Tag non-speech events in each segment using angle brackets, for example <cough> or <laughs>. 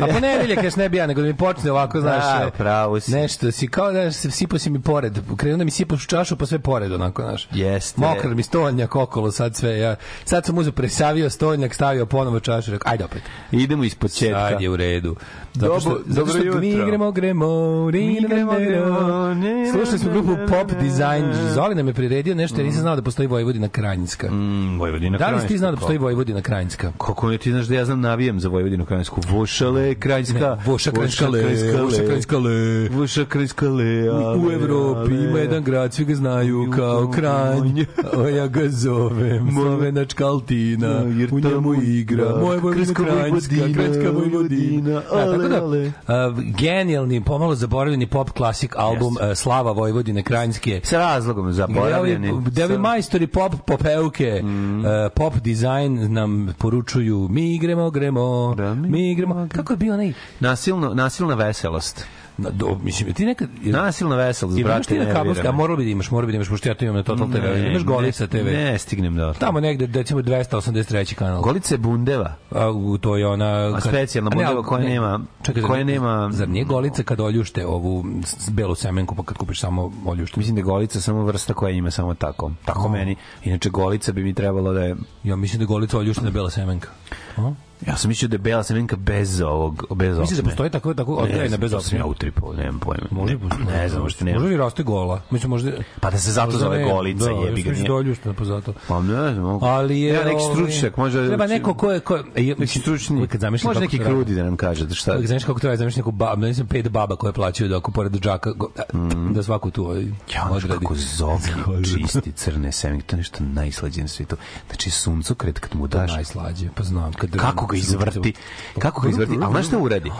A ponedeljak još ne bi ja, nego da mi počne ovako, znaš, Da, pravo si. nešto si, kao da se sipo si mi pored, krenuo da mi sipaš u čašu, pa sve pored, onako, znaš. Jeste. Mokar mi stolnjak okolo, sad sve, ja, sad sam uzeo, presavio stolnjak, stavio ponovo čašu, rekao, ajde opet. Idemo iz početka. Sad je u redu. Zato što, Dobro- zato što dobro mi jutro. igramo, gremo, Mi igramo, gremo, Slušali smo grupu Pop Design. Zoli nam je priredio nešto, jer nisam znao da postoji Vojvodina Krajinska. Mm, Vojvodina Da li si ti znao da postoji? Vojvodina Krajinska? Kako ne ti znaš da ja znam navijam za Vojvodinu Krajinsku? Vošale Krajinska. Voša Krajinska le, Voša Krajinska le. Voša Krajinska le. U Evropi ima jedan grad, svi ga znaju kao Kranj, a ja ga zovem Slovenačka Altina, u njemu igra moja Vojvodina Krajinska Krajinska, Vojvodina, Da, tako da, a, genijalni, pomalo zaboravljeni pop klasik album a, Slava Vojvodine Krajinske. Sa razlogom zaboravljeni. Devi, majstori pop popevke, Mm. e, pop dizajn nam poručuju mi igremo, gremo, Da, mi mi igremo. Kako je bio onaj... Nasilno, nasilna veselost. Na, do, mislim, ti nekad... Nasilna veselost, Imaš brate, kabelski, nervira a moralo bi da imaš, moralo bi da imaš, pošto ja to imam na Total TV. Ne, Imaš Golica ne, TV. Ne, stignem da... Tamo negde, recimo 283. kanal. Golica je bundeva. A, to je ona... A specijalna ne, bundeva ali- koja ne, nema- Čekaj, zar koja nije- nema- Zar nije Golica kad oljušte ovu s- belu semenku, pa kad kupiš samo oljušte? Mislim da je golica samo vrsta koja ima samo tako. Tako meni. Inače, golica bi mi trebalo da je... Ja mislim da je Golica oljuštena bela semenka. A? Ja sam mislio da je bela semenka bez ovog, bez Misliš da postoji tako, tako Ne znam, bez opne? ja utripao, nemam pojma. Može, ne, ne znam, možda ne. Može i raste gola. Mislim, možda... Pa da se zato zove ne, golica, da, jebi ga, Ja mislim da oljuštena pa zato. Pa ne znam. mogu- Ali je... Treba neki ovaj, stručnjak, možda... Treba neko ko je... Ko, je- Neki stručni. Uvijek kad zamišljam Može neki krudi da nam kaže da šta... Znaš kako je, zamišljam neku bab, mislim pet baba koje plaćaju da ako pored džaka go, da, da svaku tu ovaj. Ja, odradi. kako zogi <laughs> čisti crne semenke, to je nešto najslađe na svijetu. Znači, suncokret kad mu daš... najslađe, pa znam. Kad kako ga izvrti, kako ga izvrti, ali znaš šta uradi?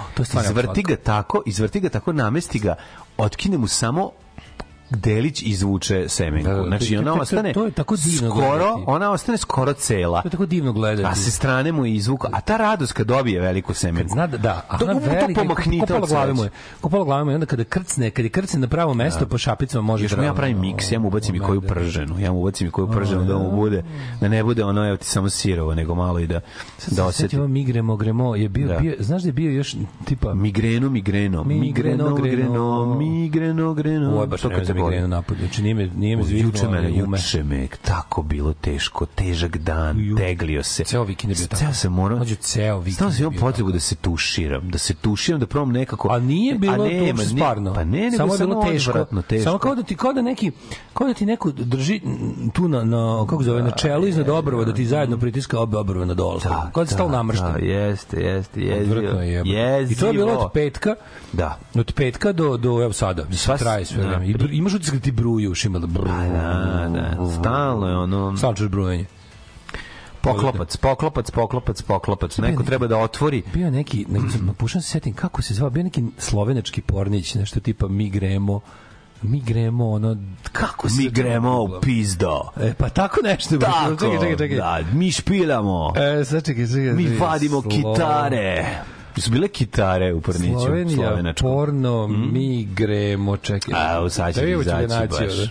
Izvrti ga tako, izvrti ga tako, namesti ga, otkine mu samo delić izvuče semenku. Da, da, znači to- to- ona to- ostane to je tako divno skoro, gledati. ona ostane skoro cela. To je tako divno gledati. A se strane mu je izvuka, a ta radost kad dobije veliku semenku. Zna da, da, a to, ona to velika, pomaknite ko pola od glave mu je. sreće. Ko pola glave mu je, onda kada krcne, kada krcne na pravo mesto, po šapicama može mu ja pravim miks, ja mu ubacim i koju Da, da. prženu, ja mu ubacim i koju prženu da mu bude, da ne bude ono, evo ti samo sirovo, nego malo i da, da osjeti. Setimo migremo, gremo, je bio, Da. bio, znaš da je bio još tipa migreno, Migreno, migreno, greno. migreno, migreno, greno. Ovo je baš To boli. migrenu napolje. Znači nije me, nije me zviznuo, Juče mene, juče me tako bilo teško, težak dan, Ju. teglio se. Ceo vikend je bio tako. Ceo se morao. Mlađo, ceo vikend Stalno sam imao potrebu da se tuširam, da se tuširam, da probam nekako. A nije bilo to uopšte nije- stvarno. Pa ne, nego samo je bilo teško. odvratno, teško. Samo kao da ti kao da neki kao da ti neko drži tu na na kako zove na čelu iznad obrva da ti zajedno pritiska obe obrve na dole. kao da si stalno namršten. Da, jeste, jeste, jezivo. Odvratno je. jebote. Jezivo. I to je bilo od petka Da. od petka do do evo sada. Sva Sva s- traje sve da, vreme. I br- imaš utisak da ti bruju ušima da brrr. Da, da, stalno je ono... Stalno čuješ brujanje. Poklopac, poklopac, poklopac, poklopac. Neko treba da otvori. Bio neki, neki <clears throat> pokušam se setim kako se zvao, bio neki slovenački pornić, nešto tipa mi gremo, mi gremo, ono, kako se Mi gremo u pizdo. E, pa tako nešto. Tako, čekaj, čekaj, čekaj. da, mi špilamo. E, sad čekaj, čekaj. Mi vadimo Slo- kitare. Su bile kitare u Porniću, Slovenija, slovenačkom. porno, mi gremo, čekaj. A, sad će Da izaći baš. da.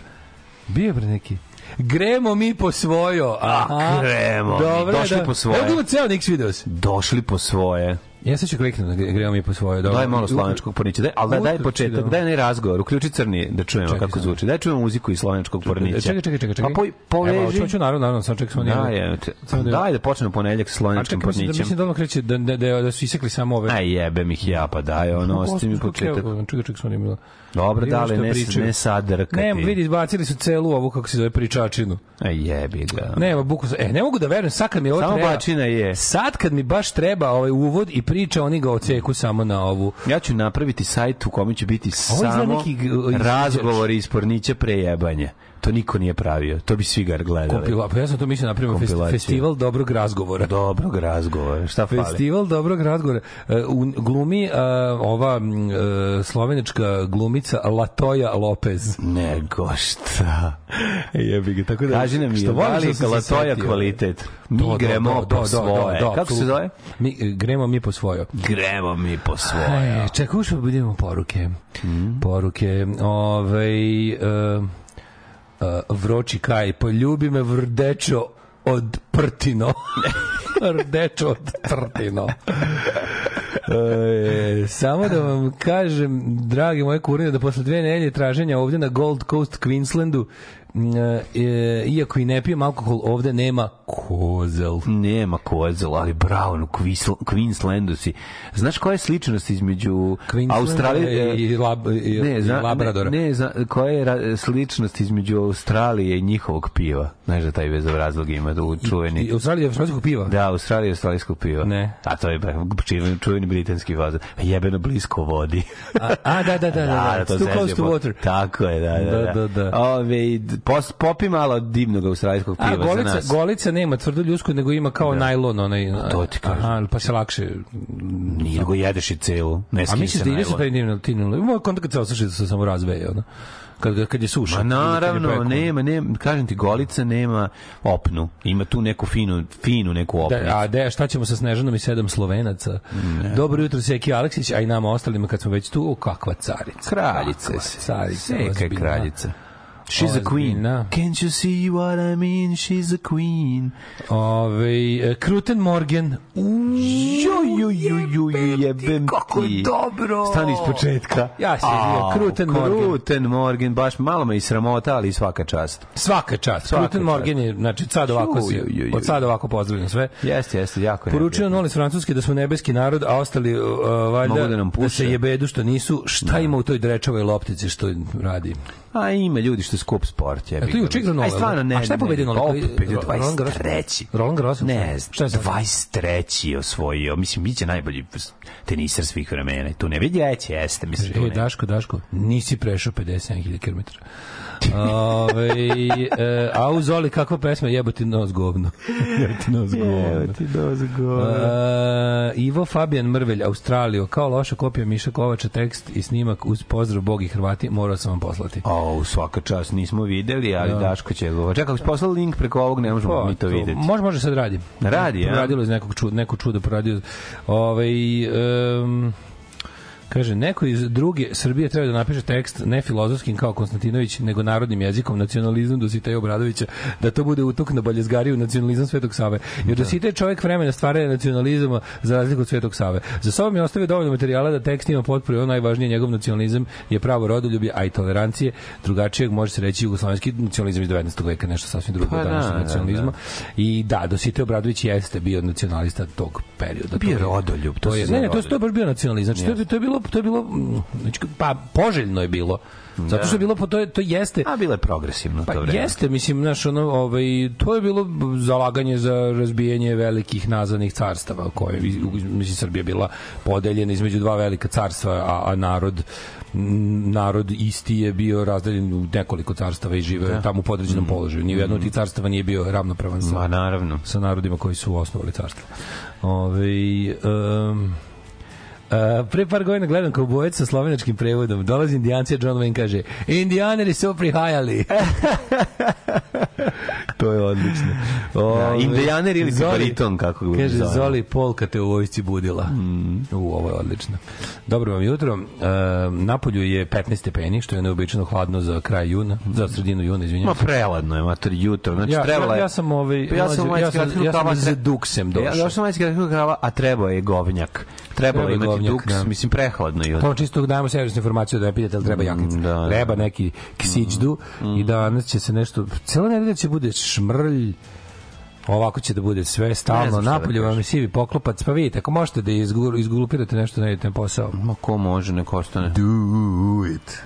Bio je bre neki. Gremo mi po svojo. Aha. gremo mi. Dobro, Došli da. po svoje. Evo ceo Nix video se. Došli po svoje. Ja sad ću kliknuti da gre- gremo mi po svoje. Dobro. Daj malo slovenačkog pornića. Daj, ali daj, početak, da. daj onaj razgovor. Uključi crni da čujemo Čekaj kako zvuči. Daj čujemo muziku iz slovenačkog pornića. Čekaj, čekaj, čekaj, čekaj. Pa poj, poveži. Evo, hoću, naravno, naravno, sad čekaj smo Da, nije. je, da- daj da počnemo ponedeljak sa A slovenačkim čekaj, mislim da, pornićem. mislim da kreće da, da, da, da su isekli samo ove. Aj jebem ih ja, pa daj, ono, osti mi početak. Čekaj, čekaj, smo bilo. Dobro, dale, što ne, pričaju. ne sadrkati. Ne, vidi, izbacili su celu ovu, kako se zove, pričačinu. Aj jebi ga. Nema buku. E, ne mogu da verujem, sad kad mi ovo Samo treba. bačina je. Sad kad mi baš treba ovaj uvod i priča, oni ga oceku samo na ovu. Ja ću napraviti sajt u kome će biti izgleda samo neki razgovori iz pornića prejebanje. To niko nije pravio. To bi svi ga gledali. Kompila, pa ja sam to mislio napravimo fest, Kompilaciju. festival dobrog razgovora. Dobrog razgovora. Šta fali? Festival dobrog razgovora. E, u glumi e, ova slovenačka glumica Latoja Lopez. Nego šta? Jebi ga, tako da. Kaži nam je, što volim da li je Latoja kvalitet? Mi Do, do, gremo do, po do, do, svoje. do, do, Kako se zove? Mi, gremo mi po svoje. Gremo mi po svoje. Čekaj, ušao budemo poruke. Poruke. Ovaj e, e, vroči kaj, poljubi me vrdečo od prtino. <laughs> vrdečo od prtino. E, samo da vam kažem, dragi moje kurine, da posle dve nedelje traženja ovde na Gold Coast, Queenslandu, e, iako i ne pijem alkohol, ovde nema kozel. Nema kozel, ali bravo, u Queensl- Queenslandu si. Znaš koja je sličnost između Australije i, lab, i, ne, i zna, Labradora. Ne, ne zna, koja je sličnost između Australije i njihovog piva? Znaš da taj vezov razlog ima tu čuveni. I Australija je australijskog piva? Da, Australija je australijskog piva. Ne. A to je čuveni, čuveni britanski voz. Jebeno blisko vodi. A, a, da, da, da, da, <laughs> da. to It's too close zeznje to po- water. Tako je, da, da. Da, da, da. Ove, pos, popi malo divnog australijskog piva A, za golica, nas. golica nema tvrdu ljusku, nego ima kao najlon. Onaj, to ti kažem. Aha, pa se lakše... Nije nego jedeš i celu. Ne A misliš da ide se najlon. taj divno, ti divno. Moj kontakt se osuši da se samo razveje, ono. Kad, kad je suša. Ma naravno, nema, nema, kažem ti, golica nema opnu. Ima tu neku finu, finu neku opnu. Da, a de, šta ćemo sa Snežanom i sedam Slovenaca? Dobro jutro, Seki Aleksić, a i nama ostalima kad smo već tu, o, kakva carica. Kraljice Kakva. Carica, Seka kraljica. She's a queen. Ozbiljna. Can't you see what I mean? She's a queen. Ove, e, Kruten Morgen. Ju, ju, ju, ju, ju, jebem kako ti. je dobro. Stani iz početka. Ja se Au, Kruten Morgen. Kruten Morgen, baš malo me i sramota, ali svaka čast. Svaka čast. Svaka Kruten čast. Morgen je, znači, sad ovako si, Ju, ju, ju, od sada ovako pozdravljam sve. Jeste, jeste, jako je. Poručio Noli iz Francuske da su nebeski narod, a ostali uh, valjda da nam puše. se jebedu što nisu. Šta ima u toj drečavoj loptici što radi? A ima ljudi što skup sport. Je tu je Nole, Aj, stvarno, ne. a šta je ne, pobedio Koji- opet pobedio Roland Garros? 23. Roland Garros? Ne, Šta je sad? 23. je osvojio. Mislim, biće najbolji teniser svih vremena. Tu ne vidi jeće, jeste. Mislim, tu E, ne. Daško, Daško, nisi prešao 57.000 km. Ove, e, a u Zoli, kakva pesma, jebati nos govno. <laughs> jebati nos govno. ti dozgo. E, Ivo Fabijan Mrvelj, Australio, kao loša kopija Miša Kovača, tekst i snimak uz pozdrav Bog i Hrvati, morao sam vam poslati. O, svaka čast nismo videli, ali Daško će go. Čekaj, ako si poslali link preko ovog, ne možemo mi to videti. Može, može sad radi. Radi, ja? Radilo iz nekog čuda, neko čudo poradio. Ovaj um, Kaže, neko iz druge Srbije treba da napiše tekst ne filozofskim kao Konstantinović, nego narodnim jezikom, nacionalizam Dositeja Obradovića, da to bude utok na baljezgariju nacionalizam Svetog Save. Jer Dositej je čovjek vremena stvaranja nacionalizama za razliku od Svetog Save. Za sobom je ostavio dovoljno materijala da tekst ima potporu i ono najvažnije njegov nacionalizam je pravo rodoljublje, a i tolerancije. Drugačijeg može se reći jugoslovenski nacionalizam iz 19. veka, nešto sasvim drugo Pa od da, da, nacionalizma. I da, Dositej Obradović jeste bio nacionalista tog perioda. Bio rodoljub, to To je, ne, ne, to, je- to je baš bio nacionalizam. Znači, to, to je bilo, to je bilo, mm, znači, pa poželjno je bilo. Zato što je bilo, to, je, to jeste, A bilo je progresivno Pa to vreme. jeste, mislim, znaš, ono, ovaj, to je bilo zalaganje za razbijanje velikih nazadnih carstava, koje, mislim, Srbija bila podeljena između dva velika carstva, a, a narod narod isti je bio razdeljen u nekoliko carstava i žive tamo u podređenom položaju. Ni u jednom od tih carstava nije bio ravnopravan sa, Ma naravno. sa narodima koji su osnovali carstvo. Ove, um, Uh, pre par godina gledam kao bojec sa slovenačkim prevodom. Dolazi indijanci, John Wayne kaže Indijaneri su prihajali. <laughs> to je odlično. Da, indijaner ili bariton, kako ga Kaže, zovemo. Zoli Polka te u vojsci budila. Mm. U, ovo je odlično. Dobro vam jutro. Uh, napolju je 15 stepeni, što je neobično hladno za kraj juna, za sredinu juna, izvinjam Ma se. preladno je, mater, jutro. Znači, Ja, trebalo ja, je... ja sam ovaj Pa ja sam mlađe- ja sam, majski ja sam rukava, iz tre- duksem Ja došao. došao sam majski rukava, a trebao je govnjak. Trebalo Treba je imati duks, da. mislim, prehladno jutro. To čisto dajemo servisnu informaciju da ne pitate ali treba jakica. da, da. treba neki ksiđdu i danas će se nešto cela nedelja će bude šmrlj Ovako će da bude sve stalno. da Napolje vam je sivi poklopac, pa vidite, ako možete da izgu- izgulupirate nešto, ne idete na posao. Ma ko može, neko ostane. Do it.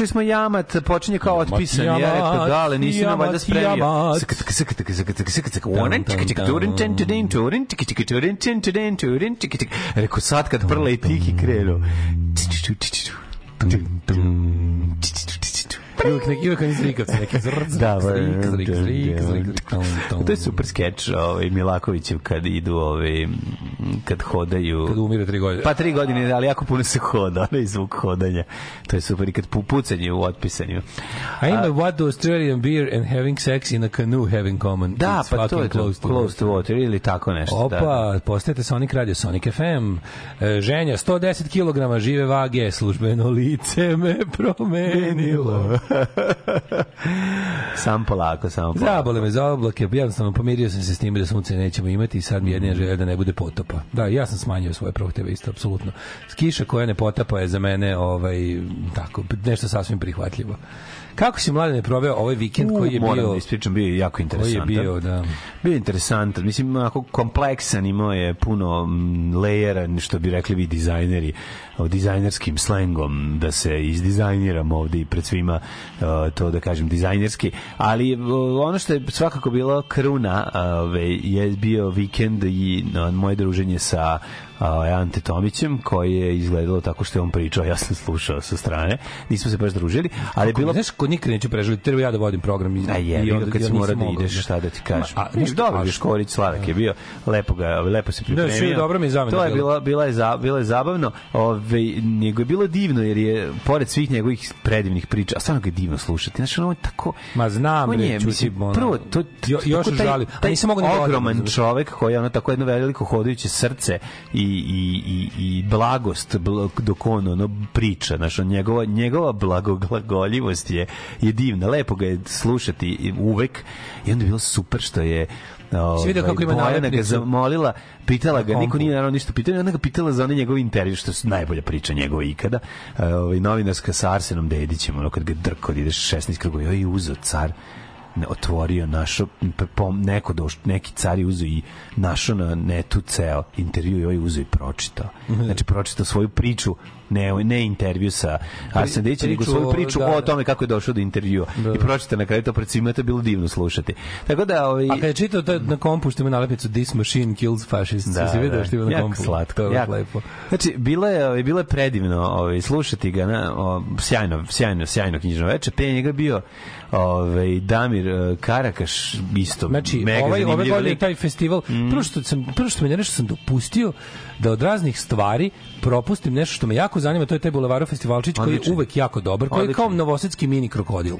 Slušali smo Jamat, počinje kao otpisan. Ja rekao, da, ali nisi nam valjda spremio. Rekao, sad kad prle i tiki krenu. Neki, uvek oni zrikavci, neki zrk, zrk, Da, zrik, ba- zrik, zrik, zrik, zrik. To je super skeč ovaj, Milakovićev kad idu, ovaj, kad hodaju. Kad umire tri godine. Pa tri godine, ali jako puno se hoda, onaj zvuk hodanja. To je super. I kad pu- pucanje u otpisanju. I am what do Australian beer and having sex in a canoe have in common. Da, It's pa to je close to Close to water ili tako nešto. Opa, Da, da. postajete Sonic Radio, Sonic FM. E, ženja, 110 kg žive vage, službeno lice me promenilo. <laughs> Sam polako, samo polako. Zabole me za oblake, jednostavno pomirio sam se s time da sunce nećemo imati i sad mi jedina želja da ne bude potopa. Da, ja sam smanjio svoje prohteve isto, apsolutno. Kiša koja ne potapa je za mene ovaj, tako, nešto sasvim prihvatljivo. Kako si mlade ne proveo ovaj vikend koji je Moram bio... da ispričam, bio je jako Koji je interesantan. bio, da. Bio je interesantan, mislim, onako kompleksan, imao je puno mm, lejera, što bi rekli vi dizajneri, o dizajnerskim slengom, da se izdizajniram ovde i pred svima, to da kažem, dizajnerski, ali ono što je svakako bilo kruna je bio vikend i moje druženje sa uh, Ante Tomićem, koji je izgledalo tako što je on pričao, ja sam slušao sa strane, nismo se baš družili, ali bilo Znaš, kod nikad neću preživiti, treba ja da vodim program. I, A je, i onda kad ja si mora da ideš, šta da ti kažem. A, A, znaš, dobro, Viškorić Slavak je bio, lepo ga, lepo se pripremio. svi dobro mi je zamena To je bilo, bila je, za, bilo je zabavno, ove, nego je bilo divno, jer je, pored svih njegovih predivnih priča, a stvarno ga je divno slušati. Znaš, ono je tako... Ma znam, on je, mislim, ono, prvo, to, jo- još taj- žalim. Taj ni da ogroman čovek koji je ono tako jedno veliko hodajuće srce i, i, i, i blagost bl- dok on ono priča, znaš, on, njegova, njegova blagoglagoljivost je, je divna, lepo ga je slušati uvek. I onda je bilo super što je Si vidio kako ima Bojana ga zamolila, pitala ga, niko nije naravno ništa pitao, i onda ga pitala za onaj njegov intervju, što je najbolja priča njegova ikada, ovaj, novinarska sa Arsenom Dedićem, ono kad ga drko, ide 16 krugova, joj, uzeo car, otvorio, našo, pom, neko doš, neki car je uzeo i našao na netu ceo intervju i ovaj uzeo i pročitao. <laughs> Znači, pročitao svoju priču, ne, ne intervju sa Arsenom Dedićem, nego priču svoju o- priču da, o da. tome kako je došao do intervjua. I pročitao na kraju to pred svima, to je bilo divno slušati. Tako da, ovaj, A kad je čitao to na kompu što ima nalepnicu This machine kills fascists, da, si vidio što ima na kompu? slatko, To je jako. lepo. Znači, bilo je, ovaj, bilo je predivno ovaj, slušati ga, na, o, sjajno, sjajno, sjajno knjižno veče. Pre njega bio ovaj, Damir eh, Karakaš, isto Znači, mega ovaj, ove zanimljiv godine lik. taj festival, Mm. prvo što sam prvo što me nešto sam dopustio da od raznih stvari propustim nešto što me jako zanima, to je taj Bulevarov festivalčić koji je uvek jako dobar, koji je kao novosadski mini krokodil.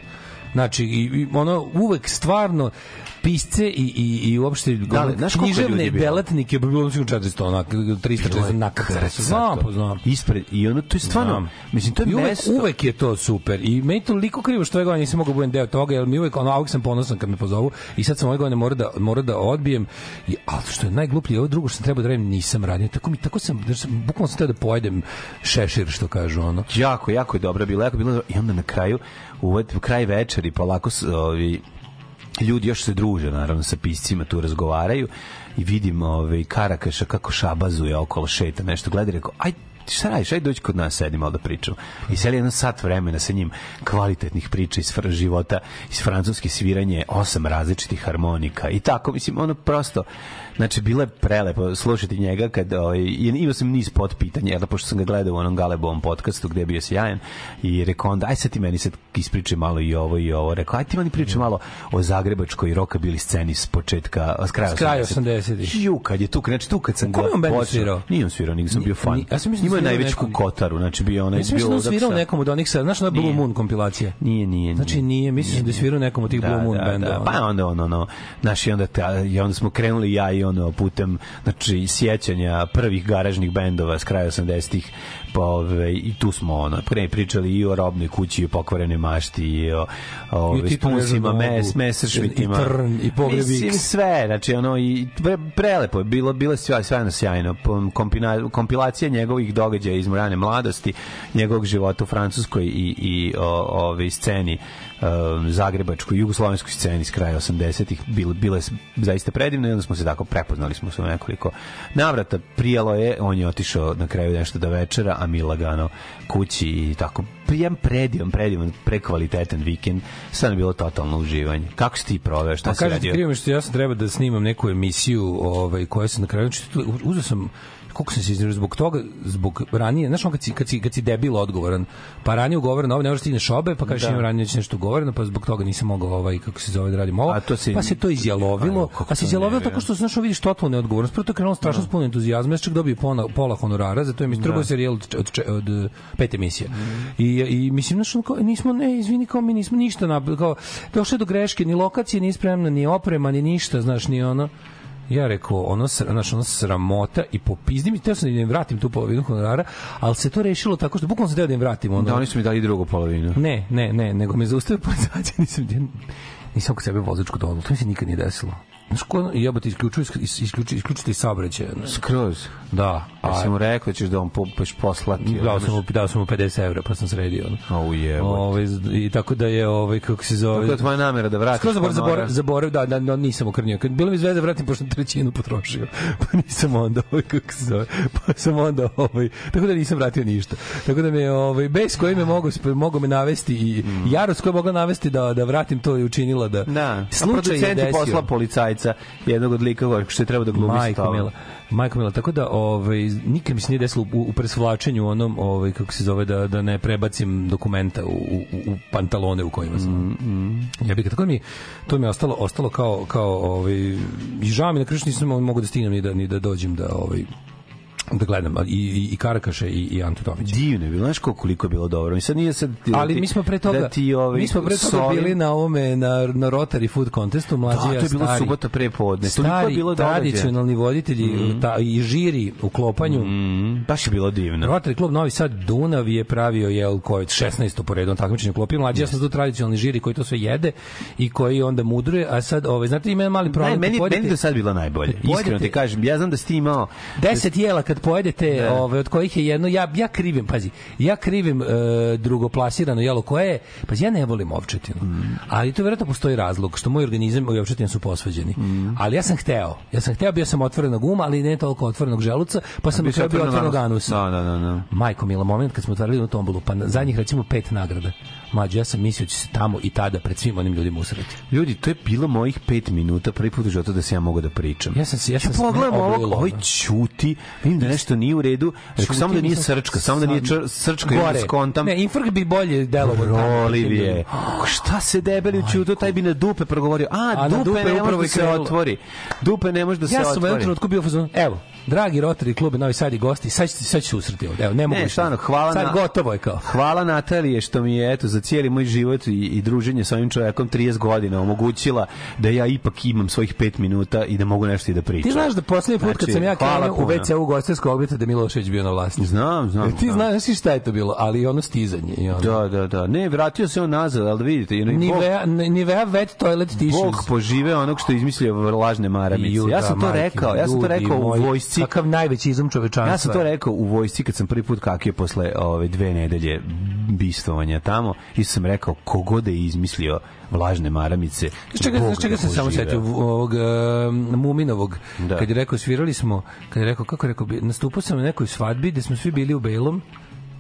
Znači, i, i ono, uvek stvarno pisce i, i, i uopšte Da, ali, znaš književne je bilo? beletnike bi bilo sigurno 400, onak, 340 nakada. Znam, pa znam. Ispred, I ono, to je stvarno, Znam. mislim, to je I uvek, mesto. uvek je to super. I meni je toliko krivo što ove godine nisam mogao da budem deo toga, jer mi uvek, ono, uvek sam ponosan kad me pozovu i sad sam ove godine mora da, mora da odbijem. I, ali što je najgluplje, ovo drugo što sam trebao da radim nisam radio. Tako mi, tako sam, da sam bukvalno sam teo da pojedem šešir, što kažu, ono. jako, jako je dobro bilo, jako je bilo i onda na kraju, u kraj večeri, polako s- ovi, ljudi još se druže, naravno, sa piscima, tu razgovaraju i vidim ovaj, Karakaša kako šabazuje okolo šeta, nešto gleda i rekao, aj, šta radiš, aj dođi kod nas, sedi malo da pričamo. I seli jedan sat vremena sa njim kvalitetnih priča iz života, iz francuske sviranje, osam različitih harmonika i tako, mislim, ono prosto, znači, bilo je prelepo slušati njega kad, ovaj, i imao sam niz pod pitanja, jer pošto sam ga gledao u onom Galebovom podcastu gde je bio sjajan i rekao onda, aj sad ti meni sad ispričaj malo i ovo i ovo. Rekao, aj ti meni pričaj malo o zagrebačkoj rokabili sceni s početka, s kraja S kraja 80-ih. 80-ih. Ju, kad je tu, znači tu kad sam ga počeo- svirao? Nije on svirao, nego sam bio fan. Ja sam mislio da je najveću nekom- kotaru, znači bio onaj, mislio bio da svirao nekom od onih sa, znaš, ona Blue. Moon kompilacije. Nije, nije, nije. Znači nije, mislim da svirao nekom od tih Blue Moon bendova. Da, pa onda ono, ono, znaš, i onda, ta, i onda smo krenuli ja i ono putem, znači, sjećanja prvih garažnih bendova s kraja 80-ih, pa, ove, i tu smo ono, pre pričali i o robnoj kući, i o pokvarenoj mašti, i o, I o ove, spunsima, Nežnu mes, messerschmittima. i Trn, i Pogreb Mislim, sve, znači, ono, i pre, prelepo je, bilo, bilo je sve, sve sjajno, kompina, kompilacija njegovih događaja iz rane mladosti, njegovog života u Francuskoj i, i o, ove sceni zagrebačkoj, jugoslovenskoj sceni s kraja 80-ih bile, bile zaista predivne i onda smo se tako prepoznali smo se nekoliko navrata. Prijalo je, on je otišao na kraju nešto da večera, a mi lagano kući i tako jedan predivan, predivan, prekvalitetan vikend. Je bilo totalno uživanje. Kako si ti proveo? Šta Pa si kažem ti, radio? krivo mi što ja sam treba da snimam neku emisiju ovaj, koja se na kraju... znači, Uzeo sam koliko sam se iznervirao zbog toga, zbog ranije, znaš on kad si, kad si, kad si debil odgovoran, pa ranije ugovoran, ovo ne možeš stigneš obe, pa kažeš Da. imam ranije već nešto ugovoreno, pa zbog toga nisam mogao ovaj, kako se zove da radim ovo, A to se- pa se to izjalovilo, Ajmo, kako pa se izjalovilo nervira. tako što znaš vidiš totalnu neodgovornost, prvo to je krenulo strašno s puno entuzijazma, ja sam čak dobio pola, pola honorara, zato je mi trgao serijal od, od, od, od uh, pet emisija. I, I mislim, znaš, kao, nismo, ne, izvini, kao mi nismo ništa, napravili, kao, došlo je do greške, ni lokacije nije spremna, ni oprema, ni ništa, znaš, ni ono, ja rekao, ono, znaš, ono sramota i popizdim i teo sam da im vratim tu polovinu honorara, ali se to rešilo tako što, bukvalno sam teo da im vratim, ono, Da, oni su mi dali drugu polovinu. ne, ne, ne, nego me zaustavio <laughs> policajac, nisam, ja nisam kod sebe vozačku dozvolu, to mi se nikad nije desilo. Znaš, ko, ono, jebote, isključuju, isključuju, isključite iz saobraćaja. znaš. Skroz. Da, A si mu rekao da ćeš da on po, poš poslati. dao sam mu, dao sam mu 50 evra, pa sam sredio. Ono. O, jebote. Ove, I tako da je, ovaj kako se zove... Kako je tvoja namera da vratiš? Skoro zaborav, honora? zaborav, zaborav, da, da, da, nisam okrnio. Kad bilo mi zvezda da vratim, pošto sam trećinu potrošio. <laughs> Pa nisam onda, ovaj, kako se zove, pa sam onda, ovaj, tako da nisam vratio ništa. Tako da me, ovaj, bes koji me mogu, mogu me navesti i jarost koja mogla navesti da, da vratim to je učinila da Da, a slučaj je posla policajca, jednog od likova što je trebao da glumi Majko. Mila. Majko Mila, tako da ovaj nikad mi se nije desilo u, u presvlačenju onom ovaj kako se zove da da ne prebacim dokumenta u, u, u pantalone u kojima sam. Mm, Ja bih tako mi to mi je ostalo ostalo kao kao ovaj i žao mi na kršu nisam mogu da stignem ni da ni da dođem da ovaj da gledam i i, i Karakaša i i Antu Tomića. Divno je bilo, znaš koliko je bilo dobro. Mi sad nije sad... da Ali ti- mi smo pre toga da ti, ovaj, mi smo pre toga solim- bili na ovome na na Rotary Food Contestu mlađi Da, to je bilo stari- subota pre podne. Toliko je Stari bilo tradicionalni voditelji ta, i žiri u klopanju Mm, baš je bilo divno. Rotary klub Novi Sad Dunav je pravio jel koji 16. po redu takmičenje klopi mlađi ja sam tu tradicionalni žiri koji to sve jede i koji onda mudruje a sad ovaj znate ima mali Ne, problem meni, kad pojedete- meni do sad bilo najbolje. Iskreno ti kažem, ja znam da si ti imao... 10 jela kad pojedete, Da. ove, od kojih je jedno, ja, ja krivim, pazi, ja krivim e, drugoplasirano jelo koje je, pazi, ja ne volim ovčetinu, Mm. ali to vjerojatno postoji razlog, što moj organizam i ovčetina su posvađeni. Mm. Ali ja sam hteo, ja sam hteo, bio sam otvorenog uma, ali ne toliko otvorenog želuca, pa sam Bio otvorenog anusa. Da, da, da, da. Majko Mila, moment kad smo otvarali u tombolu, pa zadnjih recimo pet nagrada. Mlađe, ja sam mislio da će se tamo i tada pred svim onim ljudima usreti. Ljudi, to je bilo mojih pet minuta, prvi put u životu da se ja mogu da pričam. Ja sam se- ja sam se pogledam ovog, ovaj ćuti, vidim da nešto nije u redu, rekao samo da nije srčka, samo da nije čr, srčka Gore. skontam. Ne, infarkt bi bolje delovao. tamo. Proliv je. <gasps> Šta se debeli u ćutu, taj bi na dupe progovorio. A, A dupe, dupe ne može da se otvori. Dupe ne može da se Ja sam u jednom otvori. trenutku bio u fazonu, evo, dragi Rotary klub Novi Sad i gosti, sad sad ću se usreti ovde. Evo, ne mogu. Ne, stvarno, hvala sad na- gotovo je kao. Hvala Natalije što mi je eto za cijeli moj život i, i druženje sa ovim čovjekom 30 godina omogućila da ja ipak imam svojih 5 minuta i da mogu nešto i da pričam. Ti znaš da poslednji put kad Znači, sam ja krenuo u. WC u gostinskog objekta da Milošević bio na vlasti. Znam, znam. E, Ti znam. znaš znaš šta je to bilo, ali ono stizanje. I ono. Da, da, da. Ne, vratio se on nazad, ali da vidite, i Bog, Nivea, Nivea wet toilet tissues. Bog požive onog što je izmislio lažne maramice. Ja da, sam to majke, rekao, ja sam to rekao u moji, vojsci. Kakav najveći izum čovečanstva. Ja sam to rekao u vojsci kad sam prvi put kakio posle ove dve nedelje bistovanja tamo i sam rekao kogod je izmislio vlažne maramice. Čega, Bog čega ga sam samo setio ovog uh, Muminovog Da. kad je rekao svirali smo kad je rekao kako je rekao nastupao sam na nekoj svadbi gde smo svi bili u belom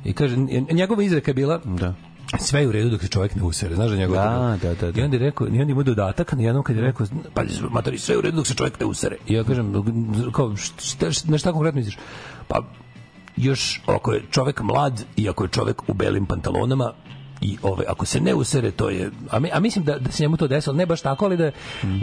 i kaže njegova izreka je bila Da. Sve je u redu dok se čovjek ne usere znaš da njegova Da, da, da, da. i onda je rekao i onda ima dodatak na jednom kad je rekao pa matori sve je u redu dok se čovjek ne usere. I ja kažem kao šta, šta, na šta konkretno misliš? Pa još ako je čovjek mlad i ako je čovjek u belim pantalonama i ove ako se ne usere to je a, mi, a mislim da da se njemu to desilo ne baš tako ali da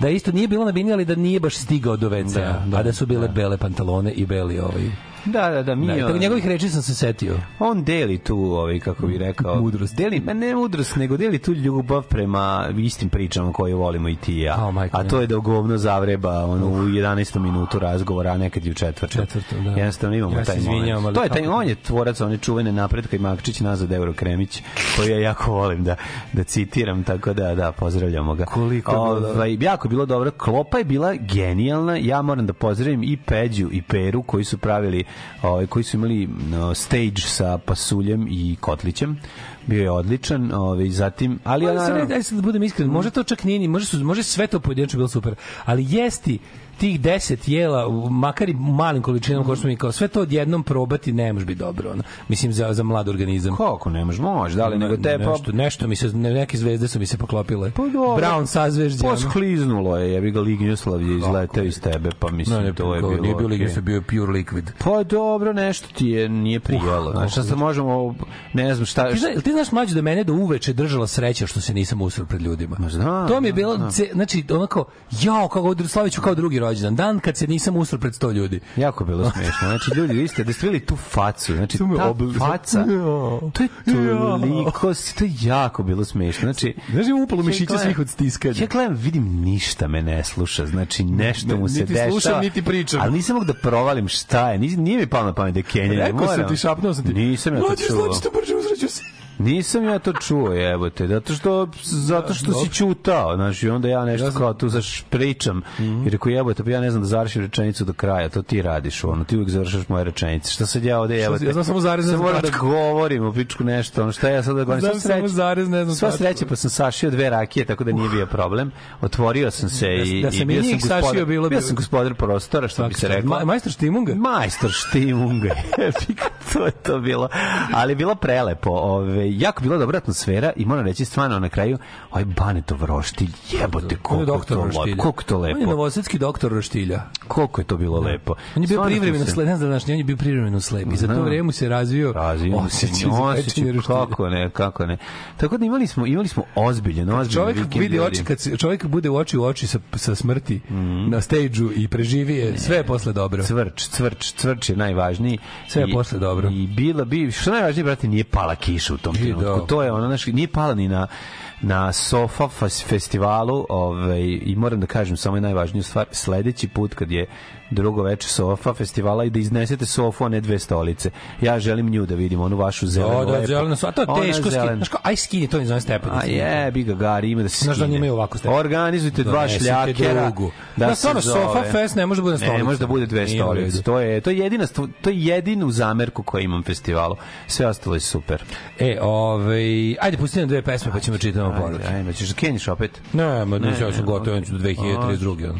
da isto nije bilo na bini ali da nije baš stigao do WC Da, da, a da su bile bele pantalone i beli ovaj <laughs> Da, da, da, mi da, on- njegovih reči sam se setio on deli tu, ovaj, kako bi rekao, <laughs> Mudrost. Deli, ma ne mudrost, nego deli tu ljubav prema istim pričama koje volimo i ti i ja. A, majko a to je da govno zavreba ono, u 11. minutu razgovora, a nekad i u četvrtom. Četvrtom, da. Jednostavno imamo Ja taj moment. ali To je taj, on je tvorac one čuvene napretka i Makčić nazad Euro Kremić, koji ja jako volim da, da citiram, tako da, da, pozdravljamo ga. Koliko ovaj, jako bilo dobro. Klopa je bila genijalna. Ja moram da pozdravim i Peđu i Peru koji su pravili ovaj, koji su imali no, stage sa Pasuljem i Kotlićem. Bio je odličan, ovaj, zatim, ali ja sad, naravno... ajde sad da budem iskren, može to čak nije ni, može, su, može sve to pojedinačno bilo super, ali jesti tih 10 jela, makar i malim količinama, kao što mi kao, sve to odjednom probati ne može biti dobro. Ono. Mislim, za, za mlad organizam. Kako nemaš, može, da li nego te pa... nešto, nešto mi se, ne- neke zvezde su mi se poklopile. Pa dobro. Brown sazvežđe. ono. Poskliznulo je, jebi ga Lignjuslav je izletao iz tebe, pa mislim, Ne, ne, to je bilo... nije bio lignjuslav, bio je pure liquid. Pa dobro, nešto ti je nije prijelo. Znači, šta sad možemo, ne znam šta... Ti, zna, ti znaš mlađe da mene do uveče držala sreća što se nisam usro pred ljudima. Ma znam, to mi je bilo, znači, onako, jao, kako Slaviću kao drugi rođendan. Dan kad se nisam usro pred 100 ljudi. Jako bilo smešno. Znači, ljudi, vi ste, ste videli tu facu, znači, ta faca, to je toliko, to je jako bilo smešno. Znači, Znaš, ima upalo mišiće svih od stiskanja. Ja gledam, vidim, ništa me ne sluša, znači, nešto mu se Niti dešava. slušam, niti pričam. Ali nisam mogu da provalim šta je, nije, mi palo na pamet da je Kenja. Rekao sam ti, šapnuo sam ti. Nisam ja to čuo. To brže uzreću se. Nisam ja to čuo, jebote, zato što zato što si ćutao, znači onda ja nešto kao tu zaš pričam. I rekao jebote, pa ja ne znam da završim rečenicu do kraja, to ti radiš, ono, ti uvijek završaš moje rečenice. Šta sad ja ovde jebote? ja znam samo zarez, ne znam moram da govorim u pičku nešto, ono šta ja sad da govorim? Znam Sva samo sreća- zarez, ne znam Sva sreća, pa sam sašio dve rakije, tako da nije bio problem. Otvorio sam se i, da sam i bio sam njih sašio, gospodar, bilo bi- bio sam gospodar prostora, što bi se reklo. Ma, majstor Štimunga? Majstor Štimunga. <laughs> to je to bilo. Ali bilo prelepo. Ove, jako bila dobra atmosfera i moram reći stvarno na kraju, ovaj Banetov roštilj, jebote, koliko je to lepo. Koliko to On je lepo. novosadski doktor Roštilja. Koliko je to bilo lepo. On je bio privremeno se- slep, ne znam da znaš, on je bio privremeno slep. I za to Znam. vreme se razvio Razvio osjećaj za roštilja. kako ne, kako ne. Tako da imali smo, imali smo ozbiljen, ozbiljen Čovjek vikend vidi oči kad se, čovjek bude u oči u oči sa, sa smrti Mhm. na stage-u i preživi je, sve je posle dobro. Cvrč, cvrč, cvrč je najvažniji. Sve je posle dobro. I bila bi, što najvažnije, brate, nije pala kiša u tom trenutku. da. To je ono, znaš, nije pala ni na na Sofa festivalu ovaj, i moram da kažem samo najvažniju stvar sledeći put kad je drugo veče Sofa festivala i da iznesete Sofu, a ne dve stolice. Ja želim nju da vidim, onu vašu zelenu Da, da, lepu. zeleno, a to je teško skini. Znaš kao, aj skini, to ne zove stepenicu. A je, bi ga gari, ima da se Znaš da skine. imaju ovako stepenicu. Organizujte dva šljakera. Da, Da, stvarno. Sofa Fest ne može da bude na Ne, može da bude dve stolice. To je, to je jedina, to je jedinu zamerku koju imam festivalu. Sve ostalo je super. E, ovaj, ajde pustimo dve pesme pa ćemo čitamo poruke. ajde, ćeš da kenjiš opet? Ne, ma ne, ja sam ne, gotov, ja ću do 2032. ono.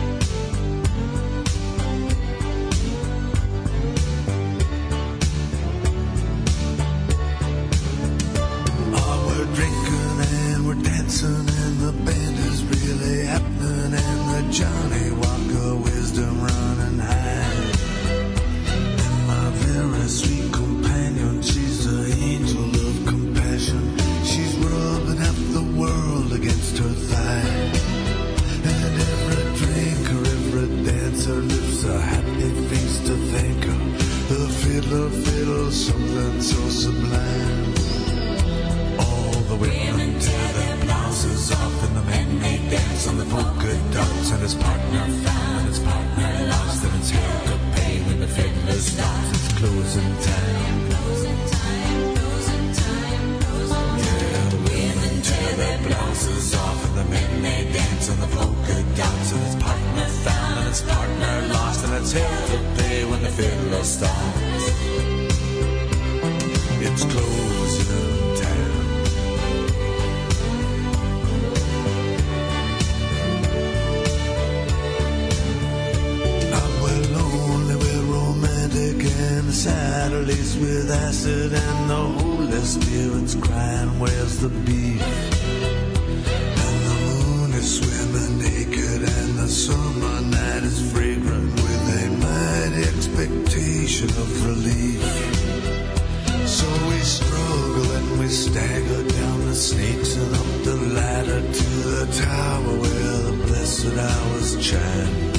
Dancing and the band is really happening and the Johnny Walker wisdom running high. And my very sweet companion, she's the angel of compassion. She's rubbing half the world against her thigh. And every drinker, every dancer lifts a happy face to thank her. The fiddler fiddles something so sublime. Women tear their blouses off and the men they dance on the polka dots and his partner found and his partner lost and it's hell to pay when the fiddler stops. It's closing time. Women tear their blouses off and the men they dance on the polka dots and his partner found and his partner lost and it's hell to pay when the fiddler stops. It's closing the Saturdays with acid, and the Holy Spirit's crying, Where's the beef? And the moon is swimming naked, and the summer night is fragrant with a mighty expectation of relief. So we struggle and we stagger down the snakes and up the ladder to the tower where the blessed hours chime.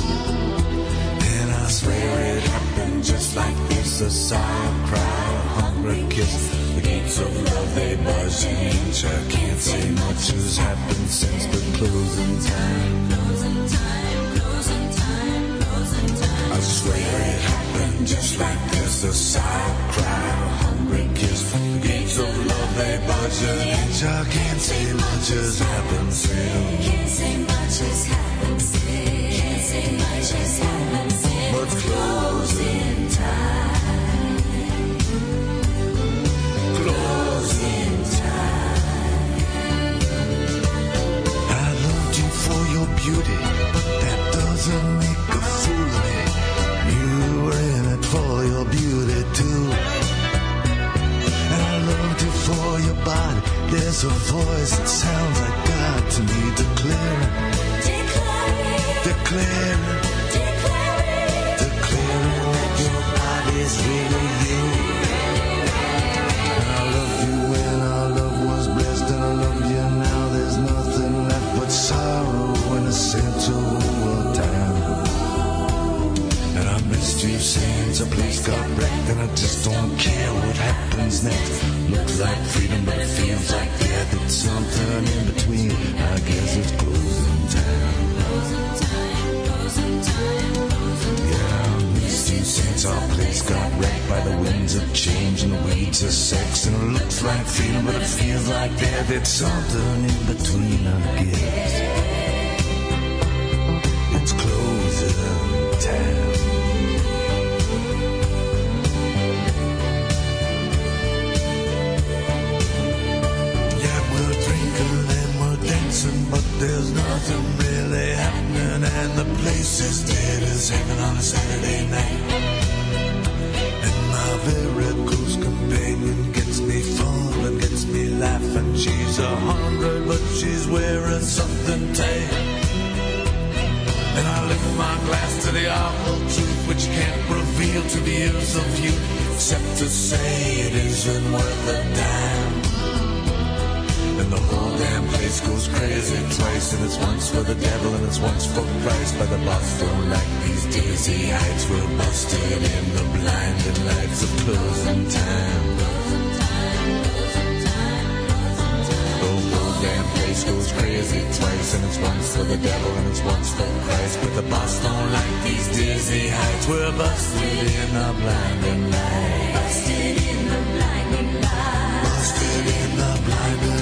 A sigh, a cry, a hungry kiss. The gates of love they buzz and inch. I can't say much has happened since the closing time. I swear it happened just like this. A sad cry, a hungry kiss. The gates of love they buzz and inch. I can't say much has happened since. Say much has happened since. But closing closing beauty, but that doesn't make a fool of me. You were in it for your beauty too. And I loved you for your body. There's a voice that sounds like God to me, declaring, declaring, declaring that your body's really you. In the center time. And I missed you since a place got wrecked, and I just don't care what happens next. Looks like freedom, but it feels like death. It's something in between. I guess it's closing time. Yeah, I missed you since our place got wrecked by the winds of change and the weeds of sex. And it looks like freedom, but it feels like death. It's something in between, I guess. Time. Yeah, we're drinking and we're dancing, but there's nothing really happening, and the place is dead as heaven on a Saturday night. Of you, except to say it isn't worth a dime. And the whole damn place goes crazy twice, and it's once for the devil and it's once for Christ. By the boss don't like these dizzy heights, we're busted in the blinding lights of closing time. Place goes crazy twice, and it's once for the devil and it's once for Christ. But the boss don't like these dizzy heights, we're busted in the blinding lights. Busted in the blinding lights. Busted in the blinding lights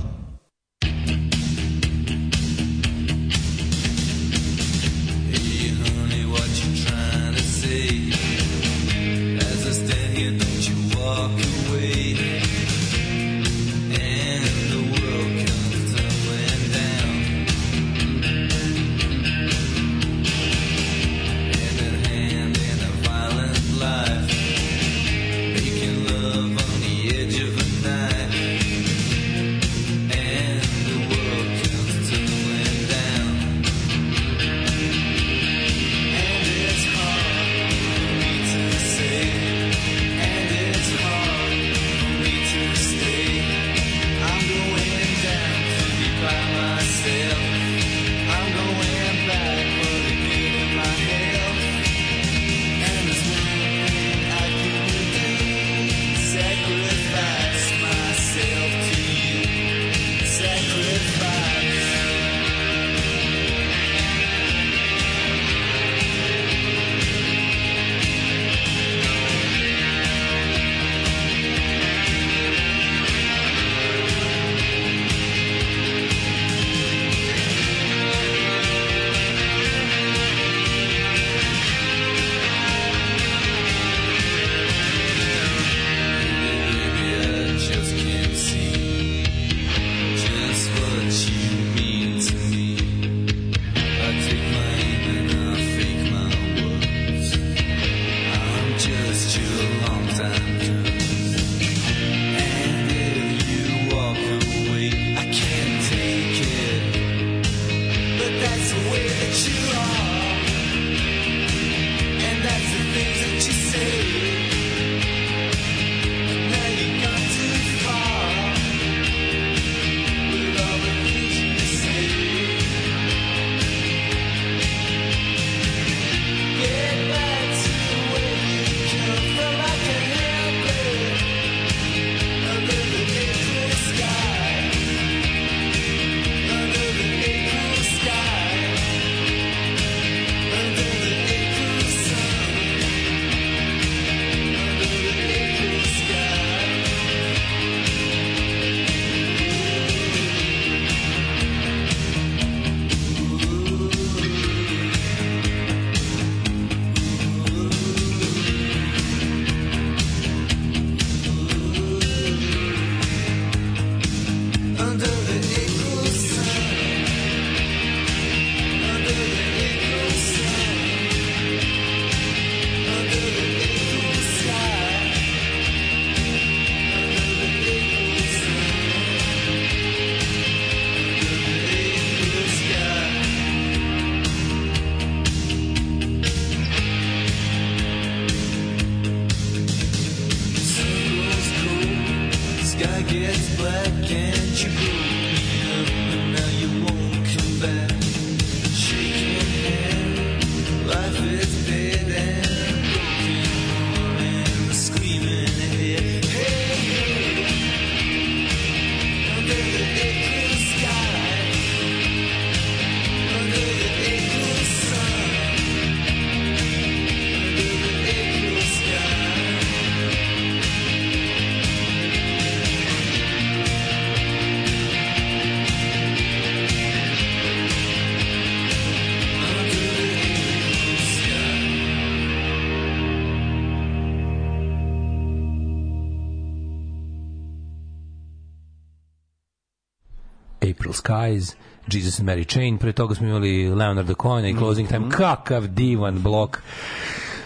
Skies, Jesus and Mary Chain, pre toga smo imali Leonarda Cohena i Closing Time, kakav divan blok.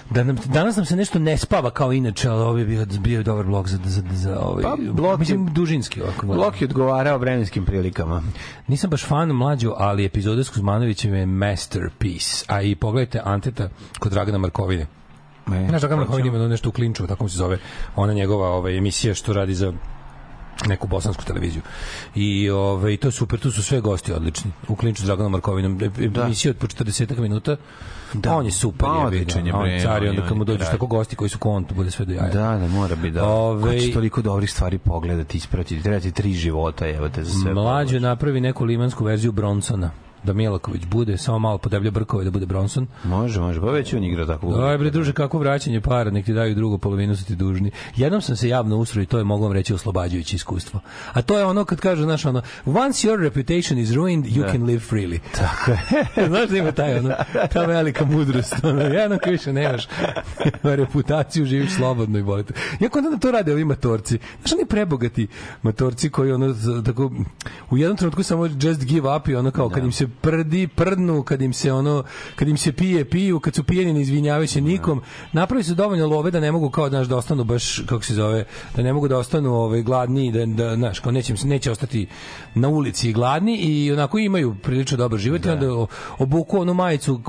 Da nam, danas nam se nešto ne spava kao inače, ali ovo je bio, bio dobar blok za, za, za ovaj, Pa, blok je- mislim, dužinski ovako. Blok je odgovarao vremenskim prilikama. Nisam baš fan mlađu, ali epizode s Kuzmanovićem je masterpiece. A i pogledajte Anteta kod Dragana Markovine. E, Znaš, Dragan Markovin ima nešto u klinču, tako mu se zove, ona njegova ovaj, emisija što radi za neku bosansku televiziju. I ovaj to je super, tu su sve gosti odlični. U klinču s Draganom Markovinom, e- e- emisija od po 40 minuta. Da. On je super, Pa, je, odličan je, on bre, car on je- onda kad mu dođeš kralj. tako gosti koji su kont, bude sve do jaja. Da, da, mora bi da. Ove- Ove... Ko će toliko dobrih stvari pogledati, ispratiti? Treba ti tri života, evo te za sve. Mlađe napravi neku limansku verziju Bronsona. Da Milaković bude, samo malo podeblja brkove da bude Bronson. Može, može, pa već on igra tako. Aj bre druže, kako vraćanje para, nek ti daju drugu polovinu su ti dužni. Jednom sam se javno usro i to je mogu vam reći oslobađajuće iskustvo. A to je ono kad kaže, znaš, ono, once your reputation is ruined, you can live freely. <laughs> Tako je. <laughs> znaš da ima taj, ono, ta velika mudrost, ono, jednom kad više nemaš <laughs> reputaciju, živiš slobodno i bolite. Iako onda to rade ovi matorci. Znaš, oni prebogati matorci koji, ono, tako, u jednom trenutku samo just give up i ono kao, kad im se prdi, prdnu, kad im se ono, kad im se pije, piju, kad su pijeni ne izvinjavaju se nikom, napravi se dovoljno love da ne mogu kao znaš da ostanu baš kako se zove, da ne mogu da ostanu ovaj gladni, da da znaš, kao neće neće ostati na ulici gladni i onako imaju prilično dobar život i onda obuku onu majicu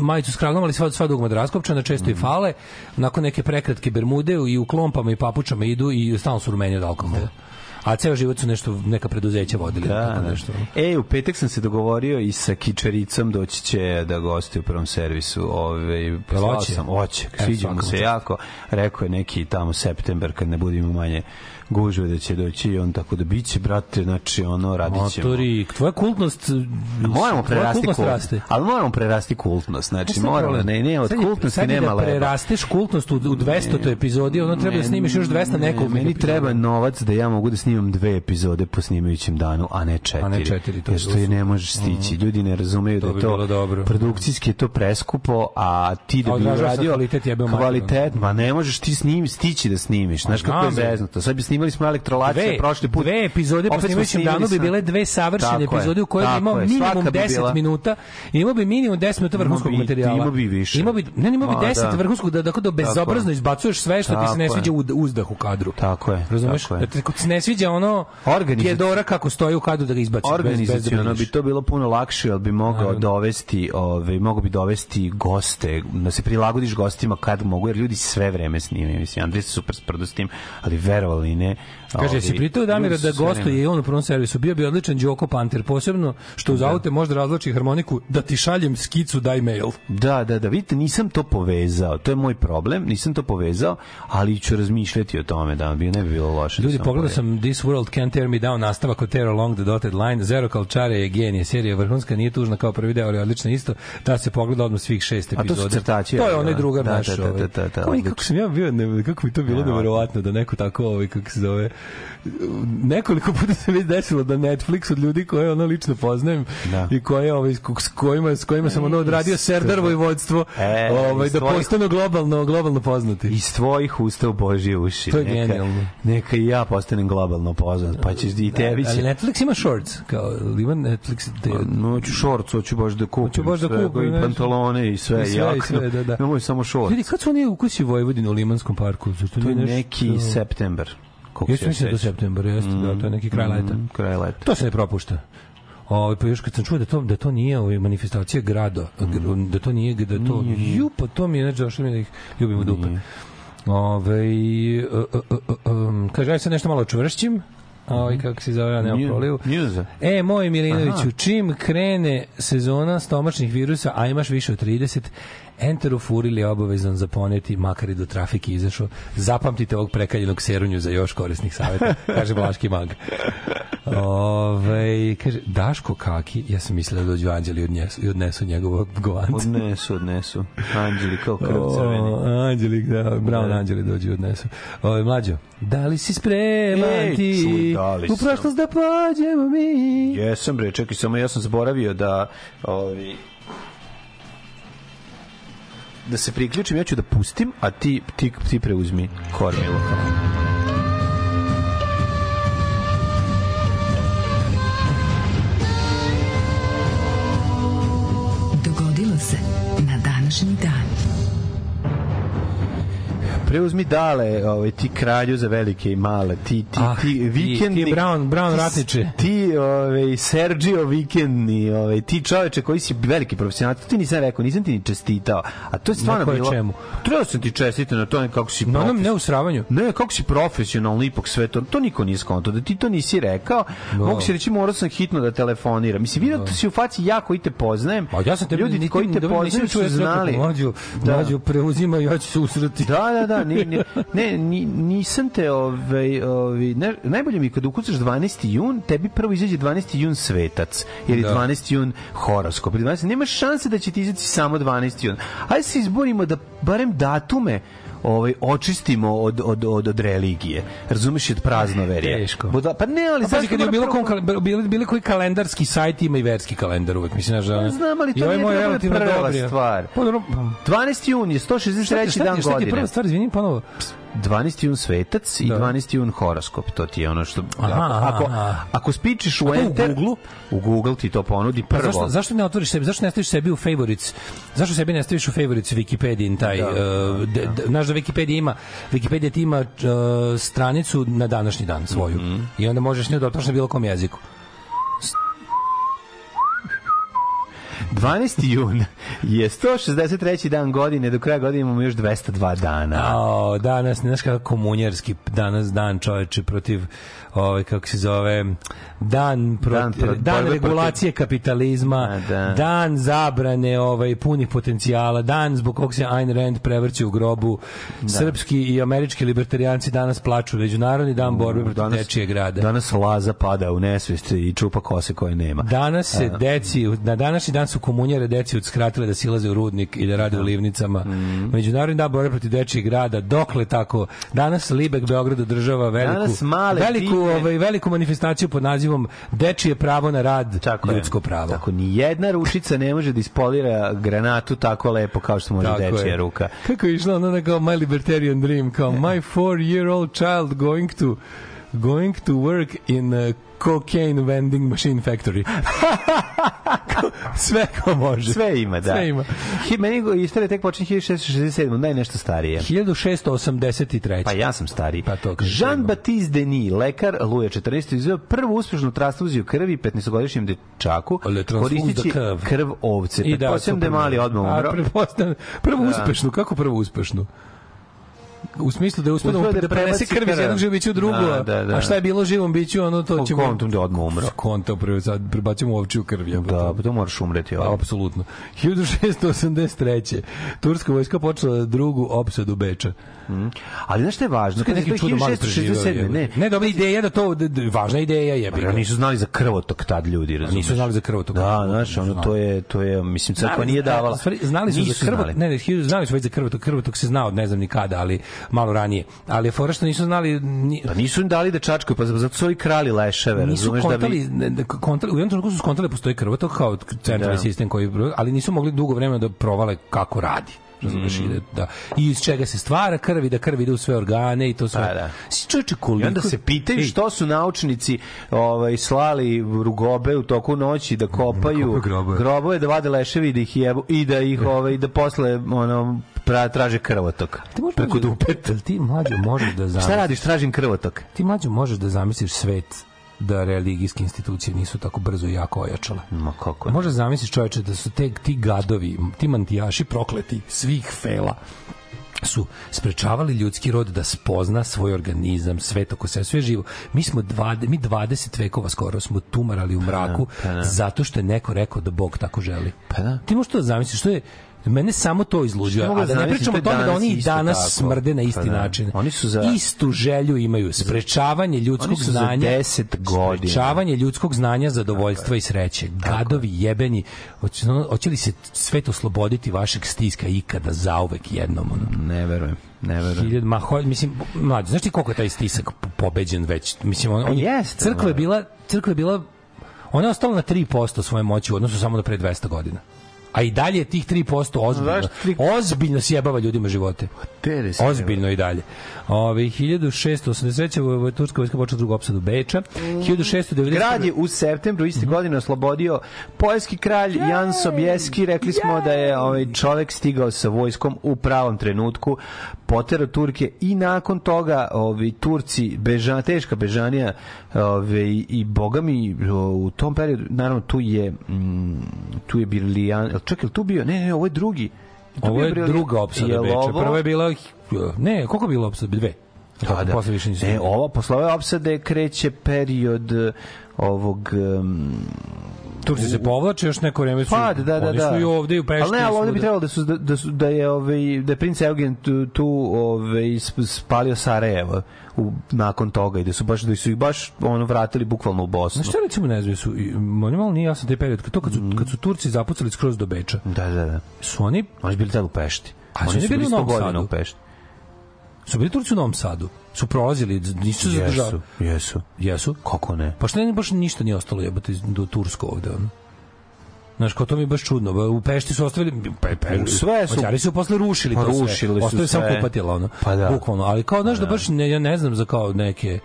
majicu s kragom, ali sva sva dugmad raskopčana, često i fale, onako neke prekratke bermude i u klompama i papučama idu i stalno su rumeni od alkohola. A ceo život su nešto neka preduzeća vodili, Da, tako da. nešto. E, u petak sam se dogovorio i sa Kičaricom doći će da gosti u prvom servisu. Ove, poslao hoće? sam, oće, E, sviđa mu se jako. Rekao je neki tamo september kad ne budemo manje gužve da će doći i on tako da biće, brate, znači ono, radit ćemo. Motori, tvoja kultnost Moramo prerasti kultnost kult, raste. ali moramo prerasti kultnost. Znači, moramo, ne, ne, od kultnosti sad nema da prerasteš kultnost u, u 200. epizodi, ono treba da snimiš još 200 Ne, nekoliko Meni treba novac da ja mogu da snimam dve epizode po snimajućem danu, a ne četiri. A ne četiri, to je što je ne možeš stići. Ljudi ne razumeju To da je to produkcijski je to preskupo, a ti da bi uradio kvalitet ma ne možeš ti snim, stići da snimiš. Znaš kako je zeznuto. Sad bi snimali smo elektrolače Dve, prošli put. dve epizode po snimajućem danu bi bile dve savršene Tako epizode u kojoj bi imao minimum Svaka bi 10 bila- minuta. Imao bi minimum 10 minuta vrhunskog materijala. imao bi više. Imao bi, ne, imao bi Ma, 10 da. vrhunskog da, tako da bezobrazno je. izbacuješ sve što ti se ne sviđa u uzdah u kadru. Tako je, Razumeš? Da ti se ne sviđa ono Pjedora kako stoji u kadru da ga izbaciš. Organizaciono bi to bilo puno lakše, ali bi mogao dovesti, ovaj mogao bi dovesti goste, da se prilagodiš gostima kad mogu, jer ljudi sve vreme snimaju. Mislim, Andrej se super sprdo s tim, ali verovali ne. Kaže, ovaj, si pritao Damira da gostuje i on u prvom servisu. Bio bi odličan Đoko Panter, posebno što uz aute može da razlači harmoniku da ti šaljem skicu, daj mail. Da, da, da, vidite, nisam to povezao. To je moj problem, nisam to povezao, ali ću razmišljati o tome da bi ne bi bilo loše. da Ljudi, pogledao sam This World Can't Tear Me Down, nastavak od Tear Along the Dotted Line. Zero Kalčare je genije, serija vrhunska, nije tužna kao prvi deo, ali odlična isto. Da se pogleda odmah svih šest A to su epizoda. crtači, To je onaj da? drugar Da, naš. da, da, ovaj. da, da, da, Kako mi- kako odlično. sam ja bio, ne, kako mi to bilo Neverovatno. neverovatno da neko tako, ovaj, kako se zove, nekoliko puta se već desilo da Netflix od ljudi koje ono lično poznajem Da. i koje ovaj, s kojima, s kojima sam ono odradio Serdarovo i vodstvo, E, ovaj, da tvojih- postanu globalno, globalno poznati. iz tvojih usta u Božje uši. To je neka, genijalno. Neka i ja postanem globalno poznat, pa ćeš i tebi Ali će... Netflix ima shorts, kao ima Netflix te, No, hoću šorc, hoću baš da kupim. Hoću baš da kupim, I pantalone i sve. I sve, i jaknu. sve, da, da. Nemoj samo šorc. Vidi, kad su oni ukusi Vojvodine u Limanskom parku? Zar To je nešto- neki september. Koliko se da do sećam. septembra, jeste, da, to je neki kraj leta. Mm, kraj leta. To se ne propušta. Ovaj pa još kad sam čuo da to da to nije ovaj manifestacija grada, Mm. da to nije da to ju pa to mi je znači došlo mi da ih ljubim u dupe. Ovaj uh, uh, uh, um, kaže aj sad nešto malo čvršćim. Ovaj kako se zove, ja nemam Nju- prolivu. E, moj Milinoviću, čim krene sezona stomačnih virusa, a imaš više od 30, enterofuril je obavezan za poneti, makar i do trafike izašao. Zapamtite ovog prekaljenog serunju za još korisnih savjeta, <laughs> kaže Blaški mag. Ove, kaže, Daško Kaki, ja sam mislila da dođu anđeli i odnesu, i odnesu njegovo govance. Odnesu, odnesu. Anđeli kao <laughs> krv crveni. Anđeli, da, Brown Da. Anđeli dođu i odnesu. Ove, mlađo, da li si spreman ti čuj, da li u prošlost da pođemo mi? Jesam bre, čekaj, samo ja sam zaboravio da ovi da se priključim, ja ću da pustim, a ti, ti, ti preuzmi kormilo. Preuzmi dale, ovaj, ti kralju za velike i male, ti, ti, Ah, ti ti- vikendni... ti Brown- Brown ti- ratniče. Ti, ovaj, Sergio vikendni, ovaj, ti čoveče koji si veliki profesionalac, ti nisam rekao, nisam ti ni čestitao, a to je stvarno bilo... čemu? Trebao sam ti čestiti na tome kako si Na onom profesionalno. neusravanju. Ne, kako si profesionalno ipak sve to, to niko nije skonto, da ti to nisi rekao, mogu si reći morao sam hitno da telefoniram. Mislim, vidio da si u faci ja koji te poznajem, A ja sam te ljudi koji te nisam poznaju su rekao, znali. Mlađu, Da. mlađu preuzima, ja ću se usrati. Da, da, da, ni, ni, ne, ni, nisam te, ovaj, ovaj, ne, najbolje mi je kada ukucaš 12. jun, tebi prvo izađe 12. jun svetac, jer je Da. 12. jun horoskop. Ili 12. Nema šanse da će ti izaći samo 12. jun. Ajde se izborimo da barem datume ovaj očistimo od od od od religije. Razumeš od praznoverja. Teško. Boda, pa ne, ali zašto kad je bilo, kom, bili, bili koji kalendarski sajt ima i verski kalendar uvek. Mislim, da, Ja znam, ali to ovaj nije moj treba relativno dobri. stvar. Pa, dobro, 12. jun je 163. šta, dan ti- šta ti je godine. prva stvar, izvini, ponovo. 12. jun svetac i Da. 12. jun horoskop. To ti je ono što... Aha, ako, aha. ako spičiš u to u Enter... Google-u? U Google ti to ponudi Pa prvo. zašto, zašto ne otvoriš sebi, zašto ne staviš sebi u favorites? Zašto sebi ne staviš u favorites Wikipedia taj Da, uh, d- d- znaš da Wikipedia ima Wikipedia ti ima uh, stranicu na današnji dan svoju. Mhm. I onda možeš nju da otvoriš na bilo kom jeziku. 12. jun je 163. dan godine, do kraja godine imamo još 202 dana. A, danas, znaš kako komunjarski danas dan čoveče protiv ovaj kako se zove dan protiv, Dan dan, pro- borbe regulacije kapitalizma, A, da. dan zabrane ovaj punih potencijala, dan zbog kog se Ayn Rand prevrće u grobu. Srpski i američki libertarijanci danas plaču, međunarodni dan borbe protiv dečije grada. Danas Laza pada u nesvest i čupa kose koje nema. Danas se deci, na današnji dan su komunjare deci udskratile da silaze u rudnik i da rade u livnicama. Mhm. Međunarodni dan borbe protiv dečijeg grada, dokle tako? Danas Libek Beograd održava veliku, Danas male veliku, ovaj, veliku manifestaciju pod nazivom Dečije pravo na rad, Tako je. ljudsko pravo. Tako, ni jedna ručica ne može da ispolira granatu tako lepo kao što može Tako dečija je. ruka. Kako je išla ona kao My Libertarian Dream, kao <laughs> my four year old child going to going to work in a cocaine vending machine factory. <laughs> Sve ko može. Sve ima, da. Sve ima. Hi, meni istorija tek počinje 1667, daj nešto starije. 1683. Pa ja sam stariji. Pa to. Jean-Baptiste Denis, lekar Luja 14. izveo prvu uspešnu transfuziju krvi 15-godišnjem dečaku, koristići krv. krv ovce. I Pretpostavljam da je mali odmah A, umro. pretpostavljam. Prvo Da. uspešnu, kako prvo uspešnu? U smislu da je uspeo da, da prenese krv iz jednog živog bića u drugo, Da, da, da. a šta je bilo živom biću, ono to ćemo... kontom da odmah umro. Sad prebacimo ovčiju krv. jebote. Da, pa to moraš umreti. Pa, ovdje. apsolutno. 1683. Turska vojska počela drugu opsadu Beča. Ali znaš šta je važno? Kad Kad je neki to čudo mali 1667, preživeo. ne. Ne, dobra ideja da to, da, da, važna ideja je. Pa nisu znali za krvotok tad ljudi, razumiješ? Nisu znali za krvotok. Da, znaš, ono, to je, to je, mislim, crkva nije davala. znali su za krvotok, ne, ne, znali su već za krvotok, krvotok se znao, ne znam ni kada, ali malo ranije. Ali fora što nisu znali ni, Pa nisu im dali da čačkaju, pa zato su ovi krali leševe, nisu razumeš da kontali, bi... ne, ne, kontali, u jednom trenutku su skontali da postoji krvotok kao centralni Da. sistem koji, ali nisu mogli dugo vremena da provale kako radi. Razumeš, Mm. i da, da, i iz čega se stvara krv i da krv ide u sve organe i to sve. Pa da. Si čovječe I koliko... onda se pitaju Ej, što su naučnici ovaj, slali rugobe u toku noći da kopaju kopaju grobove. grobove, da vade leševi i da ih jebu i da ih ovaj, da posle ono, pra, traže krvotok. ti možeš preko da- dupeta. Ti mlađo možeš da Šta zamisliš. radiš? Tražim krvotok. Ti mlađo možeš da zamisliš svet da religijske institucije nisu tako brzo i jako ojačale. Ma kako je? Može zamisliš čoveče da su te, ti gadovi, ti mantijaši prokleti svih fela su sprečavali ljudski rod da spozna svoj organizam, svet oko sebe, sve živo. Mi smo 20, mi 20 vekova skoro smo tumarali u mraku pa da. zato što je neko rekao da Bog tako želi. Pa da. Ti možeš to da zamisliš, što je Mene samo to izluđuje, a da ne pričamo o tome da oni i danas tako. smrde na isti Pa način. Oni su za- Istu želju imaju, sprečavanje ljudskog Oni su za znanja. 10 godina. Sprečavanje ljudskog znanja, zadovoljstva i sreće. Gadovi jebeni. Hoće, li se svet osloboditi vašeg stiska ikada zauvek jednom? Ono? Ne verujem, ne verujem. Hiljad, ma, ho, mislim, mlađe, znaš ti koliko je taj stisak po- pobeđen već? Mislim, on, on je- jeste, crkva je bila, crkva je bila, ona je ostala na 3% svoje moći u odnosu samo do pre 200 godina. A i dalje je tih 3% ozbiljno. Ozbiljno sjebava ljudima živote. Se, Ozbiljno i dalje. Ove, 1683. vo- vo- Turska vojska počela drugu opsadu Beča. 1690. Grad je u septembru iste godine oslobodio poljski kralj Jan Sobieski. Rekli smo da je ovaj čovek stigao sa vojskom u pravom trenutku, potero Turke i nakon toga ovi Turci beža teška bežanija ove, i bogami u tom periodu naravno tu je mm, tu je Birlijan čekaj tu bio ne ne ovo je drugi Tu Ovo je druga opsada Beča. ovo- Prva je bila... Ne, koliko je bila opsada? Dve. Da, da. Posle više nisu. Ne, ovo, posle ove opsade kreće period eh, ovog... Um, Turci se povlače, još neko vreme su... Pa, da, da, da. Oni su i ovde i u Pešti. Ali ne, ali ovde bi trebalo da su da, da, su, da je ovaj da je princ Eugen tu, tu ovaj sp- spalio Sarajevo u, nakon toga i da su baš da su ih baš ono vratili bukvalno u Bosnu. Znaš šta recimo ne znam, su, i- meni malo nije jasno taj period, kad, to kad su, kad su Turci zapucali skroz do Beča, Da, da, da. su oni, Oni su bili tada u Pešti. A su Oni oni bili u 100 Novom Sadu? u Pešti. Su bili Turci u Novom Sadu, su prolazili, nisu se zadržali. Jesu, jesu. Jesu? Kako ne? Pa što ne, baš ništa nije ostalo jebati do Tursko ovde, ono. Znaš, kao to mi je baš čudno. U Pešti su ostavili... Pe, pe, Sve su- Mađari su posle rušili Pa to sve. rušili su Ostavili samo sve. kupatila, ono. Pa da. Bukvalno. Ali kao, znaš, da baš ne, ja ne znam za kao neke...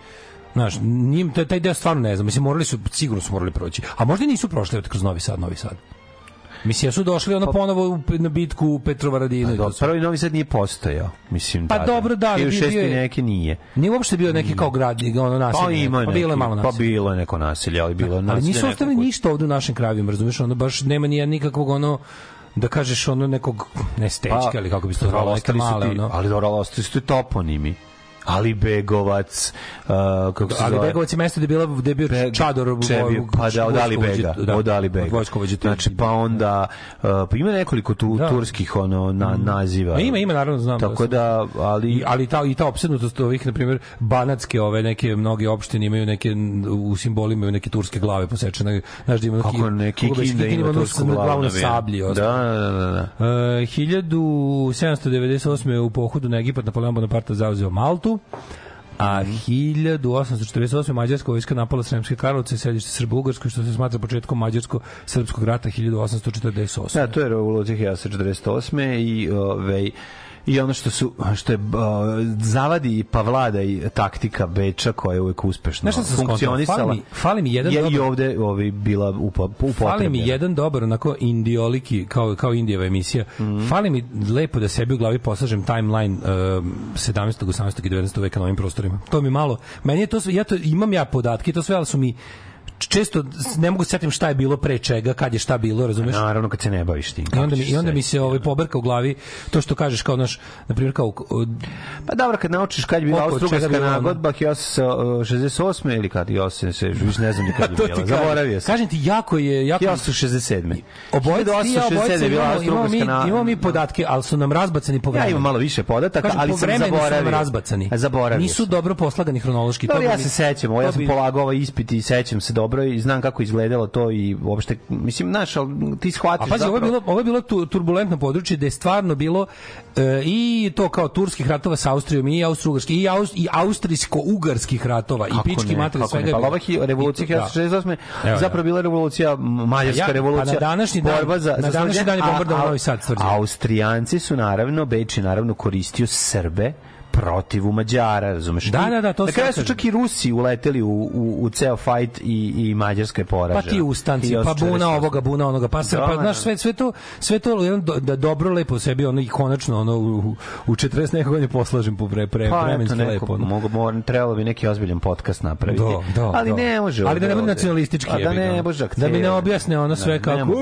Znaš, njim, taj, taj deo stvarno ne znam. Mislim, morali su, sigurno su morali proći. A možda i nisu prošli kroz Novi Sad, Novi Sad. Mislim, su došli ono ponovo u, na bitku u Petrovaradinu. Pa, sve. prvi Novi Sad nije postojao. Mislim, Pa tada. dobro, da, ali bio- 1600 bio je- neki nije. Nije uopšte bio neki kao grad, ono naselje. Pa ima pa bilo je malo naselje. Pa bilo je neko naselje, ali bilo je ali naselje nisu ostavili kuće. ništa ovde u našim krajevima, razumiješ, ono baš nema ni nikakvog ono da kažeš ono nekog ne stečke, ali kako bi se to zvalo, neke Pa, ostali su male, ti- ono. Ali dobro, ali ostali su ti toponimi. Ali Begovac, uh, kako se Ali zove? Begovac je mesto gde bila gde je bio Be- čador Čebi, voj- pa da, od Ali Bega, da, od Ali Bega. Znači, pa onda, uh, pa ima nekoliko tu Da. turskih ono, na, naziva. Ma ima, ima, naravno, znam da Tako su- da, ali... I, ali ta i ta opsednutost ovih na primjer banatske ove neke mnoge opštine imaju neke u simbolima imaju neke turske glave posečene znaš da ima neki kako neki kinda ima tursku glavu na sablji Da, da, da, da. da. E, 1798. u pohodu na Egipat Napoleon Bonaparte zauzeo Maltu, a Mhm. 1848. mađarska vojska napala Sremske Karlovce i sedište Ugarskoj, što se smatra početkom mađarsko-srpskog rata 1848. Da, to je revolucija 1948. i ovaj i ono što su što je uh, zavadi pa vlada i taktika Beča koja je uvek uspešno Znaš funkcionisala. Fali mi- fali mi jedan je i dobar- ovde ovaj bila upa, Fali mi jedan dobar onako indioliki kao kao Indijeva emisija. Mhm. Fali mi lepo da sebi u glavi poslažem timeline um, 17. 18. i 19. veka na ovim prostorima. To mi malo. Meni je to sve ja to imam ja podatke, to sve ali su mi često ne mogu se setim šta je bilo pre čega, kad je šta bilo, razumeš? Naravno kad se ne baviš tim. I onda mi i onda mi se ovaj pobrka u glavi to što kažeš kao naš na primjer kao od- Pa dobro, kad naučiš kad je bila Austro-Ugarska nagodba 1868. ili kad 1867. Više ne znam ni kad <laughs> je bila. Zaboravio sam. Kažem ti jako je jako 1867. Obojica ti i ja 1867 obojica je bila Austro-Ugarska na- imamo mi podatke, ali su nam razbacani po Ja vremenu. imam malo više podataka, ali sam zaboravio. razbacani. Zaboravio Nisu dobro poslagani hronološki. Bi ja se sećam, ja sam polagao ovaj ispit i sećam se dobro i znam kako izgledalo to i uopšte, mislim, znaš, ali ti A shvatiš pazi, ovo je zapravo- bilo, ovo je bilo tu, turbulentno područje gde je stvarno bilo e, i to kao turskih ratova sa Austrijom i austrougarskih i, aus, i austrijsko-ugarskih ratova Kako i pički ne, kako svega. ne, Pa ova revolucija I to- da. 1968. Evo, zapravo bila revolucija, mađarska Ja- revolucija, pa na današnji dan- borba za, na današnji dan je bombardovao Novi Sad, tvrđava. Austrijanci su naravno, Beč je naravno koristio Srbe protiv u Mađara, razumeš? Da, da, da, to Na sve kraju su čak i Rusi uleteli u, u, u ceo fajt i, i Mađarska je poražena. Pa ti ustanci, pa 1848. buna ovoga, buna onoga, pa se, Da, pa da. znaš, sve, sve to, sve to jedan do, da dobro lepo sebi, ono i konačno, ono, u, u 40 nekog godine poslažem po pre, pre, Pa, vremenski neko, lepo. Ono. mogu, mogu, trebalo bi neki ozbiljan podcast napraviti. Da, da, ali da. ne može. Ali da ne bude nacionalistički. A da ne može Da mi ne objasne ono sve kako...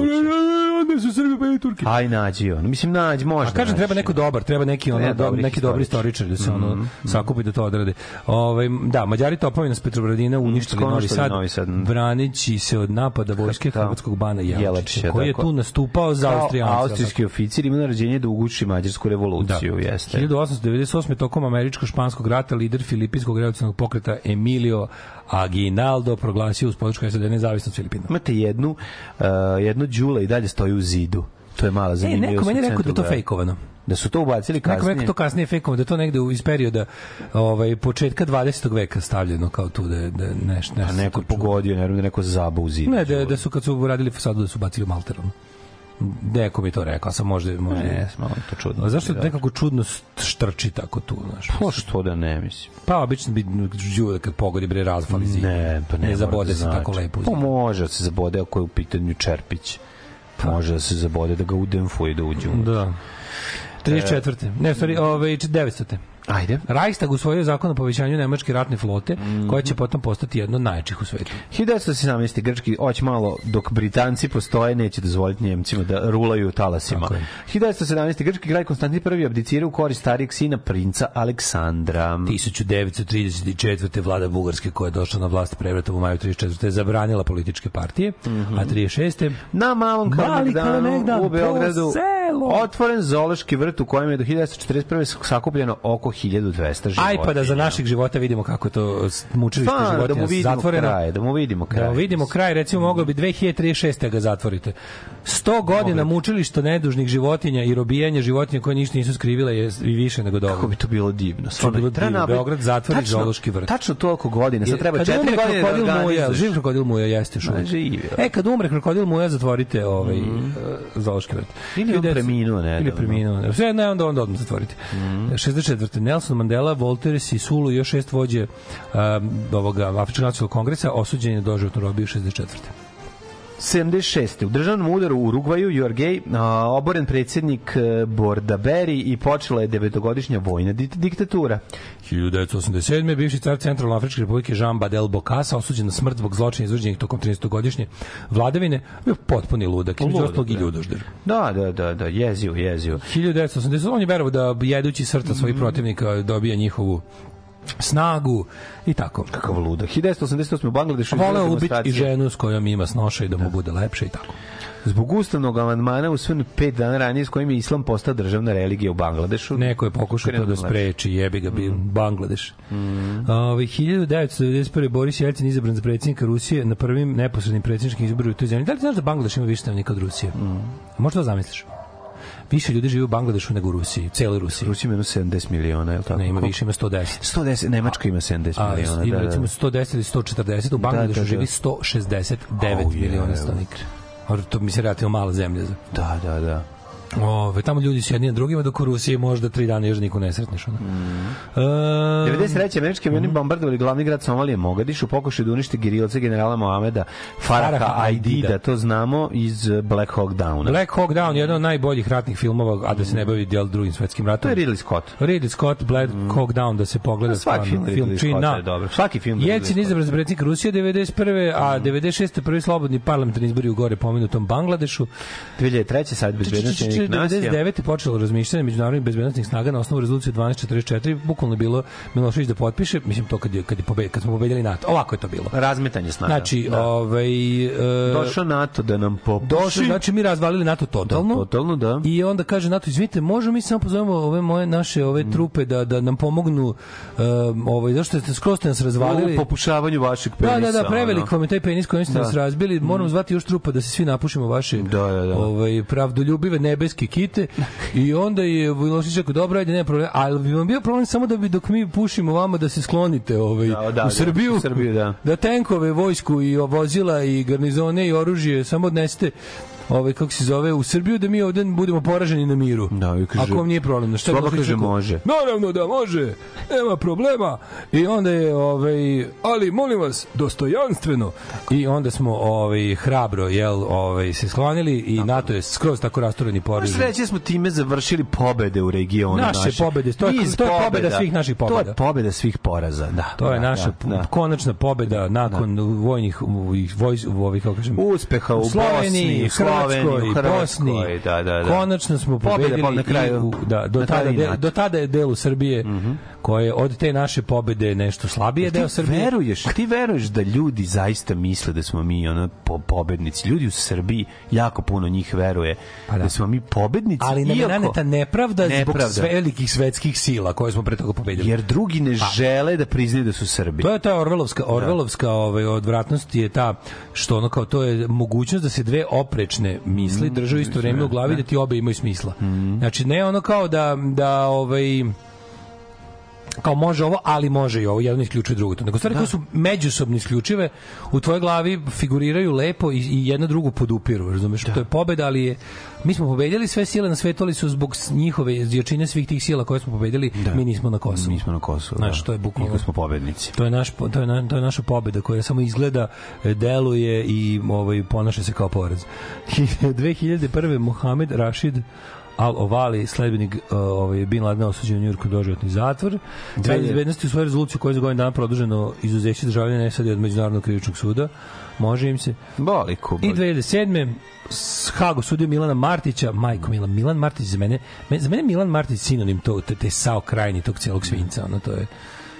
Onda su Srbi pa i Turki. Aj nađi on. Mislim nađi, može. A kažem treba neko dobar, treba neki ono Ne, do, dobri neki dobri historičar. istoričar da se ono sakupi da to odrade. Ovaj da, Mađari topovi nas Petrovaradina uništili skoro Novi Sad, Novi Sad. branići se od napada vojske Da. hrvatskog bana Jelačića, koji je tu nastupao za Austrijance. Austrijski oficir ima naređenje da uguši mađarsku revoluciju, jeste. 1898. tokom američko-španskog rata lider filipinskog revolucionarnog pokreta Emilio Aguinaldo proglasio uz podršku SAD nezavisnost Filipina. Imate jednu, uh, jednu đula i dalje stoji u zidu. To je mala E, zanimljivost. neko meni je rekao da to fejkovano. Da su to ubacili Neko kasnije. rekao to kasnije fejkovano, da to negde iz perioda ovaj, početka 20. veka stavljeno kao tu da je, da je neš, A neko pogodio, ne da neko zaba u zidu. Ne, da, da su kad su radili fasadu da su bacili u malter. ono. Neko mi je to rekao, sam možda... možda... Ne, malo to čudno. A zašto Da. nekako čudno štrči tako tu, znaš? Pa što da ne, mislim. Pa obično bi đuve kad pogodi bre razfali zid. Ne, pa ne, ne mora zabode da se znači. tako lepo. Pa može da se zabode ako je u pitanju Čerpić. Može da se zabode da ga udemfuje da uđe. Da. 34. Ne, sorry, ovaj 900. Ajde. Reichstag usvojio zakon o povećanju nemačke ratne flote, Mhm. koja će potom postati jedna od najjačih u svetu. 1917. grčki oć malo dok Britanci postoje neće dozvoliti Njemcima da rulaju talasima. Tako je. 1917. grčki kralj Konstantin I abdicira u korist starijeg sina princa Aleksandra. 1934. vlada Bugarske koja je došla na vlast prevratom u maju 34. je zabranila političke partije, a 36. Na malom Kalemegdanu Kalemegdan, u Beogradu otvoren zoološki vrt u kojem je do 1941. sakupljeno oko 1200 životinja. Aj pa da za naših života vidimo kako to mučilište Stvarno, životinja da mu vidimo zatvoreno. kraj, da mu vidimo kraj. Da vidimo kraj, recimo moglo bi 2036. da ga zatvorite. 100 godina mučilišta nedužnih životinja i robijanja životinja koje ništa nisu skrivile je i više nego dobro. Kako bi to bilo divno. Bi bilo Treba divno. napraviti- Beograd zatvori Tačno- zoološki vrt. Tačno toliko godina. Sad treba Kad 4 umre godine da organizuješ. živ krokodil Muja jeste još uvijek. živi, da. E, kad umre krokodil Muja, zatvorite ovaj mm. zoološki vrt. Ili on 1900 preminuo nedavno. Ili preminuo. ne. Sve ne, onda, onda odmah zatvorite. Mhm. 64. Nelson Mandela, Volter Sisulu i još šest vođe um, ovoga Afričkog nacionalnog kongresa osuđen je doživotno robiju 64. 76. U državnom udaru u Urugvaju, Jorgej, a, oboren predsjednik e, Bordaberi i počela je devetogodišnja vojna di- diktatura. 1987. bivši car Centralno Afričke republike Jean Badel Bokassa osuđen na smrt zbog zločina izvrđenih tokom 13-godišnje vladavine, bio potpuni ludak, ostalog i da. ljudožder. Da, da, da, da, jezio, jezio. 1980. On je verovao da jedući Mhm. svojih protivnika dobija njihovu snagu i tako. Kakav ludak. 1988. u Bangladešu Voleo izbila ubiti i ženu s kojom ima snoša i da mu bude lepše i tako. Zbog ustavnog amandmana usvojen pet dana ranije s kojim je islam postao državna religija u Bangladešu. Neko je pokušao to da spreči, jebi ga, bi Mhm. Bangladeš. Ovaj 1991. Boris Jelcin izabran za predsjednika Rusije na prvim neposrednim predsjedničkim izborima u toj zemlji. Da li znaš da Bangladeš ima više stanovnika od Rusije? Mhm. Možda to zamisliš? Više ljudi živi u Bangladešu nego u Rusiji, celoj Rusiji. Rusija ima jedno 70 miliona, je li tako? Ne, ima više, ima 110. 110, Nemačka ima 70 A, miliona. ima Da, da, recimo da. 110 ili 140, u Bangladešu da, da. živi 169 Au, miliona stanovnika. A To mi se relativno mala zemlja. za- Da, da, da. Ove, tamo ljudi su jedni na drugima, dok u Rusiji možda tri dana još niko ne sretneš. Ono. Mhm. E, 93. američki avioni Mhm. bombardovali glavni grad Somalije Mogadиш u pokušaju da unište gerilce generala Mohameda Faraha Aidida. To znamo iz Black Hawk Downa. Black Hawk Down je jedan od najboljih ratnih filmova, a da se ne bavi dijel drugim svetskim ratom. To je Ridley Scott. Ridley Scott, Black Hawk Down, da se pogleda. Svaki film stvarno. Ridley na- je dobro. Svaki film Jelcin Scotta. izabran za predsjednika Rusije 91. a 96. prvi slobodni parlamentarni izbori u gore pomenutom Bangladešu. 2003. sad bezbednosti nacija. 99. je počelo razmišljanje međunarodnih bezbednostnih snaga na osnovu rezolucije 1244, bukvalno bilo Milošević da potpiše, mislim to kad je kad je pobe, kad smo pobedili NATO. Ovako je to bilo. Razmetanje snaga. Znači, da. ovaj e, Došao NATO da nam popuši. došli, znači mi razvalili NATO totalno. Totalno, da. I onda kaže NATO, izvinite, možemo mi samo pozovemo ove moje naše ove trupe da da nam pomognu um, ovaj zašto ste skroz ste nas razvalili. U popušavanju vašeg penisa. Da, da, da, prevelik vam je taj penis kojim ste Da. nas razbili. Moramo zvati još trupa da se svi napušimo vaše Da, da, da. ovaj pravdoljubive nebeske kite. I onda je Milošić rekao dobro, ajde, nema problema, ali bi vam bio problem samo da bi dok mi pušimo vama da se sklonite ovaj Da, da, u da, Srbiju. u Srbiju, da. da tenkove, vojsku i vozila i garnizone i oružje samo odnesete ovaj kako se zove u Srbiju da mi ovde budemo poraženi na miru. Da, i kaže- Ako vam nije problem, na šta Sloba Milošević kaže, rekao? može. Naravno da može. Nema problema. I onda je ovaj ali molim vas dostojanstveno. I onda smo ovaj hrabro jel ovaj se sklonili i NATO je skroz tako rastureni. Možeš reći da smo time završili pobede u regionu. Naše pobede, to je- to je pobeda svih naših To pobeda. je pobeda svih poraza, da. To je da, naša da, da. konačna pobeda nakon vojnih ovih vojs ovih kako kažem Uspeha u Sloveniji, Bosni, Sloveniji, u Hrvatskoj, Bosni. da, da, da. Konačno smo pobedili pa na kraju. i da, do, Na tada, do tada je delu Srbije koje od te naše pobede nešto slabije deo Ti Srbije. veruješ, ti veruješ da ljudi zaista misle da smo mi ono po, pobednici. Ljudi u Srbiji jako puno njih veruje Pa da. da. smo mi pobednici. Ali nam je naneta nepravda, zbog Nepravda. sve velikih svetskih sila koje smo pre toga pobedili. Jer drugi ne žele da priznaju da su Srbi. To je ta Orvelovska Orvelovska ovaj odvratnost je ta što ono kao to je mogućnost da se dve oprečne misli Mm, drže u isto vreme u glavi da ti obe imaju smisla. Znači ne ono kao da da ovaj kao može ovo, ali može i ovo, jedno isključuje drugo. Nego stvari koje su međusobno isključive, u tvojoj glavi figuriraju lepo i, i jedna drugu podupiru, razumeš? To je pobeda, ali je mi smo pobedili sve sile na svetu, ali su zbog njihove jačine svih tih sila koje smo pobedili, mi nismo na Kosovu. Mi smo na Kosovu. Znaš, da. to je bukvalno- Iako smo pobednici. To je naš to je na, to je naša pobeda koja samo izgleda, e, deluje i ovaj ponaša se kao poraz. 2001. <laughs> Mohamed Rashid Al Ovali, sledbenik uh, ovaj Bin Ladena osuđen u Njujorku na doživotni zatvor. Sve bezbednosti u svojoj rezoluciji koja je za godinu dana produženo izuzeće državljana SAD od Međunarodnog krivičnog suda. Može im se. Boli kuba. I 2007. s Hago sudio Milana Martića, majko Milan, Milan Martić za mene, me- za mene Milan Martić sinonim to, te, te sao krajni tog celog svinca, ono, to je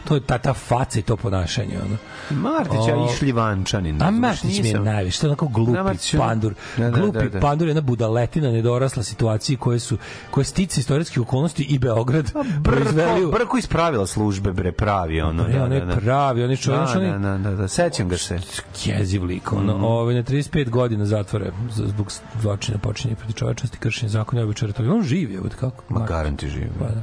to je ta, ta faca i to ponašanje, ono. Martić, a O, i šljivančanin. A Martić mi je najviše, to je onako glupi Da, Martić je- pandur. Da, da, glupi da, da. pandur, jedna budaletina nedorasla situaciji koje su koje stice istorijskih okolnosti i Beograd proizveli u- Brko, Brko iz pravila službe, bre, pravi ono. Bre, da, on je da, da. pravi, on je čovjek, Da, on je- da, da, da, da, sećam ga se. jeziv lik, ono, Mhm. ovaj, na 35 godina zatvore za- zbog zločina počinje protiv čovečnosti, kršenja zakona i običara. On živ je, od kako? Ma garanti živi. Pa da.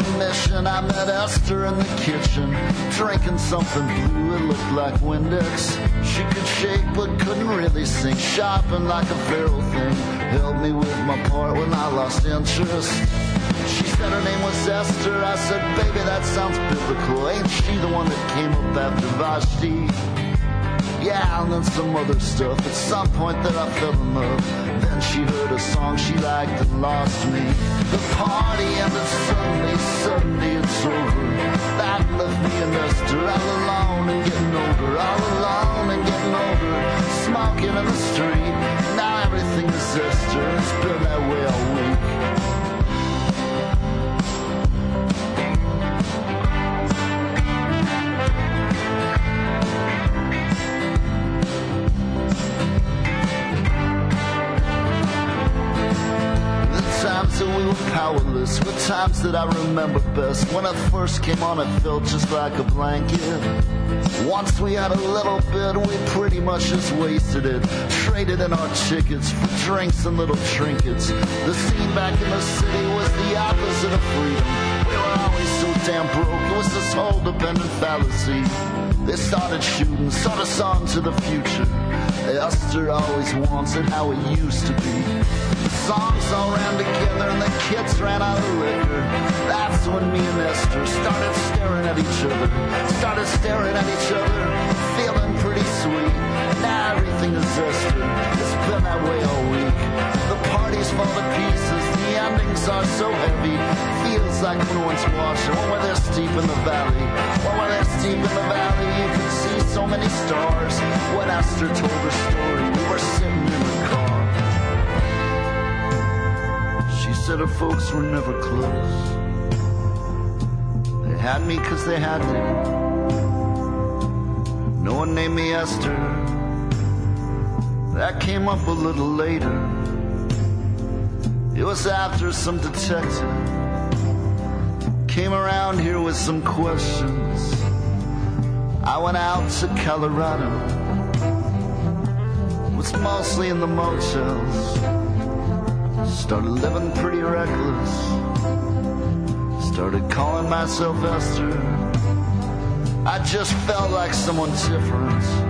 of a mission, I met Esther in the kitchen, drinking something blue. It looked like Windex. She could shake but couldn't really sing. Shopping like a feral thing. Helped me with my part when I lost interest. She said her name was Esther. I said, baby, that sounds biblical. Ain't she the one that came up after Vashti? Yeah, and then some other stuff. At some point that I fell in love. Then she heard a song she liked and lost me. The party and ended suddenly, suddenly it's over. That left me and Esther all alone and getting older, all alone and getting older. Smoking in the street. Now everything is Esther. It's been that way we were powerless were times that I remember best. When I first came on, it felt just like a blanket. Once we had a little bit, we pretty much just wasted it. Traded in our tickets for drinks and little trinkets. The scene back in the city was the opposite of freedom. We were always so damn broke, it was this whole dependent fallacy. They started shooting, sort us on to the future. Esther always wants it how it used to be. The songs all ran together and the kids ran out of liquor. That's when me and Esther started staring at each other. Started staring at each other, feeling pretty sweet. Now everything is Esther. It's been that way all week. The parties fall to pieces. The endings are so heavy. Feels like no one's watching. When we're this deep in the valley. When we're this deep in the valley, you can see so many stars. When Esther told her story, we were sitting in the car. She said her folks were never close. They had me 'cause they had to. No one named me Esther. That came up a little later. It was after some detective came around here with some questions. I went out to Colorado. Was mostly in the motels. Started living pretty reckless. Started calling myself Esther. I just felt like someone different.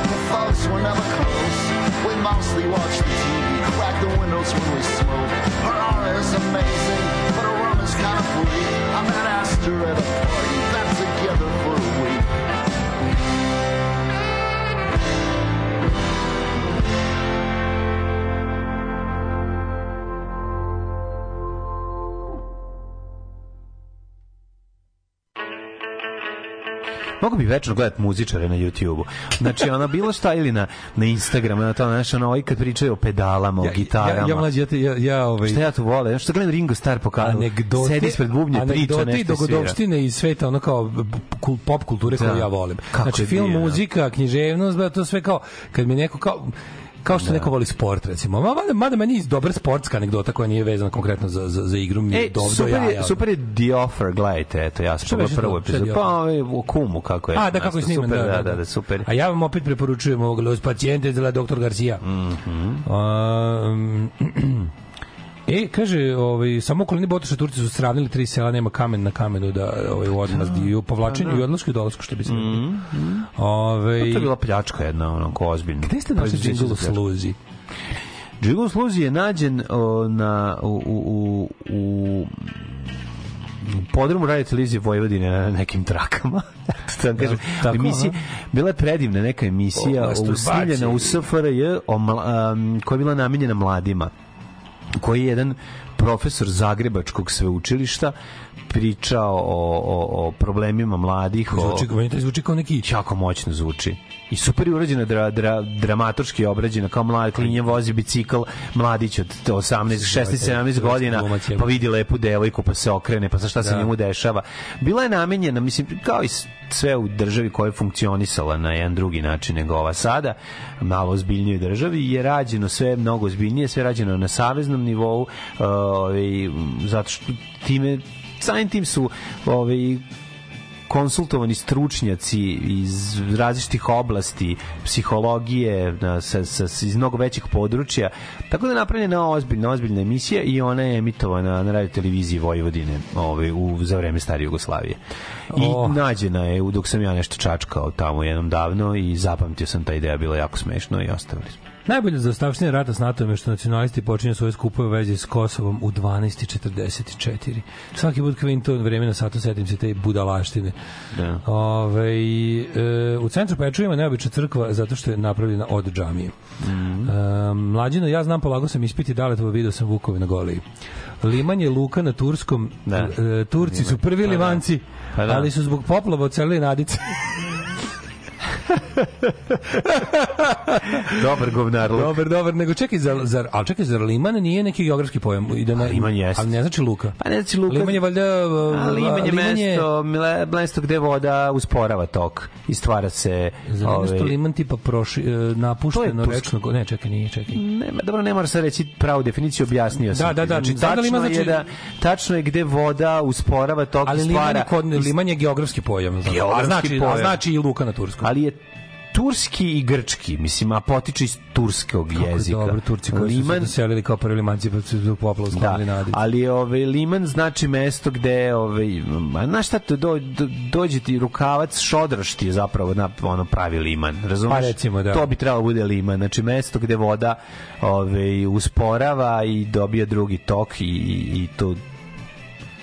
Folks were never close. We mostly watch the TV, crack the windows when we smoke. Her aura is amazing, but her room is kind of bleak. I met Esther at a party, got together for a week. Mogu bi večno gledati muzičare na YouTube-u. Znači, ona bilo šta ili na, na Instagramu, na to, znaš, ono, ovaj kad pričaju o pedalama, o gitarama. Ja, ja, mlađi, ja, ja, ja ovaj, Šta ja tu vole? Znaš, što gledam Ringo Starr pokazao. anegdote, Sedi ispred bubnja, priča i nešto svira. dogodovštine iz sveta, ono kao pop kulture koju Da. ja volim. Kako znači, je film, divno. muzika, književnost, ba, to sve kao, kad mi neko kao, kao što neko voli sport, recimo. Ma, mada, mada meni je dobra sportska anegdota koja nije vezana konkretno za, za, za igru, mi E, super, je, super je The Offer, gledajte, eto, ja sam pogledao prvu epizodu. Pa, ovaj, u kumu, kako je. A, da, kako je sniman, super, da, da, da, super. A ja vam opet preporučujem ovog Los Pacientes de la Dr. Garcia. Mhm. Um, E, kaže, ovaj, samo okolini Botoša Turci su sravnili tri sela, nema kamen na kamenu da ovaj, u odmazdi i u povlačenju i odlasku i dolasku, što bi se rekli. Ovaj, Pa to je bila pljačka jedna, onako ozbiljna. Gde ste našli Preduzeće džingl u za pljačku. sluzi? Džigl Sluzi je nađen o, na, u, u, u, u podrumu radio televizije Vojvodine na nekim trakama. <laughs> vam kažem. tako, emisija, bila je predivna neka emisija O u SFRJ o, um, koja je bila namenjena mladima koji je jedan profesor Zagrebačkog sveučilišta pričao o, o, o problemima mladih, o, Zvuči, meni to zvuči kao neki jako moćno zvuči. I super je urađena, dra, dra, dramaturški obrađena, kao mlad klinje vozi bicikl, mladić od 18, 16, 17 godina, pa vidi lepu devojku, pa se okrene, pa sa šta se Da. njemu dešava. Bila je namenjena, mislim, kao i sve u državi koja je funkcionisala na jedan drugi način nego ova sada, malo ozbiljnijoj državi, je rađeno sve mnogo ozbiljnije, sve rađeno na saveznom nivou, ovaj, zato što time samim tim su ovaj, konsultovani stručnjaci iz različitih oblasti, psihologije, na, sa, sa, iz mnogo većih područja. Tako da je napravljena ozbiljna, ozbiljna emisija i ona je emitovana na radio televiziji Vojvodine ovaj, u, za vreme stare Jugoslavije. I Oh. nađena je dok sam ja nešto čačkao tamo jednom davno i zapamtio sam ta ideja, bilo jako smešno i ostavili smo. Najbolje za ostavštine rata s NATO je što nacionalisti počinju svoje skupove u vezi s Kosovom u 12.44. Svaki put kad vidim to vreme na satu, setim se te budalaštine. Da. Ove, e, u centru Peču ima neobična crkva zato što je napravljena od džamije. Mhm. E, mlađino, ja znam, polagao sam ispiti daletovo, video sam Vukove na goliji. Liman je luka na Turskom. Da. E, Turci su prvi Pa da. limanci, Pa da. ali su zbog poplava ocelili nadice. <laughs> <laughs> Dobar govnar. Luk. Dobar, dobar, nego čekaj, zar, zar, ali čekaj, zar Liman nije neki geografski pojam? I da ne, Liman jeste. Ali ne znači Luka. Pa ne znači Luka. Liman je valjda... A, Liman je Liman mesto, mile- mesto gde voda usporava tok i stvara se... Zar nešto ovaj, Liman tipa proši, e, napušteno je rečno... Ne, čekaj, nije, čekaj. Ne, dobro, ne moraš sad reći pravu definiciju, objasnio sam. Da, da, da, Znači, da tačno, Liman je znači- da, tačno je gde voda usporava tok Ali i Liman stvara... je, kod, Liman je geografski pojam. Znači, a, Geografski znači, a pojam. znači i Luka na Turskom. Ali je turski i grčki, mislim, a potiče iz turskog Kako je jezika. dobro, Turci koji su se Liman, doselili kao prvi limanci pa su zbog poplava da, sklonili nadice. ali je ovaj liman znači mesto gde ovaj a znaš šta to do, do, dođe ti rukavac šodraš ti je zapravo na ono pravi liman razumeš Pa recimo, da. to bi trebalo bude liman znači mesto gde voda ovaj usporava i dobija drugi tok i, i, i to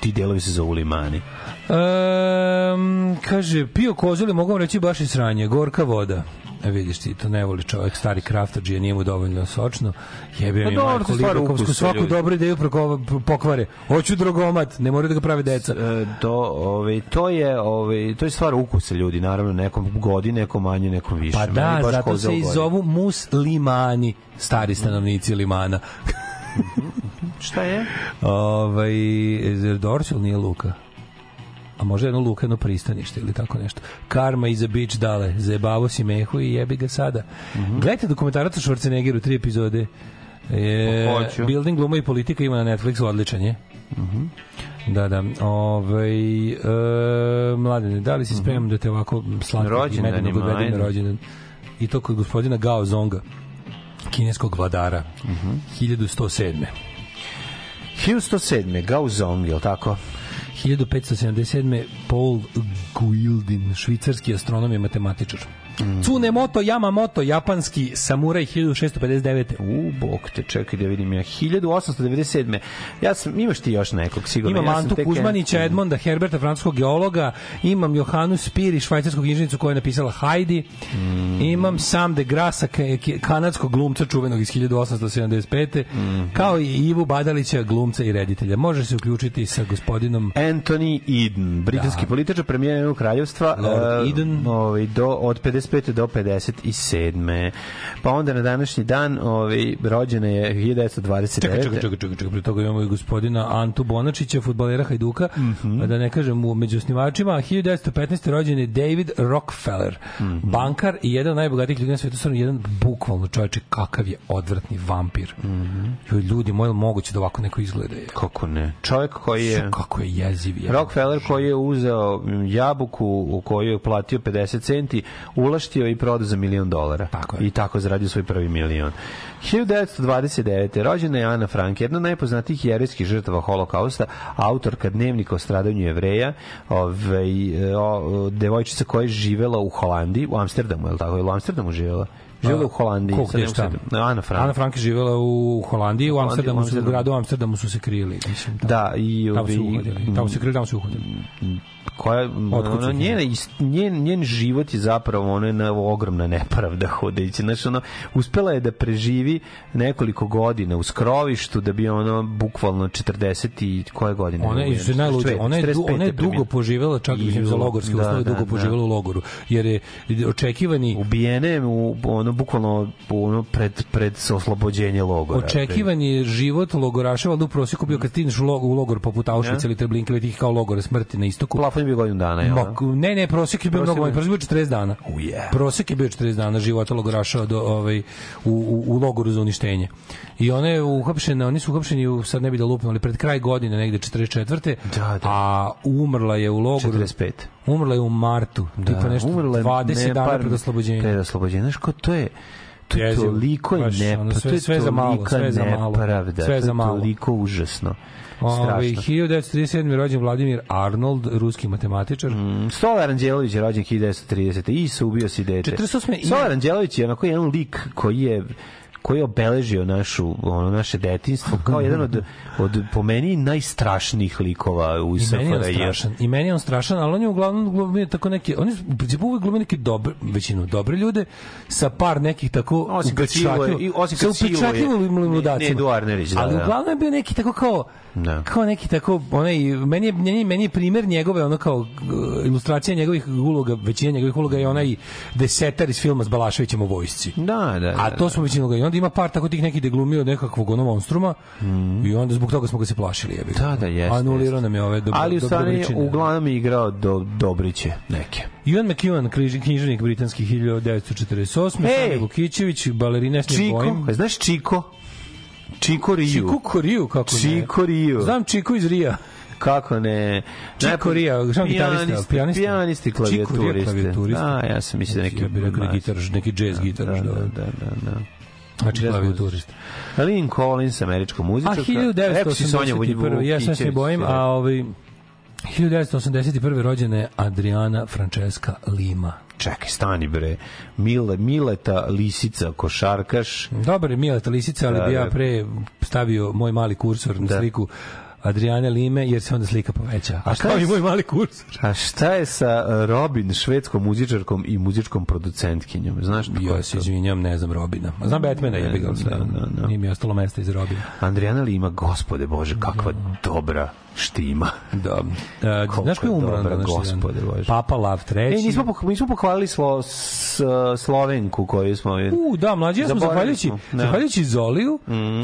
ti delovi se zovu limani Um, kaže, pio kozuli, mogu vam reći baš i sranje, gorka voda. E vidiš ti, to ne voli čovjek, stari kraftađije, nije mu dovoljno sočno. Jebe mi majko, ukusa, svaku ljudi. dobru ideju pokvare. Hoću drogomat, ne moraju da ga prave deca. E, to, ovaj, to je ovaj, to je stvar ukusa ljudi naravno nekom godi nekom manje nekom više Pa da, zato se i zovu muslimani, stari stanovnici limana. Šta je ovaj, Dorsul nije luka? A može jedno luka, jedno pristanište ili tako nešto. Karma is a bitch, dale. Zajebavo si mehu i jebi ga sada. Mhm. Gledajte dokumentarac o Schwarzeneggeru, tri epizode. E, Hoću. Building gluma i politika ima na Netflixu, odličan je. Mhm. Da, da. Ovaj, e, mladene, da li si spremam da te ovako slatko i na ajde. rođendan? I to kod gospodina Gao Zonga, kineskog vladara, Mhm. 1107. 1107. Gaozong, je li tako? 1577. Paul Guildin, švicarski astronom i matematičar. Mm. Tsunemoto Yamamoto, japanski samuraj 1659. U, bok te, čekaj da vidim ja. 1897. Ja sam, imaš ti još nekog, sigurno. Imam ja Antu Kuzmanića, Edmonda Herberta, francuskog geologa, imam Johanu Spiri, švajcarskog inženicu koja je napisala Heidi, Mm. imam Sam de Grasa, kanadskog glumca čuvenog iz 1875. Mm. kao i Ivu Badalića, glumca i reditelja. Može se uključiti sa gospodinom Anthony Eden, britanski Da. političar premijer kraljevstva Lord e, Eden. ovaj, do, od 55. do 57. Pa onda na današnji dan ovaj, rođena je 1929. Čekaj, čekaj, čekaj, čekaj, čekaj, pre toga imamo i gospodina Antu Bonačića, fudbalera Hajduka, Mhm. a da ne kažem u među osnivačima, 1915. rođen je David Rockefeller, Mhm. bankar i jedan od najbogatijih ljudi na svetu, stvarno jedan bukvalno čovječe kakav je odvratni vampir. Joj, ljudi, moj, moguće da ovako neko izgleda? Je? Kako ne? Čovjek koji je... Kako je jeziv. Je. Rockefeller koji je uzeo mm, jabuku u koju je platio 50 centi, ulaštio i prodao za milion dolara. Tako je. I tako zaradio svoj prvi milion. 1929. rođena je Ana Frank, jedna od najpoznatijih jerijskih žrtava holokausta, autorka dnevnika o stradanju jevreja, ovaj, o, devojčica koja je živela u Holandiji, u Amsterdamu, je li tako? Je u Amsterdamu živela? Živela u Holandiji. Ko, sad gde, ne mogu šta? Ana Frank. Ana Frank je živjela u Holandiji, u Amsterdamu, su, u gradu Amsterdamu su se krili. Mislim, tamo, Da, i tamo su uhodili. Tamo se krili, tamo su uhodili. koja ono, is- njen, njen život je zapravo ono je na ogromna nepravda hodajući. Znači, ono, uspela je da preživi nekoliko godina u skrovištu da bi ono bukvalno 40 i koje godine? Ona je izuzetno najluđa. Ona je, du, ona je dugo poživela, čak mislim za logorske Da, uslove, da, dugo da. poživela u logoru. Jer je očekivani ubijene je u ono bukvalno ono pred pred oslobođenje logora. Očekivani život logoraša, valjda u prosjeku bio kad stigneš u logor, u logor poput Auschwitz ili Treblinka, tih kao logore smrti na istoku. Plafon je bio godinu dana, da? Mok, ne, ne, prosjek je bio mnogo je- manji, prosjek je bio 40 dana. Oh, yeah. Prosjek je bio 40 dana života logoraša do, ovaj, u, u, u logoru za uništenje. I ona je uhapšena, oni su uhapšeni, u, sad ne bi da lupim, ali pred kraj godine, negde 44. Da, da. A umrla je u logoru. 45. Umrla je u martu, da, tipa nešto umrla je 20 ne, dana pred oslobođenjem. Pred oslobođenjem. Znaš ko to je? To je toliko je Baš, ne, sve- to je sve za malo, sve za malo. nepravda, Sve za je malo. toliko užasno. Ovaj Strašno. 1937. je rođen Vladimir Arnold, ruski matematičar. Mm, Solar Anđelović je rođen 1930. I se ubio si dete. 48. i- Solar Anđelović je onako jedan lik koji je koji je obeležio našu ono naše detinjstvo kao jedan od od po meni najstrašnijih likova u SFRJ. I meni je on strašan, ali on je uglavnom glumio tako neke, on je u principu uvek glumio neke dobre, većinu dobre ljude sa par nekih tako Osim siluje, i osim kad sa upečatljivim siluje. ludacima. Ne, Edu Arnerić, da, Ali da. uglavnom je bio neki tako kao Da. kao neki tako onaj meni je meni, meni je primer njegove ono kao ilustracija njegovih uloga većina njegovih uloga je onaj desetar iz filma s Balaševićem u vojsci Da, da. A da, to smo većinu ga i onda ima par tako tih nekih da je glumio nekakvog ono monstruma i onda zbog toga smo ga se plašili jebi. Mm. Da, da, jeste, Anulirao nam je ove dobro Ali u stvari uglavnom je igrao do Dobriće neke. Ivan McEwan, književnik britanski 1948. Ej! Sanja Vukićević, balerina s njim Čiko, a znaš Čiko? Čiko Riju. Čiko kako ne? Čiko Riju. Znam Čiko iz Rija. Kako ne? Čiko Rija, šta gitarista, pijanista? pijanisti, klavijaturiste. Da, ja sam mislio neki... Ja bih rekao da gitaraš, neki jazz gitaraš. Da, Da, da, da, da. da. Znači Jazz klavijaturista. Lynn Collins, američka A muzičarka. Sonja 1981. Ja sam se bojim, a ovaj 1981. rođena je Adriana Francesca Lima. Čekaj, stani bre. Mile, Mileta Lisica, košarkaš. Dobar je Mileta Lisica, ali Da, bi ja da. pre stavio moj mali kursor na Da. sliku Adriane Lime, jer se onda slika poveća. A šta je moj mali kursor. A šta je sa uh, Robin, švedskom muzičarkom i muzičkom producentkinjom? Znaš ko Ja se to? izvinjam, ne znam Robina. Znam Batmana, je bi ga da, da, da. Nije mi ostalo mesta iz Robina. Andrijana Lima, gospode Bože, kakva dobra štima. <laughs> Da. E, Koliko znaš ko je umro na dobra, gospode Bože. Papa Lav III. E, nismo, nismo pohvalili slo, s, Slovenku koju smo... U, da, mlađi, ja smo zahvaljujući, da. zahvaljujući Zoliju,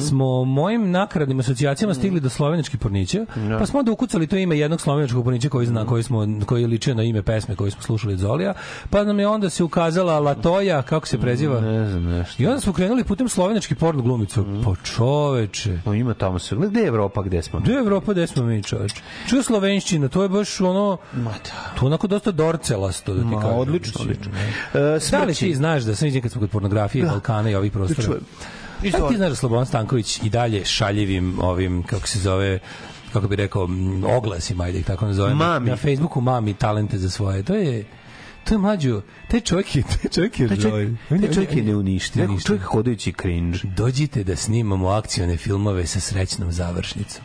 smo mojim nakaradnim asocijacijama stigli do slovenačkih pornića, pa smo onda ukucali to ime jednog slovenačkog pornića koji, zna, koji, smo, koji je ličio na ime pesme koju smo slušali od Zolija, pa nam je onda se ukazala Latoja, kako se preziva, Ne znam nešto. i onda smo krenuli putem slovenački porno glumicu. Pa čoveče, No, ima tamo sve. Gde je Evropa, gde smo? Gde je Evropa, gde smo mi, čoveče? Čuo slovenščina, to je baš ono... Ma da. To je onako dosta dorcelasto, da ti Ma, kažem. odlično, odlično. ne. E, Da li ti znaš da sam vidio kad smo kod pornografije, Balkana i ovih prostora? čujem. A ti znaš da Slobodan Stanković i dalje šaljivim ovim, kako se zove, kako bi rekao, oglasima, ajde ih tako nazovem. Mami. Na Facebooku mami talente za svoje. To je to je mlađo, taj čovjek je, taj čovjek je Taj čovjek, taj čovjek je neuništiv. Neko neuništiv. čovjek hodajući cringe. Dođite da snimamo akcione filmove sa srećnom završnicom.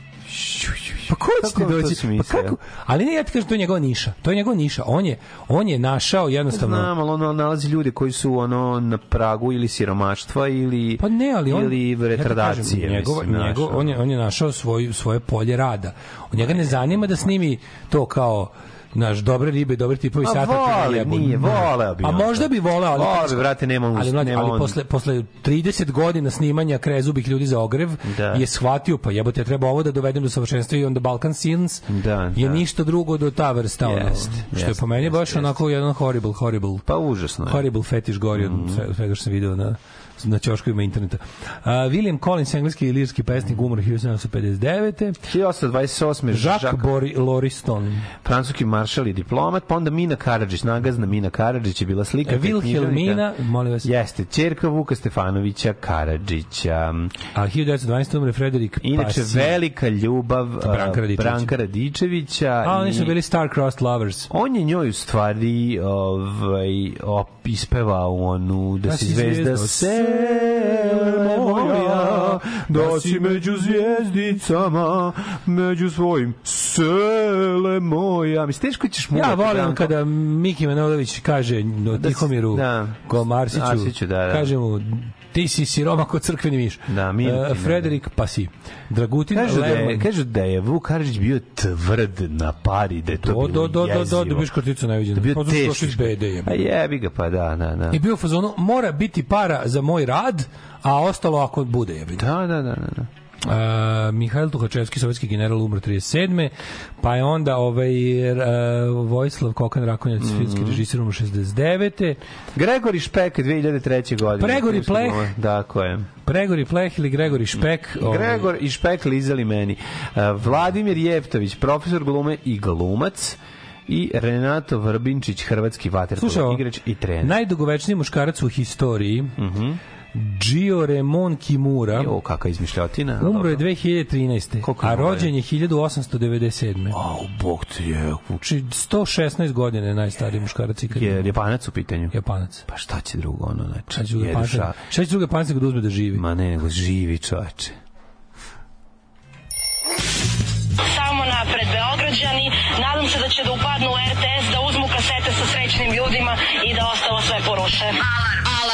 Pa ko će ti doći? Pa kako? Ali ne, ja ti kažem, to je njegova niša. To je njegova niša. On je, on je našao jednostavno... Znam, ali ono nalazi ljude koji su ono na pragu ili siromaštva ili Pa ne, ali on ili ja retardacije. kažem, njegov, mislim, njegov, on je on je našao svoj svoje polje rada. On njega ne zanima da snimi to kao naš dobre ribe, dobre tipovi A sata. vole, nije, voleo bi A možda bi voleo, ali Voleo bi, brate, nema on- ali, mlađe, nema ali on- posle posle 30 godina snimanja krezubih ljudi za ogrev Da. je shvatio pa jebote treba ovo da dovedem do savršenstva i onda Balkan Sins Da, je da. ništa drugo do ta vrsta ono, Jest, što je jest, po meni jest, baš jest. onako jedan horrible horrible Pa užasno je. horrible fetiš gori od sve- svega što sam video na na ćoškovima interneta. Uh, William Collins, engleski i lirski pesnik, umro 1759. 1828. Jacques Jacques Bori Loriston. francuski maršal i diplomat, pa onda Mina Karadžić, nagazna Mina Karadžić je bila slika. E, Wilhelmina, molim vas. Jeste, ćerka Vuka Stefanovića Karadžića. A 1912. umre Frederik Inače, Pasi. velika ljubav Branka a, Radičevića. Branka Radičevića. A oni su bili star-crossed lovers. On je njoj u stvari ovaj, op, ispevao onu da, Da si si zvezda zvijezdo sele moja, da si među zvijezdicama, među svojim sele moja. Mislim, teško ćeš mu Ja volim kada Miki Manojlović kaže Da Tihomiru da. Gomarsiću, Arsiću, da, da. kaže mu ti si siroma kod crkveni miš. Da, mi- E, Frederik Pasi. Dragutin Kažu da, je, Lerman. kažu da je Vuk Karadžić bio tvrd na pari, da je to Do, bilo do, do, do, do, jezivo. da biš karticu neviđena. Da bio došli iz BD je. A jebi ga, pa da, da, da. I bio u fazonu, mora biti para za moj rad, a ostalo ako bude je. Da, da, da, da. da. Uh, Mihajl Tuhačevski, sovjetski general, umro 37. Pa je onda ovaj, uh, Vojislav Kokan Rakonjac, Mhm. filmski režisir, umro 69. Gregori Špek 2003. godine. Pregori Pleh. Tako je. Pregori Pleh ili Gregori Špek. ovaj, Gregor i Špek lizali meni. Uh, Vladimir Jeftović, profesor glume i glumac i Renato Vrbinčić, hrvatski vaterpolo igrač i trener. najdugovečniji muškarac u historiji, Gio Remon Kimura, Jo, kakva izmišljotina. umro je Dobro. 2013. Koliko a rođen je 1897. Au, bog te je. Znači, 116 godina je najstariji muškarac ikad. Je Japanac u pitanju? Japanac. Pa šta će drugo, ono, znači, Šta će druga jedu panca? ša- Šta će druga panca kad uzme da živi? Ma ne, nego živi čoveče. Samo napred Beograđani, nadam se da će da upadnu u RTS, da uzmu kasete sa srećnim ljudima i da ostalo sve poruše. Alarm.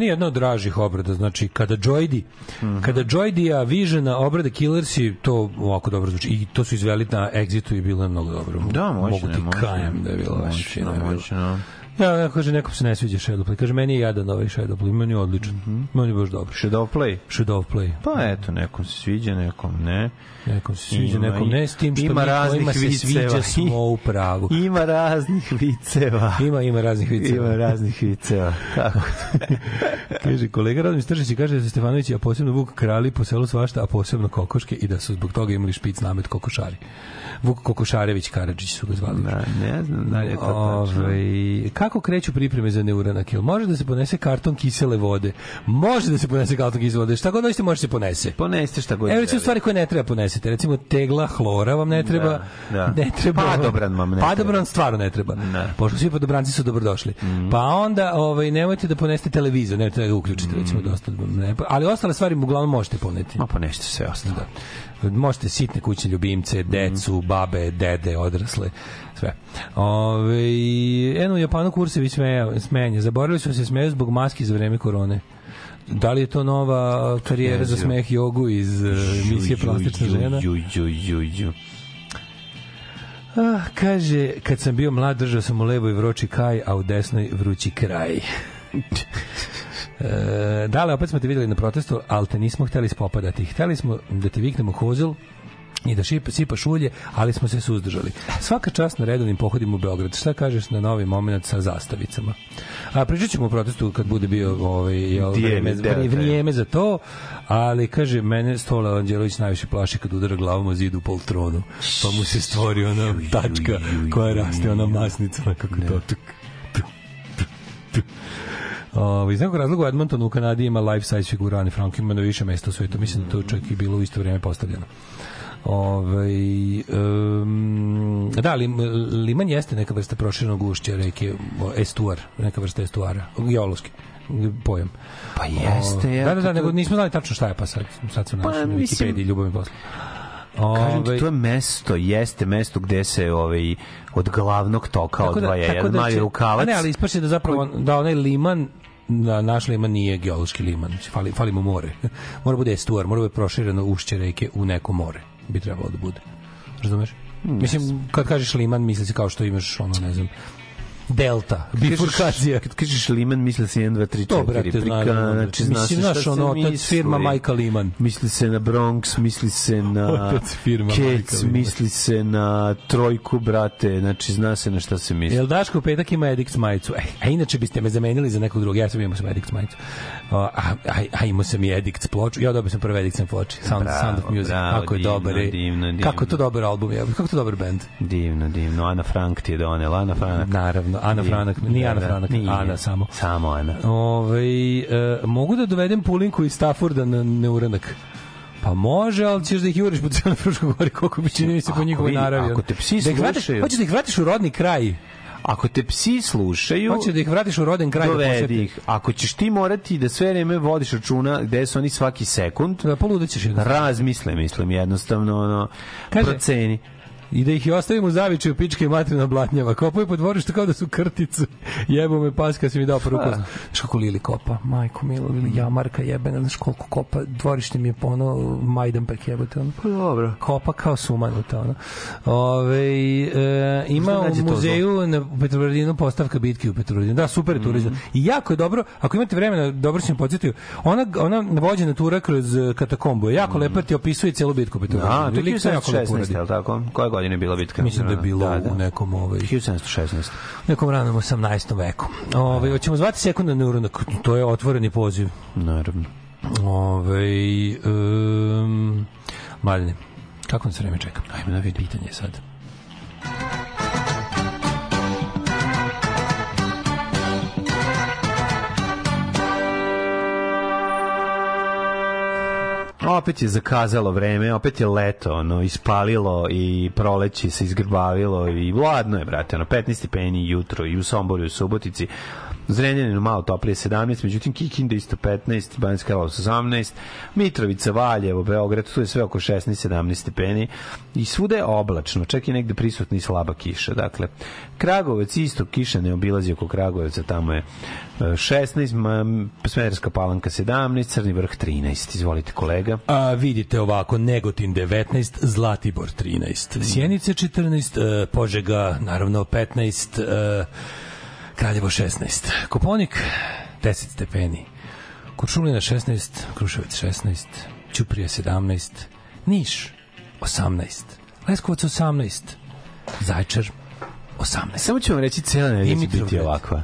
Meni je jedna od dražih obrada, znači kada Joydi, kada Joydija Visiona obrada Killersi, to ovako dobro zvuči. I to su izveli na Exitu i bilo je mnogo dobro. Da, moćno Mogu ti moćno. kajem da je bilo baš Moćno, je bilo. moćno. Ja, kaže, nekom se ne sviđa Shadowplay. Kaže, meni je jadan ovaj Shadowplay, meni je odličan. Meni je baš dobro. Shadow Play. Shadowplay. Pa eto, nekom se sviđa, nekom ne. Nekom se sviđa, Ima nekom ne, s tim što ima mi kojima se viceva. sviđa smo u pravu. <laughs> Ima raznih viceva. Ima, ima raznih viceva. Ima raznih viceva. <laughs> Kako? kaže, kolega Radomir Stršić kaže da su Stefanović, a posebno Vuk krali po selu svašta, a posebno kokoške i da su zbog toga imali špic namet kokošari. Vuk Kokošarević Karadžić su ga zvali. Da, ne znam da je to tačno. Ove, kako kreću pripreme za neuranak? Jel može da se ponese karton kisele vode? Može da se ponese karton kisele vode. Šta god hoćete može se ponese. Poneste šta god Evo recimo stvari koje ne treba ponesete. Recimo tegla hlora vam ne treba. Da, da. Ne treba. Padobran vam ne treba. Padobran stvarno ne treba. Ne. Pošto svi padobranci su dobrodošli. Mhm. Pa onda ovaj, nemojte da ponesete televizor. Ne treba da uključite. Recimo, dosta, ne, ali ostale stvari uglavnom možete poneti. Ma poneste sve ostalo. Da. Možete sitne kućne ljubimce, decu, babe, dede, odrasle, sve. Ove, eno u Japanu kursevi smeja, smenja. Zaboravili su se smeju zbog maski za vreme korone. Da li je to nova karijera za smeh jogu iz uh, emisije Plastična žena? Ju, ju, ju, ju. Ah, kaže, kad sam bio mlad, držao sam u levoj vroči kaj, a u desnoj vrući kraj. <laughs> e, dale, opet smo te videli na protestu, ali te nismo hteli spopadati. Hteli smo da te viknemo hozil, i da šipa, sipaš ulje, ali smo se suzdržali. Svaka čast na redovnim pohodima u Beograd. Šta kažeš na novi moment sa zastavicama? A pričat ćemo o protestu kad bude bio ovaj, jel, vrijeme, vrijeme za to, ali kaže, mene Stola Anđelović najviše plaši kad udara glavom o zidu u poltronu, pa mu se stvori ona tačka koja raste, ona masnica, kako to tuk, tuk, tuk, tuk. O, iz nekog razloga u Edmontonu u Kanadi ima life size figura Ani Frank, ima na više mesta u svetu, mislim da to čak i bilo u isto vrijeme postavljeno. Ove, um, da, lim, liman jeste neka vrsta proširenog ušća reke, estuar, neka vrsta estuara, geološki pojam. Pa jeste, O, ja, Da, da, da, nego nismo znali tačno šta je, pa sad, sad su našli na mislim- Wikipediji, ljubav mi posla. Kažem ti, Ovaj, to je mesto, jeste mesto gde se ovaj, od glavnog toka odvaja jedan mali će- rukavac. Ne, ali ispaše da zapravo da onaj liman da naš liman nije geološki liman, fali, fali mu more. <laughs> mora bude estuar, mora bude prošireno ušće reke u neko more, bi trebalo da bude. Razumeš? Mislim, kad kažeš liman, misli se kao što imaš, ono, ne znam, delta, bifurkacija. Kad kažeš liman, misli se 1, 2, 3, 4. To, brate, prika, znači, brate. zna se Mislim, znaš, ono, otac misli. firma Majka Liman. Misli se na Bronx, misli se na Kec, Liman. misli se na Trojku, brate, znači zna se na šta se misli. Jel Daško u petak ima Edix majicu? E, a inače biste me zamenili za nekog drugog. Ja sam imao sam Edix majicu. A, a, a imao sam i Edix ploču. Ja dobio sam prve Edix ploče. Sound, Bravo, Sound of Music. bravo, Kako je divno, dobar. divno, divno. Kako je to dobar album. Je. Kako je to dobar band. Divno, divno. Ana Frank ti je donela. Ana Frank. Naravno. Ana. Franak. Nije Ana Da, da, Franak. nije. Ana samo. Samo Ana. Ove, e, mogu da dovedem Pulinku iz Stafforda na neuranak? Pa može, ali ćeš da ih juriš po cijelom Fruškoj gori, koliko bi čini se po njihovoj naravi. ako te psi da ih vratiš, slušaju- hoćeš da ih vratiš u rodni kraj. Ako te psi slušaju, Hoćeš da ih vratiš u roden kraj da dovedi posjeti. ih. Ako ćeš ti morati da sve vreme vodiš računa gde su oni svaki sekund, Da, poludećeš jednostavno. razmisle, mislim, jednostavno, ono, Kaže- proceni. I da ih i ostavimo u zavičaju pičke i materina blatnjava. Kopaju po dvorištu kao da su krticu. <laughs> Jebo me pas kad si mi dao prvu kaznu. Znaš kako Lili kopa? Majko Milo, Lili Jamarka jebena. Znaš koliko kopa? Dvorište mi je po ono Majdanpek jebote. Ono. Pa dobro. Kopa kao sumanuta. Ono. Ove, e, ima u muzeju na Petrovaradinu postavka bitke u Petrovaradinu. Da, super je turizam. I jako je dobro, ako imate vremena, dobro sam podsjetio, ona, ona vođena tura kroz e, katakombu je jako lepa, ti opisuje celu bitku u Da, Petrovaradinu. to je Lik to jako lepo 1716, uradi. je li tako? Koje godine je bila bitka? Mislim da je bilo Da, da. u nekom ovaj 1716. nekom ranom 18. veku. Ovaj hoćemo zvati sekunda neuronak. To je otvoreni poziv. Naravno. Ovaj um, Mladine, kako nam se vreme čeka? Ajme da vidim. Pitanje je sad. Opet je zakazalo vreme, opet je leto, ono, ispalilo i proleći se izgrbavilo i vladno je, brate, ono, 15 stepeni jutro i u Somboru i u Subotici. Zrenjaninu malo toplije 17, međutim Kikinda isto 15, Banjska Karlovac 18, Mitrovica, Valjevo, Beograd, tu je sve oko 16-17 stepeni i svuda je oblačno, čak i negde prisutna i slaba kiša. Dakle, Kragovec isto kiša ne obilazi oko Kragujevca, tamo je e, 16, ma, Smederska palanka 17, Crni vrh 13. Izvolite kolega. A vidite ovako, Negotin 19, Zlatibor 13, Sjenice 14, e, Požega naravno 15, e, Kraljevo 16, Koponik 10 stepeni, Kuršumlina 16, Kruševac 16, Ćuprija 17, Niš 18, Leskovac 18, Zajčar 18. Samo ću vam reći, cijela nedelja će biti ovakva.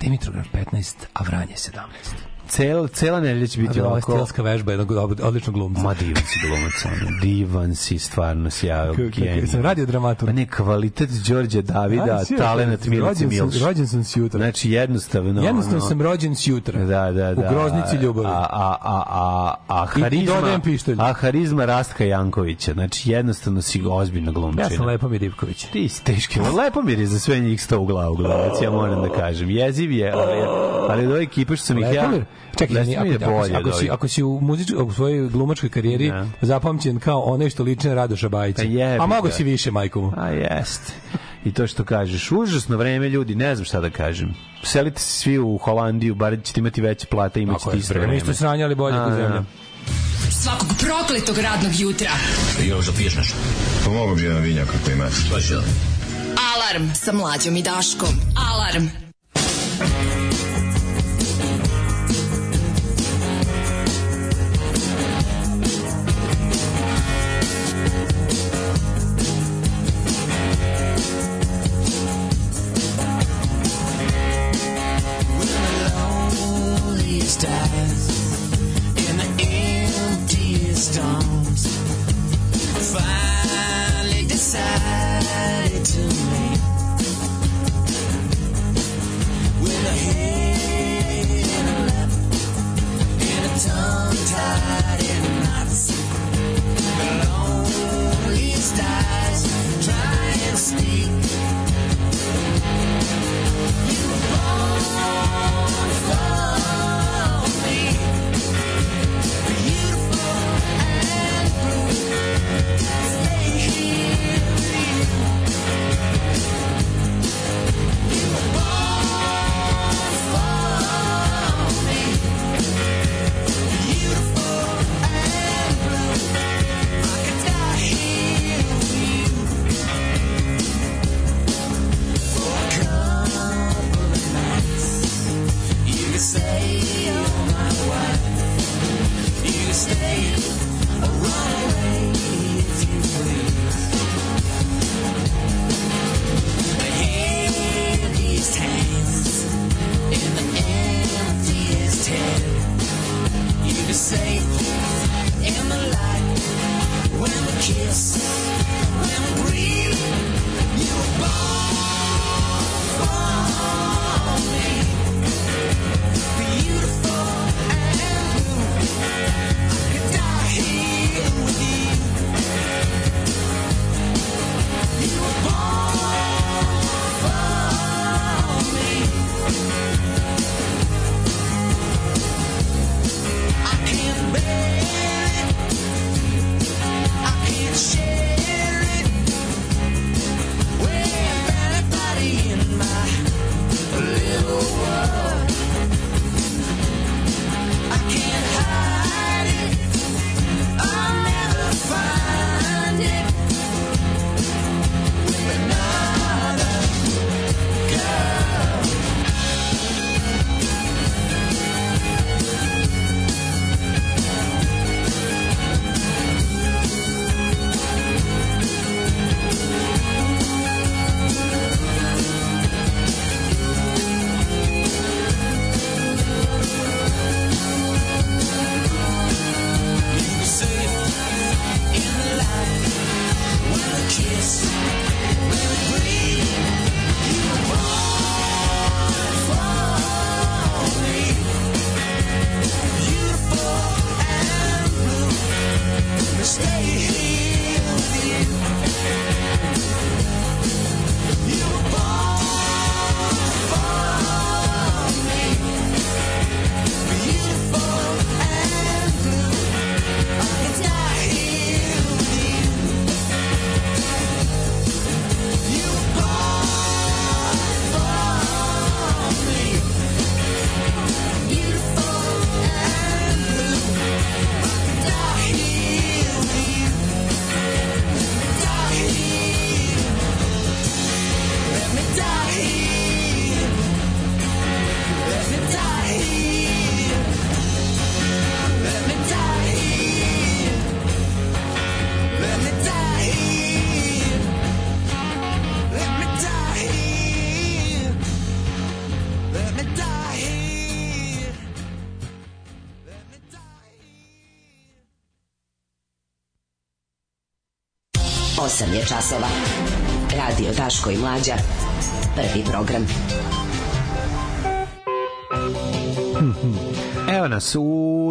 Dimitrovgrad 15, a Vranje 17. Cel, cela nedelja će biti Ovo je ovako. stilska vežba jednog od- odličnog glumca. Ma divan si glumac, divan si, stvarno genij. Sam radio dramatur. Pa ne, kvalitet Đorđe Davida, Aj, talenat Milice rođen sam- Milš. Rođen sam sjutra. Znači, jednostavno... Jednostavno ono, sam rođen sjutra. Da, da, da. U groznici ljubavi. A, a, a, a, a I- i harizma... pištolj. A harizma Rastka Jankovića. Znači, jednostavno si ozbiljna glumčina. Ja sam Lepomir Ivković. Ti si teški. Lepo mi je za sve njih sto u glavu glavac, ja moram da kažem. Jeziv je, ali, ali od ove ekipe što sam ih ja... Čekaj, je ako, ako, bolje ako, si, ovih. ako si u, muzičkoj, u svojoj glumačkoj karijeri Da. zapamćen kao onaj što liči na Radoša Bajića. Pa A mogo si više, majko mu. A jeste. I to što kažeš, užasno vreme ljudi, ne znam šta da kažem. Selite se svi u Holandiju, bar ćete imati veće plate, imat Ako ćete je isto vreme. Isto sranje, ali bolje A, kod da. zemlja. Svakog prokletog radnog jutra. Još da piješ nešto? Pomogu bi jedan vinjak ako imate. Da. Alarm sa mlađom i Daškom. Alarm. loneliest say je časova. Radio Daško i Mlađa. Prvi program. Evo nas u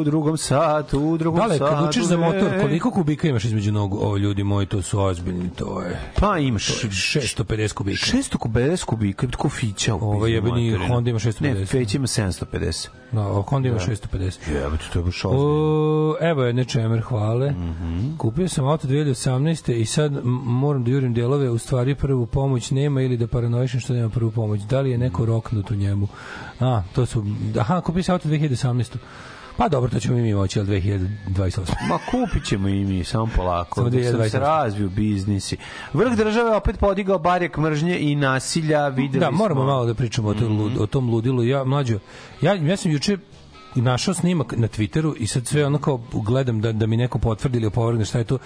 drugom satu, u drugom Dale, satu. kad učiš za motor, koliko kubika imaš između nogu? O, ljudi moji, to su ozbiljni, to je... Pa imaš... To je 650 kubika. 600 kubika, tako fića. Ovo jebeni Honda ima 650. Ne, Feć ima 750. Da, o, Honda ima Da. 650. Jebate, to je baš ozbiljno. Evo je nečemer, hvale. Mhm. Kupio sam auto 2018. i sad moram da jurim delove, u stvari prvu pomoć nema ili da paranoišem što nema prvu pomoć. Da li je neko roknut u njemu? A, to su... Aha, kupio sam auto 2018. Pa dobro, to ćemo i mi moći, ali 2028. Ma kupit ćemo i mi, samo polako. Samo Dok sam 2028. se razviju biznisi. Vrh države opet podigao barjak mržnje i nasilja. Videli Da, moramo smo. Malo da pričamo o, tom, lud, o tom ludilu. Ja, mlađo, ja, ja sam juče našao snimak na Twitteru i sad sve ono kao gledam da, da mi neko potvrdi ili opovrgne šta je to.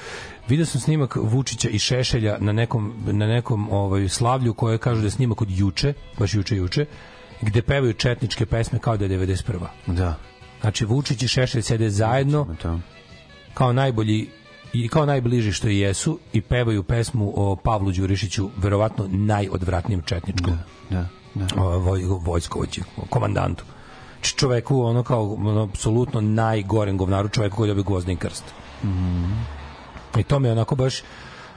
Video sam snimak Vučića i Šešelja na nekom, na nekom ovaj, slavlju koje kažu da je snimak od juče, baš juče juče, gde pevaju četničke pesme kao da je 91. Da. Znači Vučić i Šešelj sede zajedno To. kao najbolji i kao najbliži što i jesu i pevaju pesmu o Pavlu Đurišiću, verovatno najodvratnijem četničkom Da, da. o, voj, vojskovođi, o komandantu. Čoveku ono kao ono, apsolutno najgorem govnaru čoveku koji dobio gvozdni krst. I to me onako baš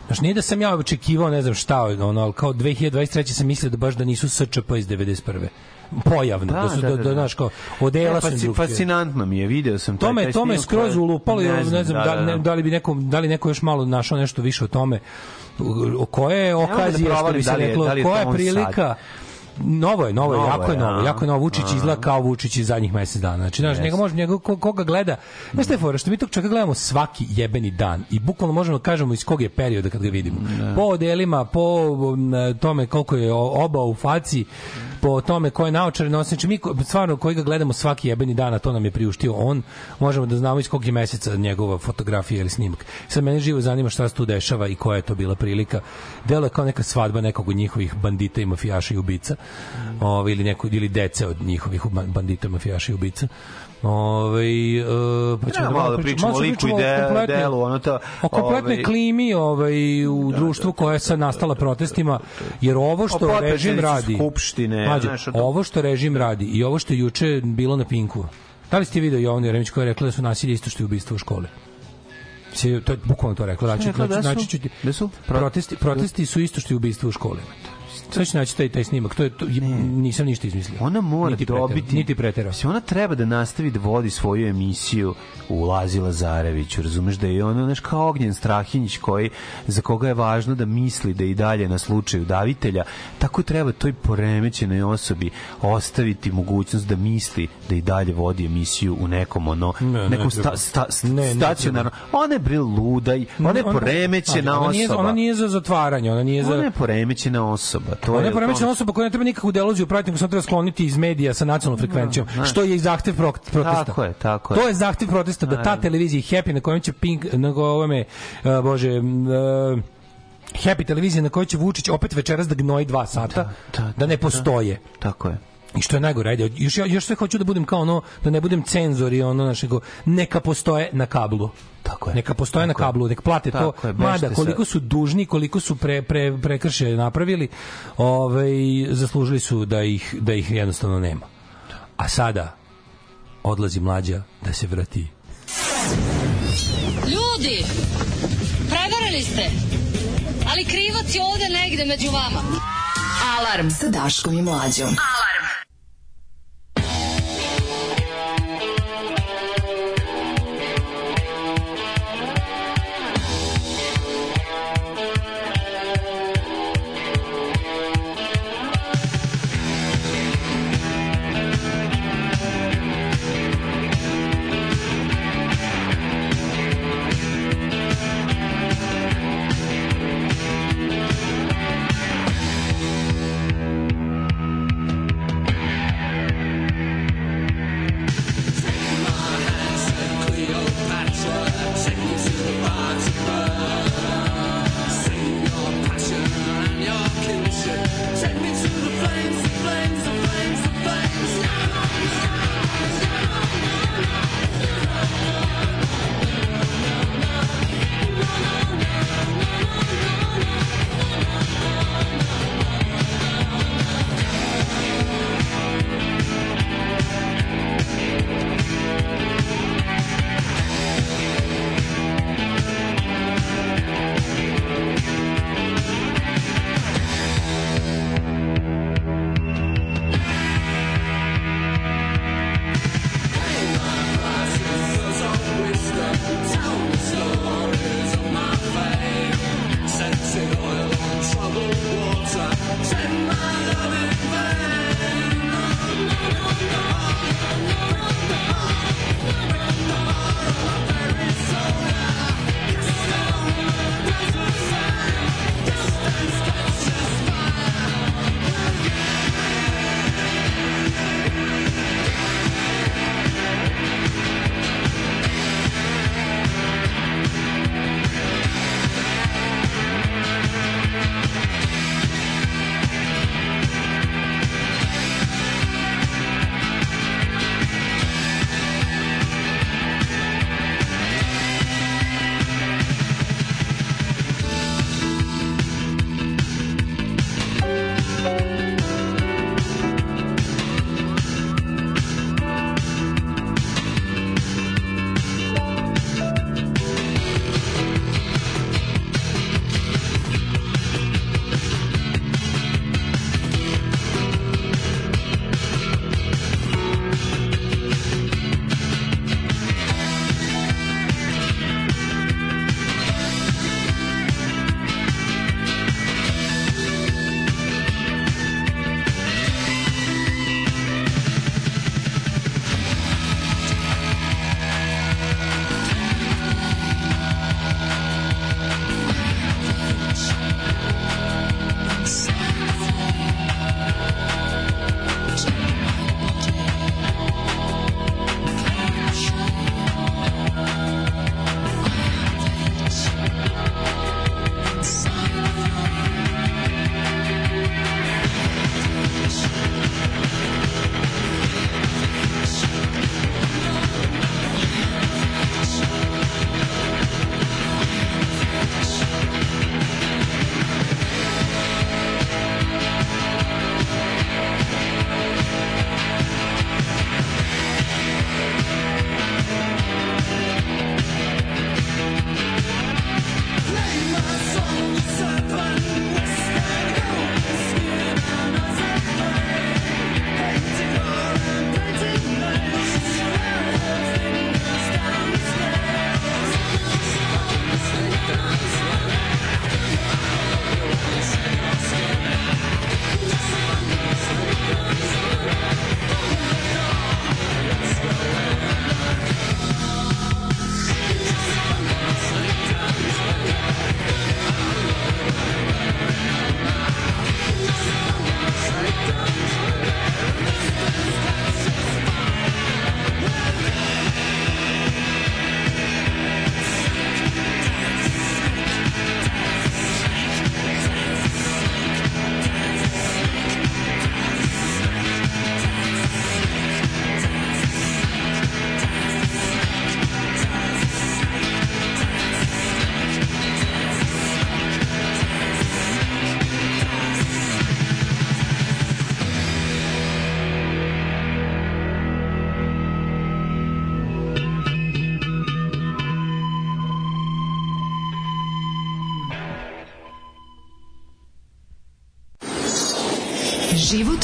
Znaš, nije da sam ja očekivao, ne znam šta, ono, ali kao 2023. sam mislio da baš da nisu SČP iz 91. Pojavno, da, Da, su, da, da, da, da, da. kao, odela Ne, fasci- drugčije. Fascinantno mi je, video sam To taj- me, taj to me snimak, skroz ulupalo, ne, ne znam, da, da, ne, da. da li bi neko, da li neko još malo našao nešto više o tome. O koje je mogu da okazija, što bi se da reklo, da koja je prilika, sad. Novo je, novo je, Novo jako je novo, jako je novo. Vučić A. izgleda kao Vučić iz zadnjih mesec dana. Znači, znaš, Jeste. njega može, njega, ko- koga gleda, znaš šta je fora, što mi tog čovjeka gledamo svaki jebeni dan i bukvalno možemo da kažemo iz kog je perioda kad ga vidimo. Po odelima, po um, tome koliko je oba u faci, po tome ko je naočare nosi. Znači, mi stvarno koji ga gledamo svaki jebeni dan, a to nam je priuštio on, možemo da znamo iz kog je meseca njegova fotografija ili snimak. Sad mene živo zanima šta se tu dešava i koja je to bila prilika. Delo je kao neka svadba nekog od njihovih bandita i mafijaša i ubica. Ove, ili, neko, ili dece od njihovih ba- bandita, mafijaša i ubica. Ove, e, pa ćemo Treba malo da pričamo o liku i de- delu, ono to, o kompletnoj ovaj- klimi ovaj, u društvu koja je sad nastala protestima, jer ovo što režim radi, Skupštine, Mlađe, znaš, to- ovo što režim radi i ovo što juče bilo na Pinku, da li ste video Jovan Jeremić koja je rekla da su nasilje isto što je ubistvo u školi? Si, to je bukvalno to rekla. Znači, da znači, znači, ću ti- da su? protesti, protesti su isto što je ubistvo u školi. Sad ću naći taj, taj snimak. To je, to, nisam ništa izmislio. Ona mora Niti dobiti... Niti preterao. Mislim, ona treba da nastavi da vodi svoju emisiju u Lazi Lazareviću, razumeš da je ona, znaš, kao Ognjen Strahinjić koji, za koga je važno da misli da i dalje na slučaju davitelja, tako treba toj poremećenoj osobi ostaviti mogućnost da misli da i dalje vodi emisiju u nekom ono, Ne, ne nekom treba. sta, sta, Ne, ne stacionarno. Ona je bre ludaj, ona je Ona- poremećena ona nije, osoba. ona nije za zatvaranje, ona nije za... Ona je poremećena osoba. To Ona je poremećena osoba koja ne treba nikakvu deloziju pratiti, nego samo treba skloniti iz medija sa nacionalnom frekvencijom, Da, što je i zahtev pro- protesta. Tako je, tako je. To je zahtev protesta da ta televizija Happy na kojoj će Pink, nego ovome, uh, bože, uh, Happy televizija na kojoj će Vučić opet večeras da gnoji dva sata, da, da, ne postoje. Tako je. I što je najgore, ajde, još, ja- još sve hoću da budem kao ono, da ne budem cenzor i ono našego, neka postoje na kablu. Tako je. Neka postoje na kablu, nek plate to. Tako je, bežte Mada, koliko su dužni, koliko su pre, pre, prekrše napravili, ovaj, zaslužili su da ih, da ih jednostavno nema. A sada odlazi mlađa da se vrati. Ljudi, prevarili ste, ali krivac je ovde negde među vama. Alarm sa Daškom i Mlađom. Život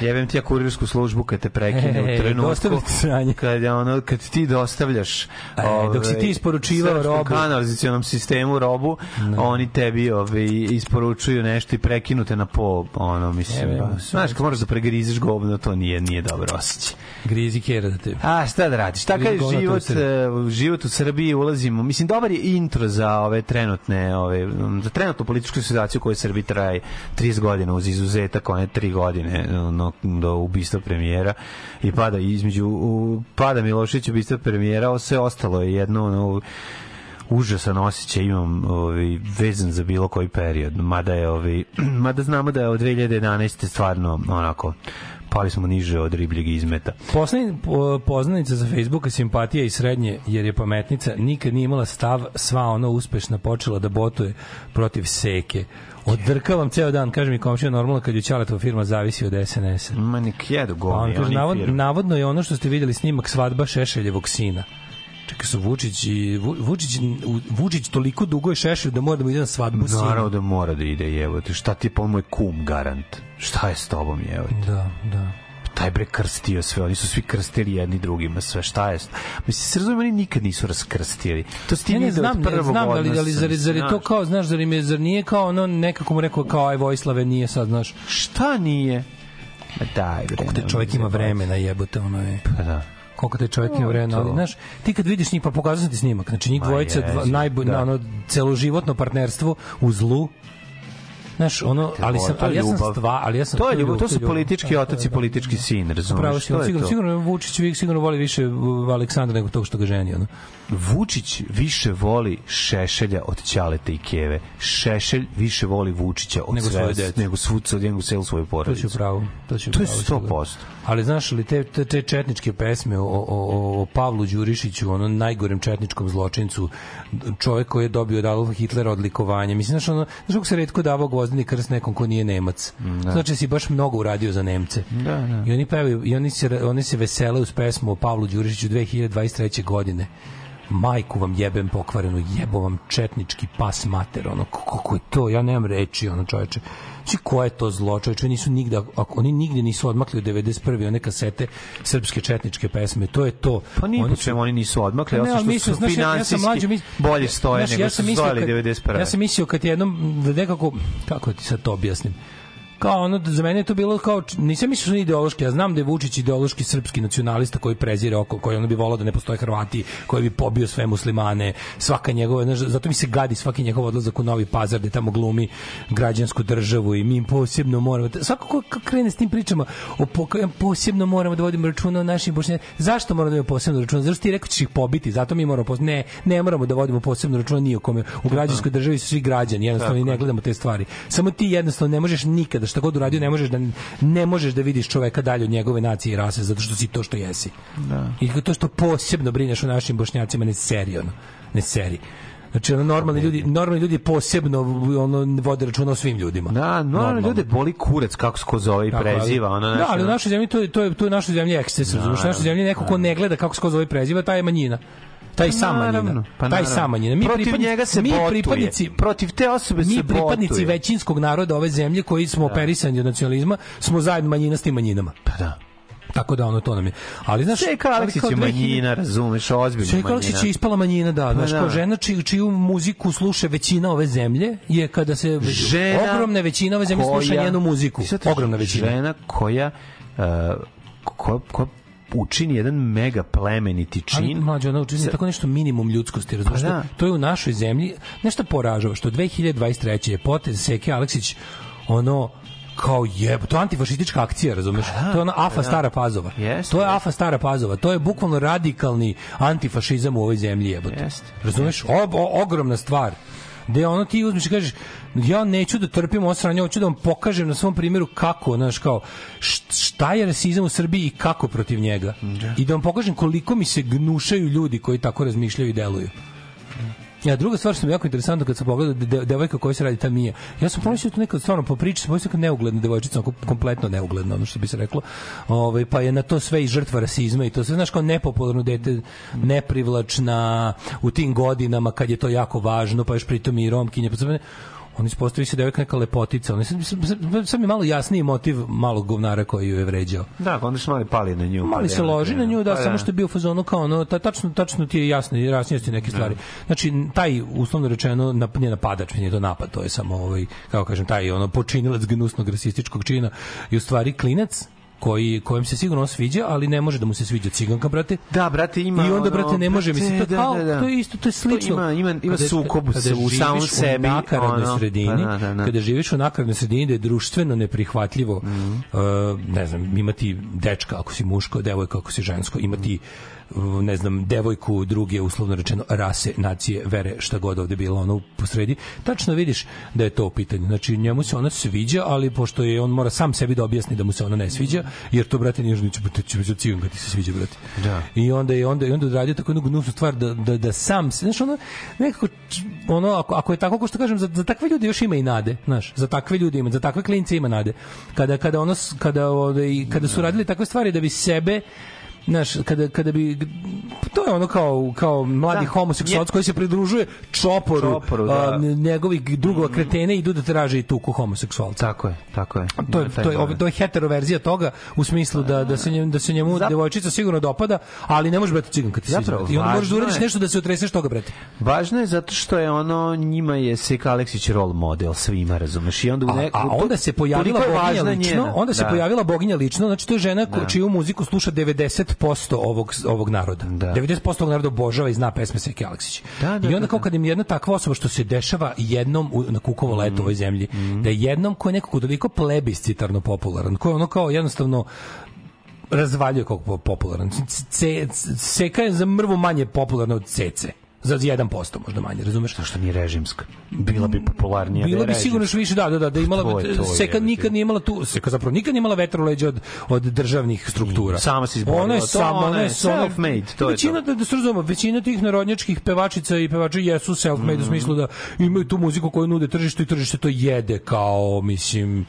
<laughs> Jebem ti ja kurirsku službu kad te prekine E, u trenutku. Kad, ono, kad ti dostavljaš E, dok si ti ovaj, isporučivao robu. kanalizacionom sistemu robu, oni tebi ovaj, isporučuju nešto i prekinu te na po, ono, mislim, Jebe, ba, znaš, kad moraš da pregriziš govno, to nije, nije dobro osjećaj. Grizi kjera da te... A šta da radiš? Takav je život, se- e, život u Srbiji, ulazimo. Mislim, dobar je intro za ove trenutne, ove, za trenutnu političku situaciju koja u Srbiji traje 30 godina uz izuzetak one 3 godine no, do ubistva premijera i pada između u, pada Milošević ubistva premijera, sve ostalo je jedno ono, užasan osjećaj imam ovaj, vezan za bilo koji period. Mada je ovaj, <clears throat> mada znamo da je od 2011. stvarno onako pali smo niže od ribljeg izmeta. Poslednji po- poznanica za Facebooka simpatija i srednje, jer je pametnica, nikad nije imala stav, sva ona uspešna počela da botuje protiv seke. Odrkavam ceo dan, kaže mi komšija, normalno kad je Ćaletova firma zavisi od SNS-a. Ma nek jedu Pa on govni, kaže, oni navod, navodno je ono što ste videli snimak svadba Šešeljevog sina. Čekaj su Vučić i Vu- Vučić, Vučić toliko dugo je Šešelj da mora da mu ide na svadbu sina. Naravno da mora da ide, jebote. Šta ti je pa on moj kum garant? Šta je s tobom, jebote? Da, da. Taj bre krstio sve, oni su svi krstili jedni drugima, sve šta je. Mislim, se razumijem, oni nikad nisu raskrstili. To si ti Ne, ne, znam, ne, znam, ali, odnosa, ali zar, zar je to kao, znaš, zar, im je, zar nije kao ono, nekako mu rekao kao aj Vojislave, nije sad, znaš. Šta nije? Ma daj, bre. Koliko te čovjek ima vremena, jebote, ono je. Pa da. Koliko te čovjek ima To je vremena, ali znaš, ti kad vidiš njih, pa pokazao sam ti snimak, znači njih dvojica, dva, najbolj, da. ono, celoživotno partnerstvo u zlu, Znaš, ono, ali sam, To je ali ja sam stva, ali ja sam To je ljubav, to su politički Da, otac i da, da. politički sin, razumeš? Pravo To je sigurno, to. sigurno Vučić sigurno voli više uh, Aleksandra nego tog što ga ženi, ono. Vučić više voli Šešelja od Ćaleta i Keve. Šešelj više voli Vučića od Nego sve, svoju decu. nego svu, nego celu svoju To porodicu. će pravo. To će To je pravo, 100%. Ali znaš li te, te, četničke pesme o, o, o, o Pavlu Đurišiću, ono najgorem četničkom zločincu, čovjek koji je dobio od Adolfa Hitlera odlikovanje. Mislim, znaš, ono, znaš kako se redko davao gvozdeni krst nekom ko nije Nemac. Da. Znači, si baš mnogo uradio za Nemce. Da, da. I oni pevaju, i oni se, oni se vesele uz pesmu o Pavlu Đurišiću 2023. godine majku vam jebem pokvarenu, jebo vam četnički pas mater, ono, kako je to, ja nemam reči, ono čoveče. Znači, ko je to zlo, čoveče, oni nisu nigde, ako, oni nigde nisu odmakli od 91. one kasete srpske četničke pesme, to je to. Pa nije Oni po su- čemu oni nisu odmakli, Pa ne, osim što mislim, su znaš, ja- ja sam finansijski mlađi, mis- bolje stoje znaš, nego ja su stojali kad- 91. Ja sam mislio kad je jednom, da nekako, kako ti sad to objasnim, kao ono, za mene je to bilo kao, nisam mislio da su ideološki, ja znam da je Vučić ideološki srpski nacionalista koji prezire oko, koji ono bi volao da ne postoje Hrvati, koji bi pobio sve muslimane, svaka njegova, znaš, zato mi se gadi svaki njegov odlazak u Novi Pazar, da tamo glumi građansku državu i mi posebno moramo, svako ko krene s tim pričama, o po, posebno moramo da vodimo računa o našim bošnjacima, zašto moramo da vodimo posebno računa, zašto ti rekao ćeš ih pobiti, zato mi moramo, pos- ne, ne moramo da vodimo posebno računa ni o kome, u građanskoj državi su svi građani, jednostavno ne gledamo te stvari, samo ti jednostavno ne možeš nikada, šta god uradio, ne možeš da, ne možeš da vidiš čoveka dalje od njegove nacije i rase, zato što si to što jesi. Da. I to što posebno brineš o našim bošnjacima, ne seri, ono, ne seri. Znači, ono, normalni ljudi, normalni ljudi posebno ono, vode računa o svim ljudima. Da, normalno ljude boli kurac kako se ko zove i preziva. Ono, da, ali u našoj zemlji to je to je to je u našoj zemlji eksces, razumiješ? U našoj zemlji neko ko ne gleda kako se ko zove i preziva, taj je manjina. Taj sam manjina. pa taj sam manjina. Mi Protiv pripadnici- njega se mi botuje. pripadnici Protiv te osobe se mi pripadnici botuje. većinskog naroda ove zemlje koji smo operisani od nacionalizma, smo zajedno manjina s tim manjinama. Pa da. Tako da ono to nam je. Ali znaš, ali Aleksić je 2000 manjina, razumeš, ozbiljna Seka manjina. Aleksić je ispala manjina, da. Znaš, da. kao žena čiju, čiju muziku sluša većina ove zemlje je kada se Žena ogromna većina ove zemlje sluša koja- njenu muziku. Ogromna većina. Žena koja, uh, koja, koja učini jedan mega plemeniti Ali čin. mlađe, ono učini Sa- tako nešto minimum ljudskosti, razumiješ? Pa da. To je u našoj zemlji, nešto poražava, što 2023. je potez Seke Aleksić, ono, kao jeb, to je antifašistička akcija, razumeš? to je ona AFA Stara Pazova. Jeste, to je jeste. AFA Stara Pazova. To je bukvalno radikalni antifašizam u ovoj zemlji, jebote. Razumeš? O, o, ogromna stvar. Gde ono ti uzmeš i kažeš ja neću da trpim ovo sranje, hoću da vam pokažem na svom primjeru kako, znaš, kao št- šta je rasizam u Srbiji i kako protiv njega. I da vam pokažem koliko mi se gnušaju ljudi koji tako razmišljaju i deluju. Ja, druga stvar što mi je jako interesantno kad sam pogledao de, de, devojka koja se radi ta Mija. Ja sam pomislio tu nekad stvarno po priči, sam pomislio neugledna devojčica, kompletno neugledna, ono što bi se reklo. Ovaj pa je na to sve i žrtva rasizma i to sve znaš kao nepopularno dete, neprivlačna u tim godinama kad je to jako važno, pa još pritom i romkinje, pa on ispostavi se devojka neka lepotica. On je sad mi je malo jasniji motiv malog govnara koji ju je vređao. Da, onda su mali pali na nju. Mali pa se da, loži na nju, da, pa samo što je bio u fazonu kao ono, ta, tačno, tačno ti je jasno, jasnije neke stvari. Znači, taj, uslovno rečeno, nap, nije napadač, nije to napad, to je samo, ovaj, kako kažem, taj ono, počinilac gnusnog rasističkog čina i u stvari klinac, koji kojem se sigurno sviđa, ali ne može da mu se sviđa ciganka, brate. Da, brate, ima I onda brate ne može mi se to brate, kao da, da, da. to je isto to je slično. To ima- ima- ima Kada- sukob kada u samom sebi, U nakaradnoj ono, sredini, pa da, da, da. kada živiš u nakaradnoj sredini da je društveno neprihvatljivo, Mhm. uh, ne znam, imati dečka ako si muško, devojka ako si žensko, imati ne znam, devojku druge, uslovno rečeno, rase, nacije, vere, šta god ovde bilo, ono posredi, tačno vidiš da je to u pitanju. Znači, njemu se ona sviđa, ali pošto je on mora sam sebi da objasni da mu se ona ne sviđa, jer to, brate, nije ženić, pa će biti cigan kad ti se sviđa, brate. Da. I onda je onda i onda odradio tako jednu gnusnu stvar da, da, da sam se, znaš, ono, nekako, ono, ako, ako je tako, ko što kažem, za, za takve ljude još ima i nade, znaš, za takve ljude ima, za takve klince ima nade. Kada, kada, ono, kada, ovaj, kada su radili takve stvari da bi sebe Znaš, kada, kada bi to je ono kao kao mladi Da. homoseksualac koji se pridružuje čoporu, Čoporu, da. a, njegovih drugova kretene i idu da traže i tuku homoseksualca. Tako je, tako je. To je, to je, to je hetero verzija toga u smislu da, da se njemu, da se njemu devojčica sigurno dopada, ali ne može brati cigan kad ti se. I onda moraš da uradiš je- nešto da se otreseš toga, brate. Važno je zato što je ono njima je Seka Aleksić role model svima, razumeš? I onda u A, ne, a onda se pojavila boginja lično, njena. onda se Da. pojavila boginja lično, znači to je žena Da. čiju muziku sluša 90% ovog ovog naroda. Da. 90% ovog naroda obožava i zna pesme Seke Aleksić. Da, da, I onda da, kao kad im jedna takva osoba što se dešava jednom u, na kukovo leto u ovoj zemlji, da je jednom ko je nekako toliko plebiscitarno popularan, ko je ono kao jednostavno razvaljuje kako popularan. C, C- Seka je za mrvu manje popularna od Cece. Za 1% možda manje, razumeš? Što nije režimska. Bila bi popularnija. Da je bi sigurno još više, da, da, da, da imala, To to, Seka nikad nije imala tu, Seka zapravo nikad nije imala vetar u leđa od, od državnih struktura. Sama se izborila. Ona je To sama, ona je sama- self-made, to je većina, da, da se razumemo, većina tih narodnjačkih pevačica i pevača jesu self-made Mhm. u smislu da imaju tu muziku koju nude tržištu i tržište to jede kao, mislim,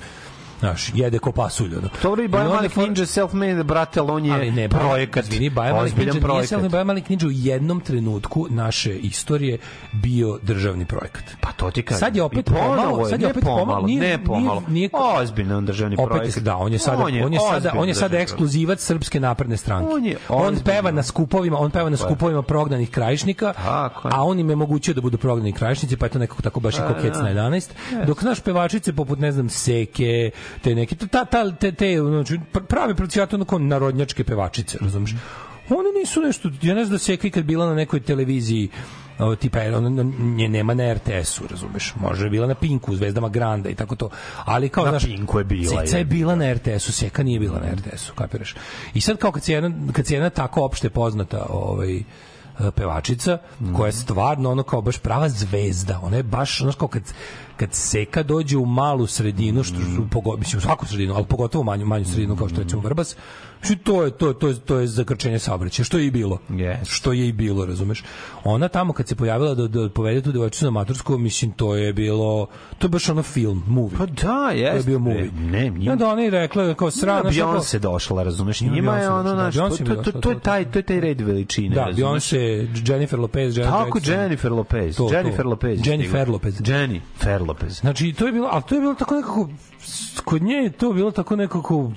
znaš, jede ko pasulj. Ono. Dobro i Baja Malik Ninja self-made, brate, ali on je ali ne, projekat. Izvini, Baja Malik Ninja nije projekat. self Baja Malik Ninja u jednom trenutku naše istorije bio državni projekat. Pa to ti kažem. Sad je opet I ponovo pomalo, je, sad je opet pomalo, pomalo, nije, ne pomalo. Nije, nije, Ozbiljan državni opet projekat. je, da, on je sada on je, sada ozbiljan on je sada ekskluzivac srpske napredne stranke. On je on peva na skupovima, on peva na je. skupovima prognanih krajišnika, je. a on im je omogućio da budu prognani krajišnici, pa je to nekako tako baš i Pa, kokec da. na 11. Dok znaš pevačice poput ne znam Seke, te neke ta ta te te znači pravi procijatu onako narodnjačke pevačice, razumeš? One nisu nešto, ja ne znam da Seka ikad bila na nekoj televiziji o, tipa jer ona nje nema na RTS-u, razumeš? Može je bila na Pinku, Zvezdama Granda i tako to. Ali kao Na znaš, Pinku je bila, Ceca je bila na RTS-u, Seka nije bila na RTS-u, kapiraš? I sad kao kad se jedna, kad se jedna tako opšte poznata ovaj, e, pevačica, koja je stvarno ono kao baš prava zvezda, ona je baš ono kao kad, kad Seka dođe u malu sredinu, što su pogo, mislim, u svaku sredinu, ali pogotovo manju, manju sredinu kao što je recimo Vrbas, što to je, to, to, je, to je zakrčenje saobraćaja, što je i bilo. Yes. Što je i bilo, razumeš? Ona tamo kad se pojavila da, da povede tu devojčicu na matursku, mislim, to je bilo, to je baš ono film, movie. Pa da, To je jeste. bio movie. Ne, I njima, onda ona je rekla kao srana, Njima Beyoncé došla, razumeš? Njima Njima je ono, znaš, da, to, to, to, to je taj, to je taj red veličine, Da, razumeš? Beyoncé, Jennifer Lopez, Janet Tako, Jackson. Jennifer Lopez. To. Jennifer Lopez. je Jennifer. Lopez. Jennifer Lopez. Znači, to je bilo, ali to je bilo tako nekako kod nje je to bilo tako nekako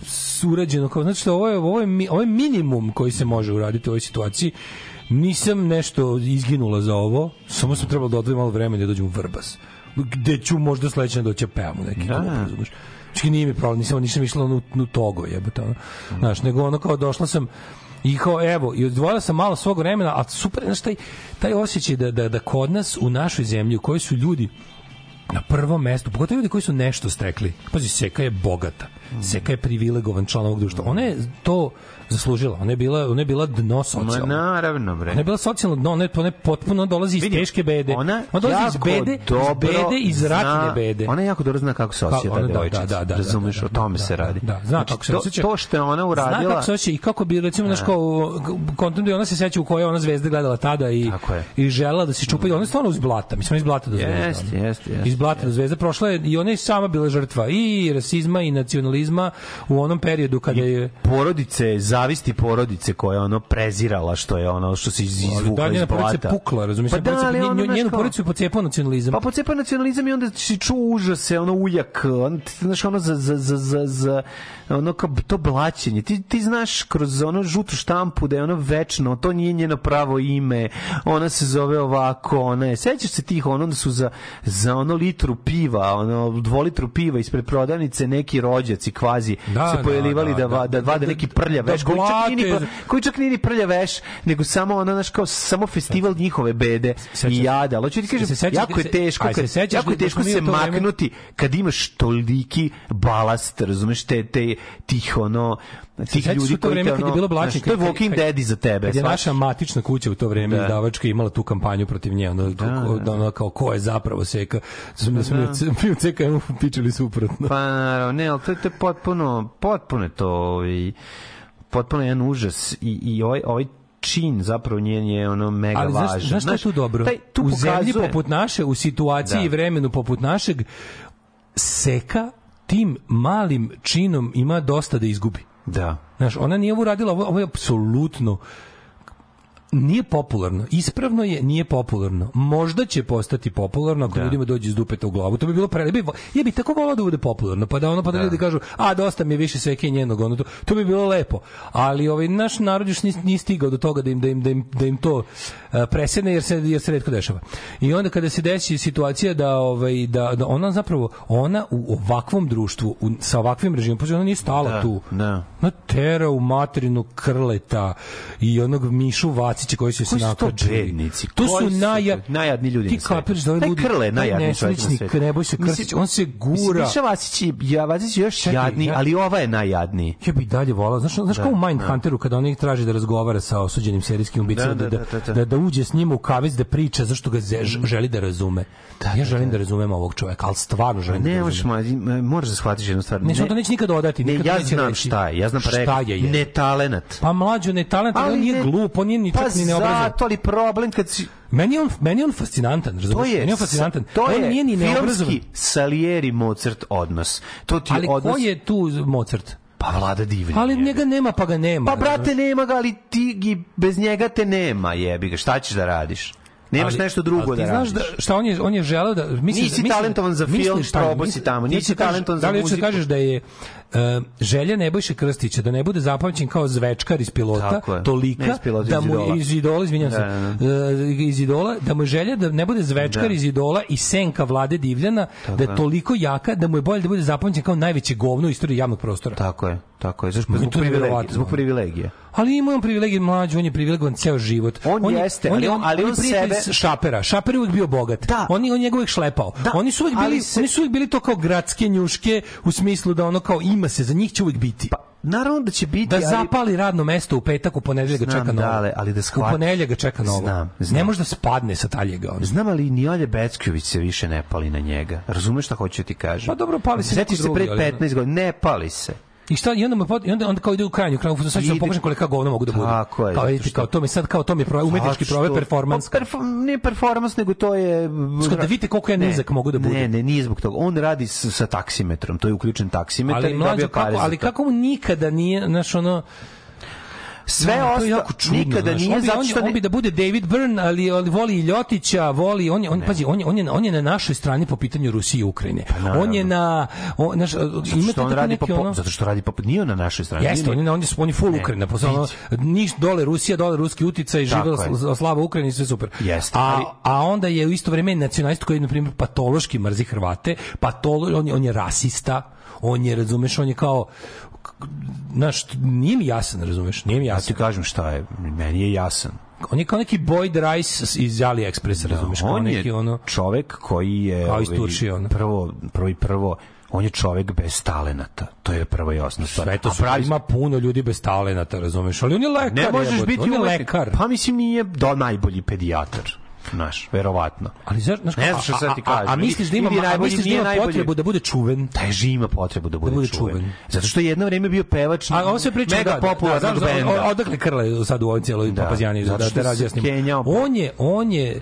urađeno kao znači ovo je ovo je ovo je minimum koji se može uraditi u ovoj situaciji nisam nešto izginula za ovo samo sam trebalo da odvojim malo vremena da dođem u Vrbas gde ću možda sledeće doći da pevam neki Da. klub, razumeš Znači, nije mi problem, nisam, nisam išla u, u Togo, jebote, ono. Znaš, nego ono kao došla sam i kao, evo, i odvojila sam malo svog vremena, a super, znaš, taj, taj osjećaj da, da, da kod nas u našoj zemlji u kojoj su ljudi na prvom mestu, pogotovo ljudi koji su nešto stekli. Pazi, Seka je bogata. Seka je privilegovan član ovog društva. Ona je to zaslužila. Ona je bila, ona je bila dno Ma socijalno. naravno, bre. Ona je bila socijalno dno, ona je, ona je potpuno dolazi iz Vidi, teške bede. Ona, dolazi iz bede, dobro iz bede, iz ratne zna- bede. Ona jako dobro zna kako se Pa, osjeća ona- ta da, da, da, da, Razumeš, da, o tome da, se da, radi. Da, zna Znači, kako se to, osjeća. To što je ona uradila... Zna kako se osjeća i kako bi recimo znaš kao kontent da ona se seća u kojoj je ona zvezda gledala tada i je. i žela da se čupa i ona je stvarno iz blata, mislim iz blata do zvezde. Jeste, jeste, jeste, Iz blata do zvezde prošla je i ona je sama bila žrtva i rasizma i nacionalizma u onom periodu kada je porodice, zavisti porodice koja je ono prezirala što je ono što se iz, izvukla da iz blata. je pukla, razumiješ? Pa da, ali ono, znaš njenu porodicu je pocepao nacionalizam. Pa pocepa nacionalizam i onda si čuo užase, ono ujak, on, ti znaš ono za, za, za, za, za ono kao to blaćenje. Ti, ti znaš kroz ono žutu štampu da je ono večno, to nije njeno pravo ime, ona se zove ovako, ona je, sećaš se tih, ono da su za, za ono litru piva, ono dvolitru piva ispred prodavnice neki rođaci kvazi Da, se da, pojavljivali da, da, va- da, da, vade da, neki prljav da veš, koji čak nije ni, blate. koji čak nije ni prljav veš, nego samo ono, znaš, kao samo festival njihove bede i jada. Ali hoću ti kažem, se sećaš jako je teško, aj, se kad, sećaš jako je teško se maknuti kad imaš toliki balast, razumeš, te, te, tih, ono, tih ljudi koji vreme te, kad je ono, bilo blačenje, znaš, to je kad- Walking kad- Dead iza tebe. Kad je naša matična kuća u to vreme Da. izdavačka imala tu kampanju protiv nje, ono, da, da, ono kao ko je zapravo seka. Da smo, mi u CKM <laughs> pičili suprotno. Pa naravno, ne, ali to, je- potpuno, potpuno to, ovaj, potpuno jedan užas i, i ovaj, ovaj čin zapravo njen je ono mega Ali važan. znaš, znaš šta je tu dobro? Taj, tu u zemlji pokazuje- poput naše, u situaciji Da. i vremenu poput našeg, seka tim malim činom ima dosta da izgubi. Da. Znaš, ona nije ovo radila, ovo, ovo je apsolutno nije popularno. Ispravno je, nije popularno. Možda će postati popularno ako Da. ljudima dođe iz dupeta u glavu. To bi bilo pre... bi- Ja bih tako volao da bude popularno, pa da ono pa da, ljudi kažu, a dosta mi je više sveke njenog, ono to, to bi bilo lepo. Ali ovaj naš narod još nije, nije stigao do toga da im da im da im, da im to uh, presedne jer se jer se retko dešava. I onda kada se desi situacija da ovaj da, da ona zapravo ona u ovakvom društvu u, sa ovakvim režimom, pa ona nije stala Da, tu. da. Na tera u materinu krleta i onog Mišu Vacića koji su se nakačili. To su naja... najjadni ljudi Ti kapiraš da ovaj ljudi... Krle je taj najjadniji čovjek na svetu. Nebojša Mislim- Krstić, on se Mislim, gura. Miša Vasić je, ja, Vasić je još Čekaj, jadniji, ja- ali ova je najjadniji. Ja bih dalje volao, znaš, znaš Da, kao u da. Mindhunteru kada oni traže da razgovara sa osuđenim serijskim ubicama, Da, da, da, da, da, da. da, da uđe s njima u kavez da priča zašto ga ž- želi da razume. ja želim da razumem ovog čoveka, ali stvarno želim da Ne, možeš, razumem. ma, moraš da shvatiš jednu stvar. Ne, on to neće nikad odati, Ne, ja znam šta je, ja znam pa? Ne talenat. Pa mlađo ne talent, ali on nije ne- glup, on nije ni čak pa ni neobrazovan. zato, ali problem kad si... Meni je on, meni je on fascinantan, razumiješ? To je, meni je on fascinantan. to on je nije ni filmski Salieri Mozart odnos. To ti Ali odnos... ko je tu Mozart? Pa vlada divlja. Ali njega nema, pa ga nema. Pa brate nema ga, ali ti bez njega te nema, jebi ga. Šta ćeš da radiš? Nemaš Ali- nešto drugo ali da znaš radiš. da šta on je on je želeo da misliš Nisi misliš- talentovan za misliš film, šta- probao misliš- si tamo, nisi da talentovan za Da li hoćeš da muziku. kažeš da je e, želja Nebojše Krstića da ne bude zapamćen kao zvečkar iz pilota, Tako tolika Ne iz pilota, da mu Idola. iz idola, izvinjavam se, Da, e, iz idola, da mu želja da ne bude zvečkar Da. iz idola i senka vlade Divljana, da je toliko jaka da mu je bolje da bude zapamćen kao najveće govno u istoriji javnog prostora. Tako je, tako je. Zbog to privilegije. Zbog privilegije. Ali ima on privilegij mlađi, on je privilegovan ceo život. On jeste, ali je- on- ali on prijatelj sebe- Šapera. Šaper je uvijek bio bogat. Da. On, je- on njega uvijek šlepao. Da, Oni su uvijek bili, ali se- oni su uvijek bili to kao gradske njuške u smislu da ono kao ima se, za njih će uvijek biti. Pa, naravno da će biti, da ali- zapali radno mesto u petak, u ponedeljak ga čeka novo. dale, ali da U shvat- ponedeljak ga čeka novo. Znam, znam. Ne može da spadne sa taljega. ono. Znam, ali ni Olje Becković se više ne pali na njega. Razumeš šta hoću ti kažem? Pa dobro, pali se Sjetiš neko se pre drugi, ali- 15 godina, ne pali se. I šta i onda mu pot- i onda onda kao ide u krajnju kraju sad ću vam kolika govna mogu da budu. Tako je, Kao vidite kao to mi sad kao to mi je pro- umetnički prove performans. Pa, perfo- nije performans, nego to je... Što da vidite koliko ja Ne, nizak mogu da budem. Ne, ne, nije zbog toga. On radi s, sa taksimetrom, to je uključen taksimetar ali i mlađo dobio pare kako, ali kako mu nikada nije, znaš ono, Sve Da, je ostalo, jako čudno, nikada znaš. nije on bi, zato on, što... on ne- bi da bude David Byrne, ali on voli i Ljotića, voli, on je, on, pazi, on je, on, je, on je na našoj strani po pitanju Rusije i Ukrajine. on je na, on, Zato ima to on radi po, neki ono... zato što radi po, nije on na našoj strani. Jeste, on je, on je, on je full Ne, Ukrajina, posle ono, niš dole Rusija, dole ruski uticaj, živela je. slava Ukrajini, sve super. Jeste, a, a onda je u isto vrijeme nacionalist koji, na primjer, patološki mrzi Hrvate, patolo, on, je, on je rasista, on je, razumeš, on je kao, znaš, nije mi jasan, razumeš, nije mi Ja jasan. ti kažem šta je, meni je jasan. On je kao neki Boyd Rice iz AliExpressa, razumeš, kao on neki je ono... čovek koji je Kao iz ovaj, Turčije, ono. prvo, prvo i prvo on je čovek bez talenata. To je prva i osnovna stvar. Sve to su, pravi- ima puno ljudi bez talenata, razumeš, ali on je lekar. ne možeš jebote, biti on je lekar. Pa mislim nije do najbolji pedijatar. Znaš, verovatno. Ali znaš, znaš, Ne znam što a- sad ti a- a- kažem. A, misliš da ima, a misliš da ima najbolji. potrebu da bude čuven? Teži ima potrebu da bude, bude čuven. čuven. Zato što je jedno vreme bio pevač A ovo se priča mega da, popularnog da, znaš, benda. Odakle Krle sad u ovoj cijeloj Da, papazjani zato da što te se razjasnim. kenjao. On je, on je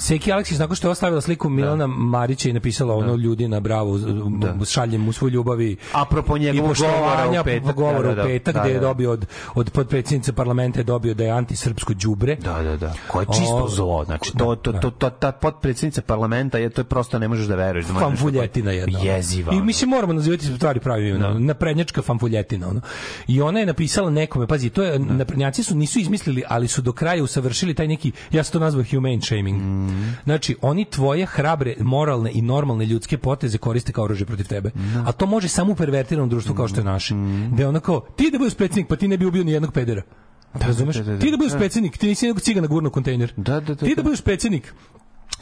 Seki Aleksić nakon što je ostavila sliku Milana Marića i napisala ono ljudi na bravo da. šaljem mu svoju ljubavi Apropo njegovog i poštovanja, govora u petak, govora da, da, u da. petak Da, gde je da. dobio od, od podpredsjednice parlamenta je dobio da je antisrpsko đubre Da, da, da. Ko je čisto O, zlo. Znači, to, to, to, to, ta potpredsjednica parlamenta je, to je prosto ne možeš da veruješ. Da fanfuljetina jedna. Jeziva. I ono. mislim moramo nazivati stvari pravim imenom. Naprednjačka fanfuljetina ono. I ona je napisala nekome, pazi, to je naprednjaci su nisu izmislili, ali su do kraja usavršili taj neki ja sam to nazvao humane shaming. Znači, oni tvoje hrabre, moralne i normalne ljudske poteze koriste kao oružje protiv tebe. A to može samo u pervertiranom društvu kao što je naše. Da je ono kao, ti da budeš predsjednik, pa ti ne bi ubio ni jednog pedera. Razumeš? da, da, da. Ti da budeš Da. predsjednik, ti nisi jednog cigana gurno kontejner. Da, da, da, ti da da. budeš predsjednik,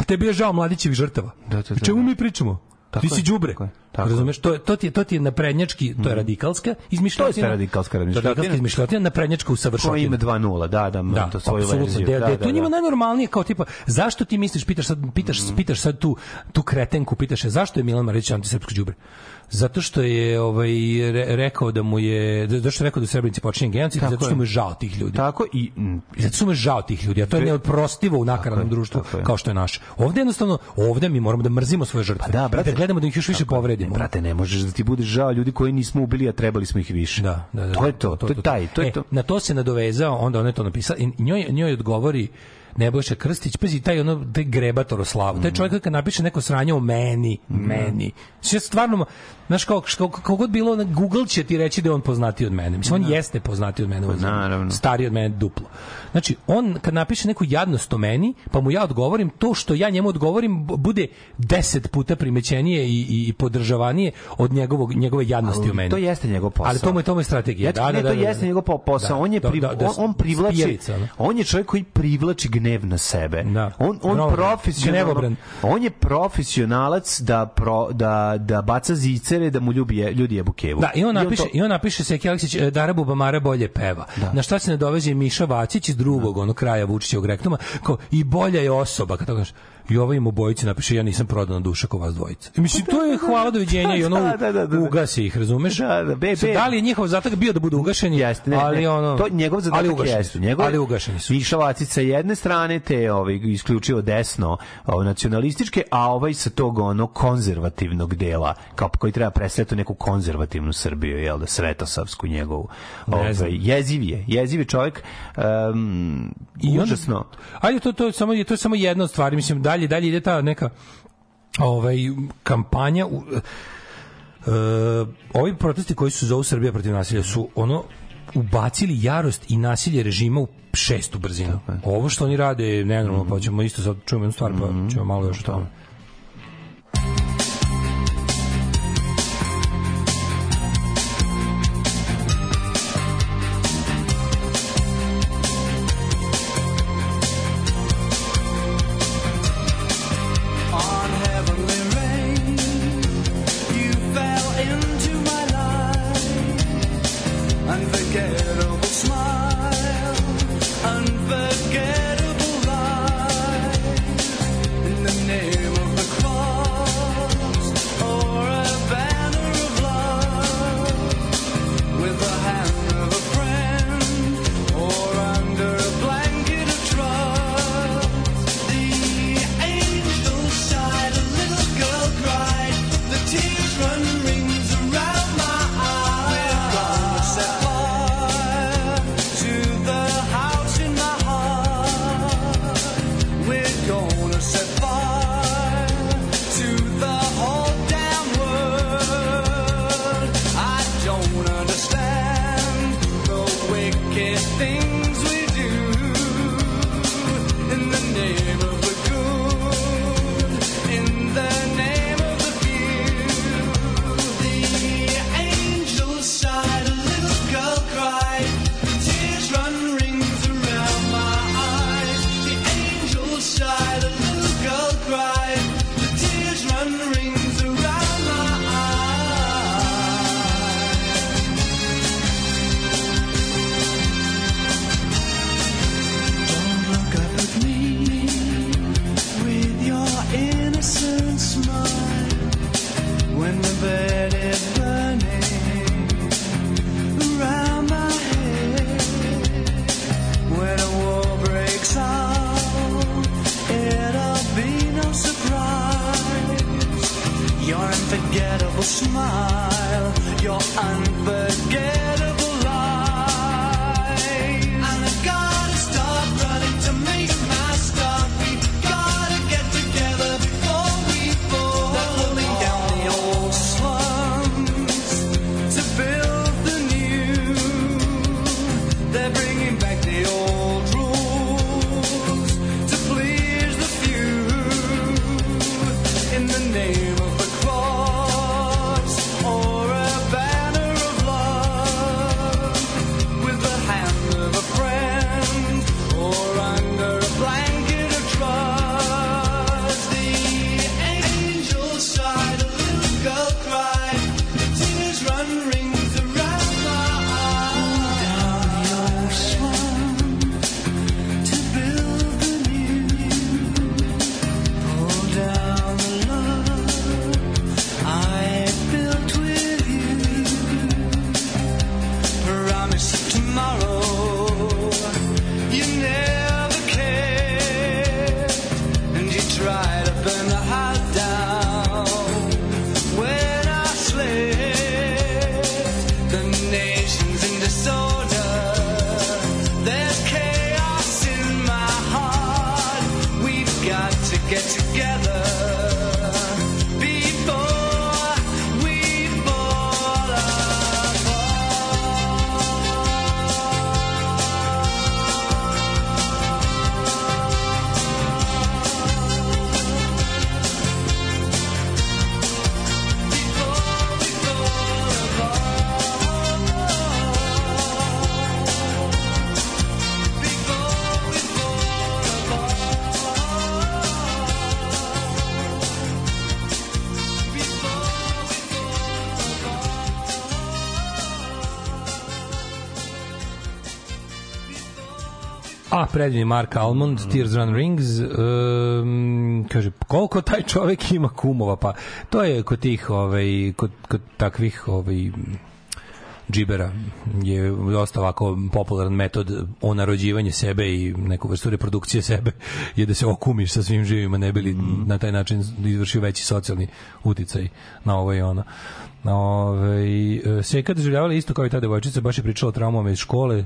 tebi je žao mladićevih žrtava. Da, da, da, O čemu da. mi pričamo? Tako ti si đubre. Razumeš? To, je- to ti je to ti je naprednjački, to je radikalska izmišljotina. To je radikalska razmišljotina. Radikalska izmišljotina, naprednjačka usavršotina. Ko ima 2-0, da, da, Da, to svoju verziju. Da, Da, da, da, to njima da. najnormalnije kao tipa zašto ti misliš pitaš sad pitaš pitaš sad tu tu kretenku pitaš je zašto je Milan Marić antisrpsko đubre? Zato što je ovaj re, rekao da mu je da zato što je rekao da u Srebrenici počinje genocid, Tako zato što mu je žao tih ljudi. Tako i mm, I zato što mu je žao tih ljudi, a to je neoprostivo u nakaradnom društvu tako je. kao što je naše. Ovde jednostavno, ovde mi moramo da mrzimo svoje žrtve. Pa da, brate. I da gledamo da ih još više povredimo. Brate, ne možeš da ti budeš žao ljudi koji nismo ubili, a trebali smo ih više. Da, da, da. To je to, to, je taj, to je E, to. Na to se nadovezao, onda on je to napisao i njoj, njoj odgovori Nebojša Krstić, pazi, taj ono, taj grebator o slavu, taj čovjek kad napiše neko sranje o meni, meni. Sve stvarno, znaš, kao, kao, kao god bilo, na Google će ti reći da je on poznatiji od mene. Mislim, on jeste poznatiji od mene. zemlji. naravno. Stariji od mene duplo. Znači, on kad napiše neku jadnost o meni, pa mu ja odgovorim, to što ja njemu odgovorim bude deset puta primećenije i, i, i podržavanije od njegovog, njegove jadnosti o meni. To jeste njegov posao. Ali to mu je, to mu je strategija. Ja ti- ne, to jeste njegov po- posao. Da, on je da, pri, da, da, on, on privlači spijerica, ono. on je čovjek koji privlači gnev na sebe. Da. On on Gnevobrand. profesionalno on je profesionalac da pro, da da baca zicere da mu ljudi je, ljudi jebu kevu. Da, i on napiše, to- i on napiše Seki Aleksić, e, Dara Bubamara bolje peva. Na šta se ne doveže Miša Vacić iz drugog, ono kraja Vučićevog rektuma, kao i bolja je osoba, kad to kažeš. I ovaj im obojici napiše, ja nisam prodana duša kao vas dvojica. I mislim, to je <laughs> hvala doviđenja i ono, Da, da, da, da, da. ugasi ih, razumeš? Da, da, be, be. Da li je njihov zadatak bio da budu ugašeni? Jeste, ne, ali ono, to njegov ali zadatak ugašeni jeste. su. Njegov, ali ugašeni su. Miša Vacić sa jedne strane, te ovaj, isključivo desno ovaj, nacionalističke, a ovaj sa tog ono konzervativnog dela, kao koji treba predstaviti neku konzervativnu Srbiju, jel da, svetosavsku njegovu. Ovaj, jeziv je, jeziv je čovjek, um, I onda- užasno. Ajde, to, to, je samo, to je samo jedna od stvari. Mislim, dalje, dalje ide ta neka ovaj, kampanja u, e, ovi protesti koji su zovu Srbija protiv nasilja su ono ubacili jarost i nasilje režima u šestu brzinu. Ovo što oni rade je nenormalno, pa ćemo isto sad čujemo jednu stvar, pa ćemo malo još o tome. Predivni Mark Almond, Tears Run Rings, um, kaže, koliko taj čovek ima kumova, pa to je kod tih, ovaj, kod, kod takvih, ovaj, džibera je dosta ovako popularan metod onarođivanja sebe i neku vrstu reprodukcije sebe je da se okumiš sa svim živima ne bili na taj način izvršio veći socijalni uticaj na ovo i ono. Ove, Seka doživljavala isto kao i ta devojčica, baš je pričala o traumama iz škole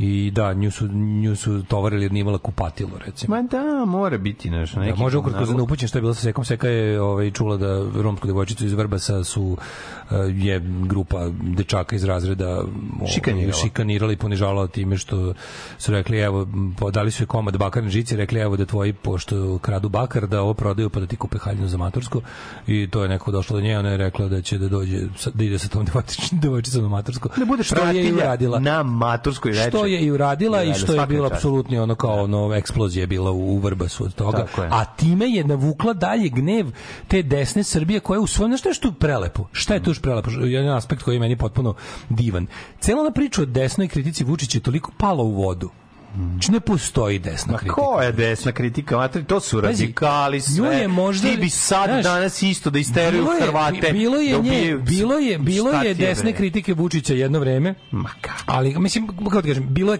i da, nju su, nju su tovarili jer nije imala kupatilo, recimo. Ma da, mora biti nešto. Da, može ukratko za neupućen što je bilo sa Sekom. Seka je ovaj, čula da romsku devojčicu iz Vrbasa su uh, je grupa dečaka iz razreda ovaj, Šikanirala. šikanirala i ponižavala time što su rekli evo, dali su je komad bakarne žice, rekli evo da tvoji pošto kradu bakar, da ovo prodaju pa da ti kupe haljinu za matursku i to je neko došlo do nje, ona je rekla da će da dođe, da ide sa tom <laughs> devojčicom na matursku. Da bude što je i uradila. na maturskoj večeri. Što je i uradila i Da, da, što je bilo apsolutni ono kao ono eksplozija je bila u, Vrbasu od toga. A time je navukla dalje gnev te desne Srbije koja je u svojom nešto što prelepo. Šta je tu još prelepo? Jedan aspekt koji je meni potpuno divan. Cela ona priča o desnoj kritici Vučića je toliko pala u vodu. Znači ne postoji desna Ma kritika. ko je desna kritika? Matri, to su radikali sve. nju je možda- Ti bi sad znaš, danas isto da isteruju Bilo je- Hrvate. Bilo je, da nje, bilo je, bilo je desne bre? kritike Vučića jedno vreme. Ma kako? Ali mislim kako ti kažem, bilo je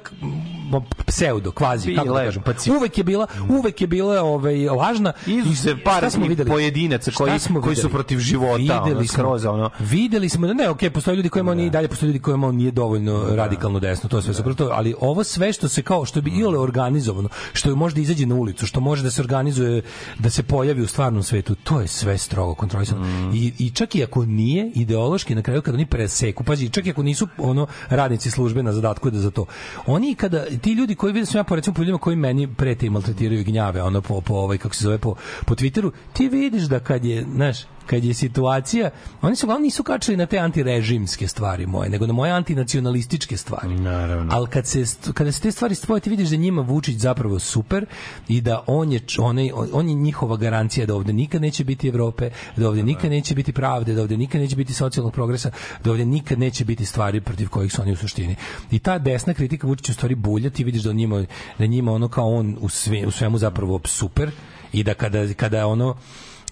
pseudo, kvazi, kako Bila da kažem. pa ci- Uvek je bila, uvek je bila ovaj lažna. Izuzev I par videli? pojedinaca koji- smo koji su videli? protiv života, ono, skroz, ono. Videli smo da ne, okej, postoje ljudi kojima on i dalje postoje ljudi kojima on nije dovoljno radikalno desno, to je sve super to, ali ovo sve što se kao što bi iole organizovano, što je možda izađe na ulicu, što može da se organizuje da se pojavi u stvarnom svetu, to je sve strogo kontrolisano. I, I čak i ako nije ideološki na kraju kada oni preseku, pazi, čak i ako nisu ono radnici službe na zadatku da za to. Oni kada ti ljudi koji sam ja po recimo po ljudima koji meni prete i maltretiraju gnjave ono po, po ovaj kako se zove po po Twitteru, ti vidiš da kad je, znaš, kad je situacija, oni su uglavnom nisu kačili na te antirežimske stvari moje, nego na moje antinacionalističke stvari. Naravno. Ali kad se, kada se te stvari spoje, ti vidiš da je njima Vučić zapravo super i da on je, č- onaj, on je njihova garancija da ovde nikad neće biti Evrope, da ovde nikad neće biti pravde, da ovde nikad neće biti socijalnog progresa, da ovde nikad neće biti stvari protiv kojih su oni u suštini. I ta desna kritika Vučića u stvari bulja, ti vidiš da on njima, da njima ono kao on u, sve, u svemu zapravo super i da kada, kada ono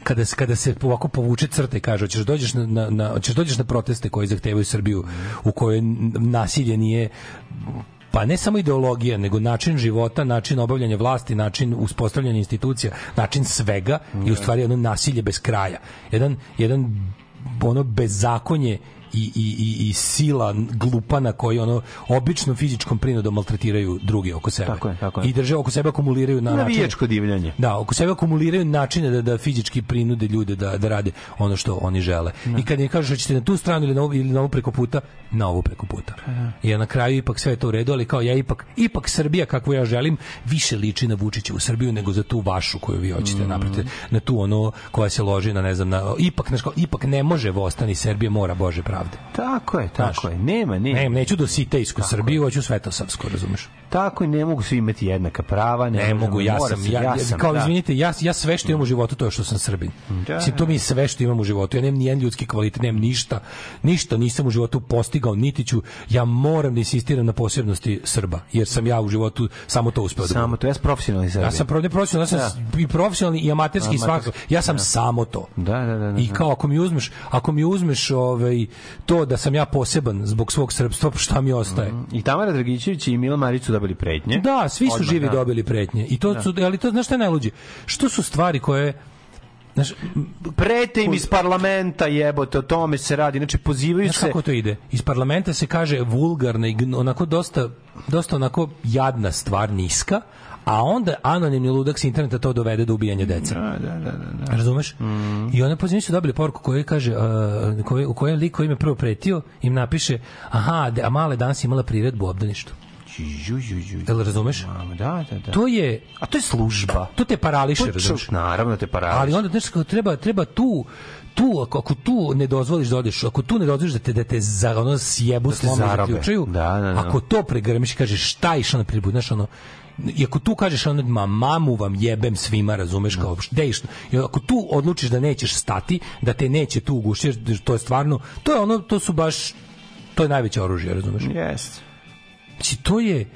kada se kada se ovako povuče crta i kaže hoćeš dođeš na, na, na hoćeš dođeš na proteste koji zahtevaju Srbiju u kojoj nasilje nije pa ne samo ideologija, nego način života, način obavljanja vlasti, način uspostavljanja institucija, način svega i u stvari jedno nasilje bez kraja. Jedan, jedan ono bezakonje i, i, i, i sila glupana koji ono običnom fizičkom prinudom maltretiraju druge oko sebe. Tako je, tako je. I drže oko sebe akumuliraju na. Navijačko divljanje. Da, oko sebe akumuliraju načine da, da fizički prinude ljude da, da rade ono što oni žele. I kad im kažeš da ćete na tu stranu ili na ovu, ili na ovu preko puta, na ovu preko puta. I na kraju ipak sve je to u redu, ali kao ja ipak, ipak Srbija kakvu ja želim više liči na Vučićevu Srbiju nego za tu vašu koju vi hoćete Mm. napraviti. Na tu ono koja se loži na ne znam, na, ipak, znaš, kao, ipak ne može vostani Srbije mora Bože pravde. Tako je, tako Znaš, je. Nema, nema. Ne, neću do sitejsku Srbiju, hoću svetosavsku, razumeš? Tako je, ne mogu svi imati jednaka prava. Ne možemo, mogu, ja sam, ja, ja, sam, kao da. izvinite, ja, ja sve što imam u životu to je što sam Srbin. Da, Mislim, to mi je sve što imam u životu. Ja nemam nijedan ljudski kvalitet, nemam ništa. Ništa nisam u životu postigao, niti ću. Ja moram da insistiram na posebnosti Srba, jer sam ja u životu samo to uspeo da Samo to, ja sam profesionalni Srbin. Ja sam pro- ne profesionalni, ja sam i profesionalni i amaterski i Amaterski. svakako. Ja sam Da. samo to. Da, da, da, da. I kao ako mi uzmeš, ako mi uzmeš ovaj to da sam ja poseban zbog svog srpstva, šta mi ostaje? I Tamara Dragićević i Mila Marić su dobili pretnje. Da, svi su Odmah, živi da. dobili pretnje. I to su, ali to znaš šta je najluđe? Što su stvari koje Znaš, Prete im iz parlamenta jebote, o tome se radi. Znači, pozivaju Znaš se... kako to ide? Iz parlamenta se kaže vulgarna i onako dosta, dosta onako jadna stvar, niska, a onda anonimni ludak s interneta to dovede do ubijanja dece. Da, da, da, da, da. Razumeš? I one pozivnici su dobili poruku koja kaže, uh, koje, u kojem lik koji me prvo pretio im napiše, aha, de- a male danas imala priredbu u obdaništu. Ju, ju, ju. Jel razumeš? Da, da, da. To je, A to je služba. to te parališe, To je razumeš? Naravno da te parališe. Ali onda znaš, treba treba tu tu ako, ako tu ne dozvoliš da odeš, ako tu ne dozvoliš da te da te za ono sjebu Da te slome zarobe. zaključaju, Da, da, da. ako to pregrmiš kažeš šta je išao na pribudu, znaš ono i ako tu kažeš ono ma mamu vam jebem svima, razumeš kao gde išlo? I ako tu odlučiš da nećeš stati, da te neće tu ugušiti, to je stvarno, to je ono, to su baš to je najveće oružje, razumeš? Jeste. Znači, to je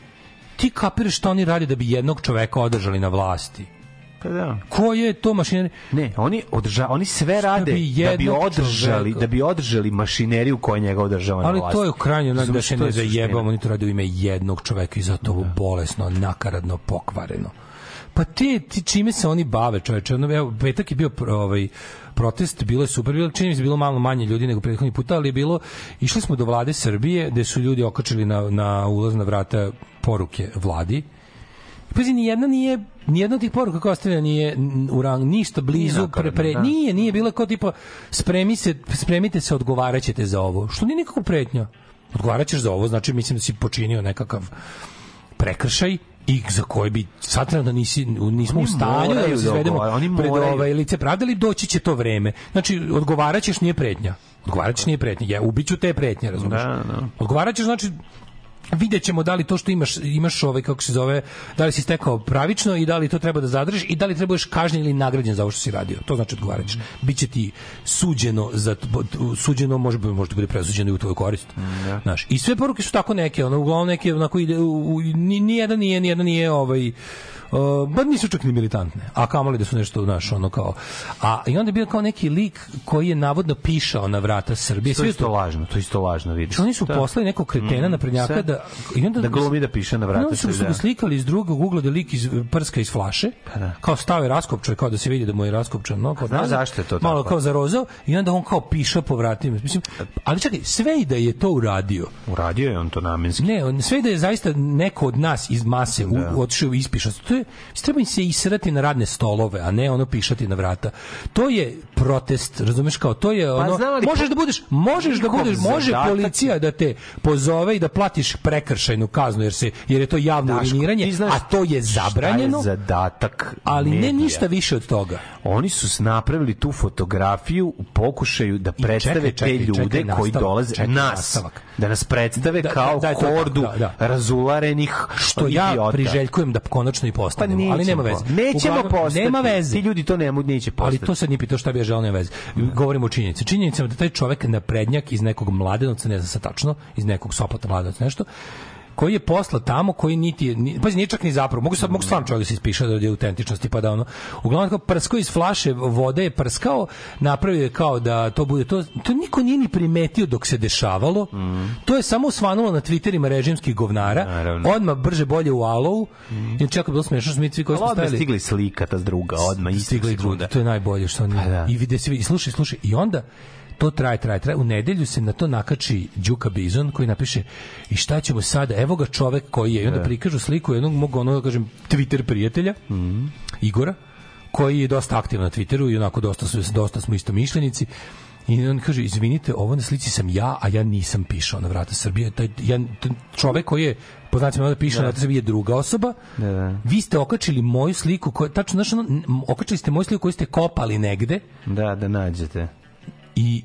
ti kapiraš šta oni rade da bi jednog čoveka održali na vlasti. Pa da. Ko je to mašinerija? Ne, oni održa, oni sve rade bi da bi održali, čoveka- da bi održali mašineriju koja njega održava na Ali vlasti. to je u krajnjem da Razumeš, se ne zajebamo, oni to rade u ime jednog čoveka i zato ovo bolesno, nakaradno, pokvareno. Pa te, ti čime se oni bave, čoveče? Ono, evo, petak je bio ovaj, protest, bilo je super, bilo, čini mi se bilo malo manje ljudi nego prethodni puta, ali je bilo, išli smo do vlade Srbije, gde su ljudi okačili na, na ulazna vrata poruke vladi, Pazi, ni jedna nije ni jedna od tih poruka koja ostavlja nije u rang ništa blizu Nije pre, pre, da. nije nije bilo kao tipa spremi se spremite se odgovaraćete za ovo što nije nikako pretnja odgovaraćeš za ovo znači mislim da si počinio nekakav prekršaj i za koji bi sad trenutno nisi, nismo Oni u stanju da se da izvedemo oni pred ovaj lice pravde, ali doći će to vreme. Znači, odgovaraćeš nije pretnja. Odgovaraćeš nije pretnja. Ja ubiću te pretnje, razumiješ? Da, da. Odgovaraćeš znači vidjet ćemo da li to što imaš imaš ovaj kako se zove da li si stekao pravično i da li to treba da zadržiš i da li trebaš kažnjen ili nagrađen za ovo što si radio. To znači odgovaraćeš. Biće ti suđeno za suđeno može možda bude presuđeno i u tvoju korist. Znaš i sve poruke su tako neke ono uglavnom neke onako ide u, u, ni ni jedan nije ni jedan nije ovaj ba nisu čak ni militantne, a kamoli da su nešto, znaš, ono kao... A, I onda je bio kao neki lik koji je navodno pišao na vrata Srbije. To je je isto lažno, to je isto lažno, vidiš. Oni su Da. poslali nekog kretena Mm, na prednjaka sve. da i onda Da glumi da piše na vrata Onda su, su Srbije, ga da. slikali iz drugog ugla da lik iz prska iz flaše. da. Kao stave raskopčaj kao da se vidi da mu je raskopčan, no kao Znaš da- zašto je to Malo tako? kao zarozao i onda on kao piša po vratima. Mislim, ali čekaj, sve i da je to uradio. Uradio je on to namenski. Ne, on, sve i da je zaista neko od nas iz mase Da. otišao i ispišao. To je, treba im se israti na radne stolove, a ne ono pišati na vrata. To je protest, razumeš kao, to je ono, Pa znam, ali možeš da budeš, možeš da budeš, može policija da te pozove i da platiš prekršajnu kaznu jer se jer je to javno Daško, uriniranje, znaš a to je zabranjeno. Šta je zadatak ali ne medija? ništa više od toga. Oni su napravili tu fotografiju u pokušaju da predstave čekaj, čekaj, te ljude čekaj, koji nastavak, dolaze čekaj, nas nastavak. da nas predstave Da, kao da, da je tako, hordu da, da. razularenih Što ja idiota. priželjkujem da konačno i postanemo, Pa ali nema nećemo. veze. Nećemo Uglavnom, postati. Nema veze. Ti ljudi to ne, neće postati. Ali to sad nije pitao šta bi ja želeo, nema veze. Govorimo o činjenici. Činjenica je da taj čovek na prednjak iz nekog mladenovca, ne znam sad tačno, iz nekog Sopota mladenovca nešto, koji je posla tamo, koji niti ni, pa nije čak ni zapravo, mogu sad, mogu stvarno čovjek da se ispiše da je autentičnosti, pa da ono, uglavnom kao prskao iz flaše vode je prskao, napravio je kao da to bude, to, to niko nije ni primetio dok se dešavalo, to je samo svanulo na Twitterima režimskih govnara, Naravno. odmah brže bolje u alovu, i čak je bilo smešno, mi svi koji Ali smo odmah stajali, stigla i slika ta druga, odmah istog stigla i sekunda. drugi, to je najbolje što oni Pa da. i vide se vidi slušaj slušaj i onda to traje, traje, traje. U nedelju se na to nakači Đuka Bizon koji napiše i šta ćemo sada, evo ga čovek koji je, i onda Da. prikažu sliku jednog mog, ono, da kažem, Twitter prijatelja, Mhm. Igora, koji je dosta aktivan na Twitteru i onako dosta, su, dosta smo isto mišljenici. I on kaže, izvinite, ovo na slici sam ja, a ja nisam pišao na vrata Srbije. Taj, ja, čovek koji je, po znacima da piše vrata Srbije je druga osoba, Da, da. vi ste okačili moju sliku, koja, tačno, znaš, ono, okačili ste moju sliku koju ste kopali negde Da, da nađete. I,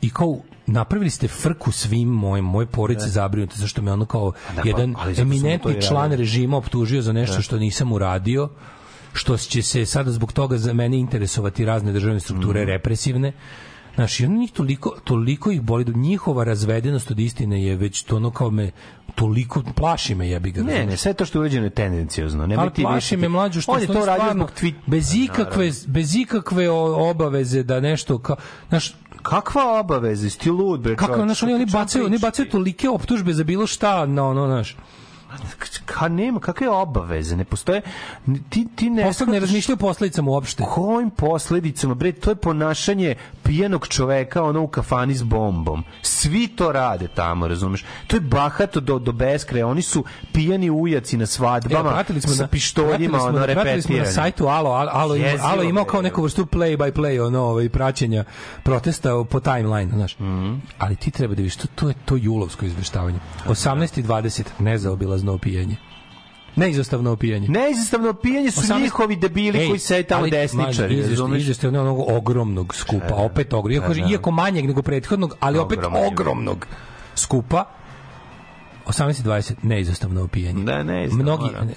i kao napravili ste frku svim mojim moje porodice zabrinute zašto me ono kao da, pa, jedan ali smo to eminentni i član režima optužio za nešto Da. što nisam uradio što će se sada zbog toga za mene interesovati razne državne strukture Mhm. represivne Znaš, i ono njih toliko, toliko ih boli, da njihova razvedenost od istine je već to ono kao me, toliko, plaši me jebi ga. Ne, ne, sve to što je urađeno je tendencijozno. Nemoj ali ti plaši me mlađu što On je to radio zbog tweet. bez ikakve bez ikakve obaveze da nešto kao znaš kakva obaveza? Jesi ti lud bre kako znaš oni oni bacaju oni bacaju tolike optužbe za bilo šta na ono znaš Ka nema, kakve obaveze? Ne postoje... Ti, ti ne... Posle ne razmišljaju o posledicama uopšte. Kojim posledicama? Bre, to je ponašanje pijenog čoveka ono u kafani s bombom. Svi to rade tamo, razumeš? To je bahato do, do beskraja. Oni su pijani ujaci na svadbama Evo, pratili smo sa na pištoljima, ono, pratili smo na sajtu Alo, Alo, Alo, ima, Jezivo, Alo imao kao neku vrstu play by play ono, ovaj, praćenja protesta po timeline, znaš. Mhm. Ali ti treba da vidiš, to, to je to julovsko izveštavanje. 18.20, nezaobilazno opijanje. Neizostavno opijanje. Neizostavno opijanje su 18 njihovi debili Ej, koji sede tamo ali, desničari, izveštaj onog ogromnog skupa, opet ogromnog, iako, Da, da. iako manjeg nego prethodnog, ali opet ogromnog skupa, 18.20, neizostavno opijanje. Da, neizostavno, Mnogi, da. ne,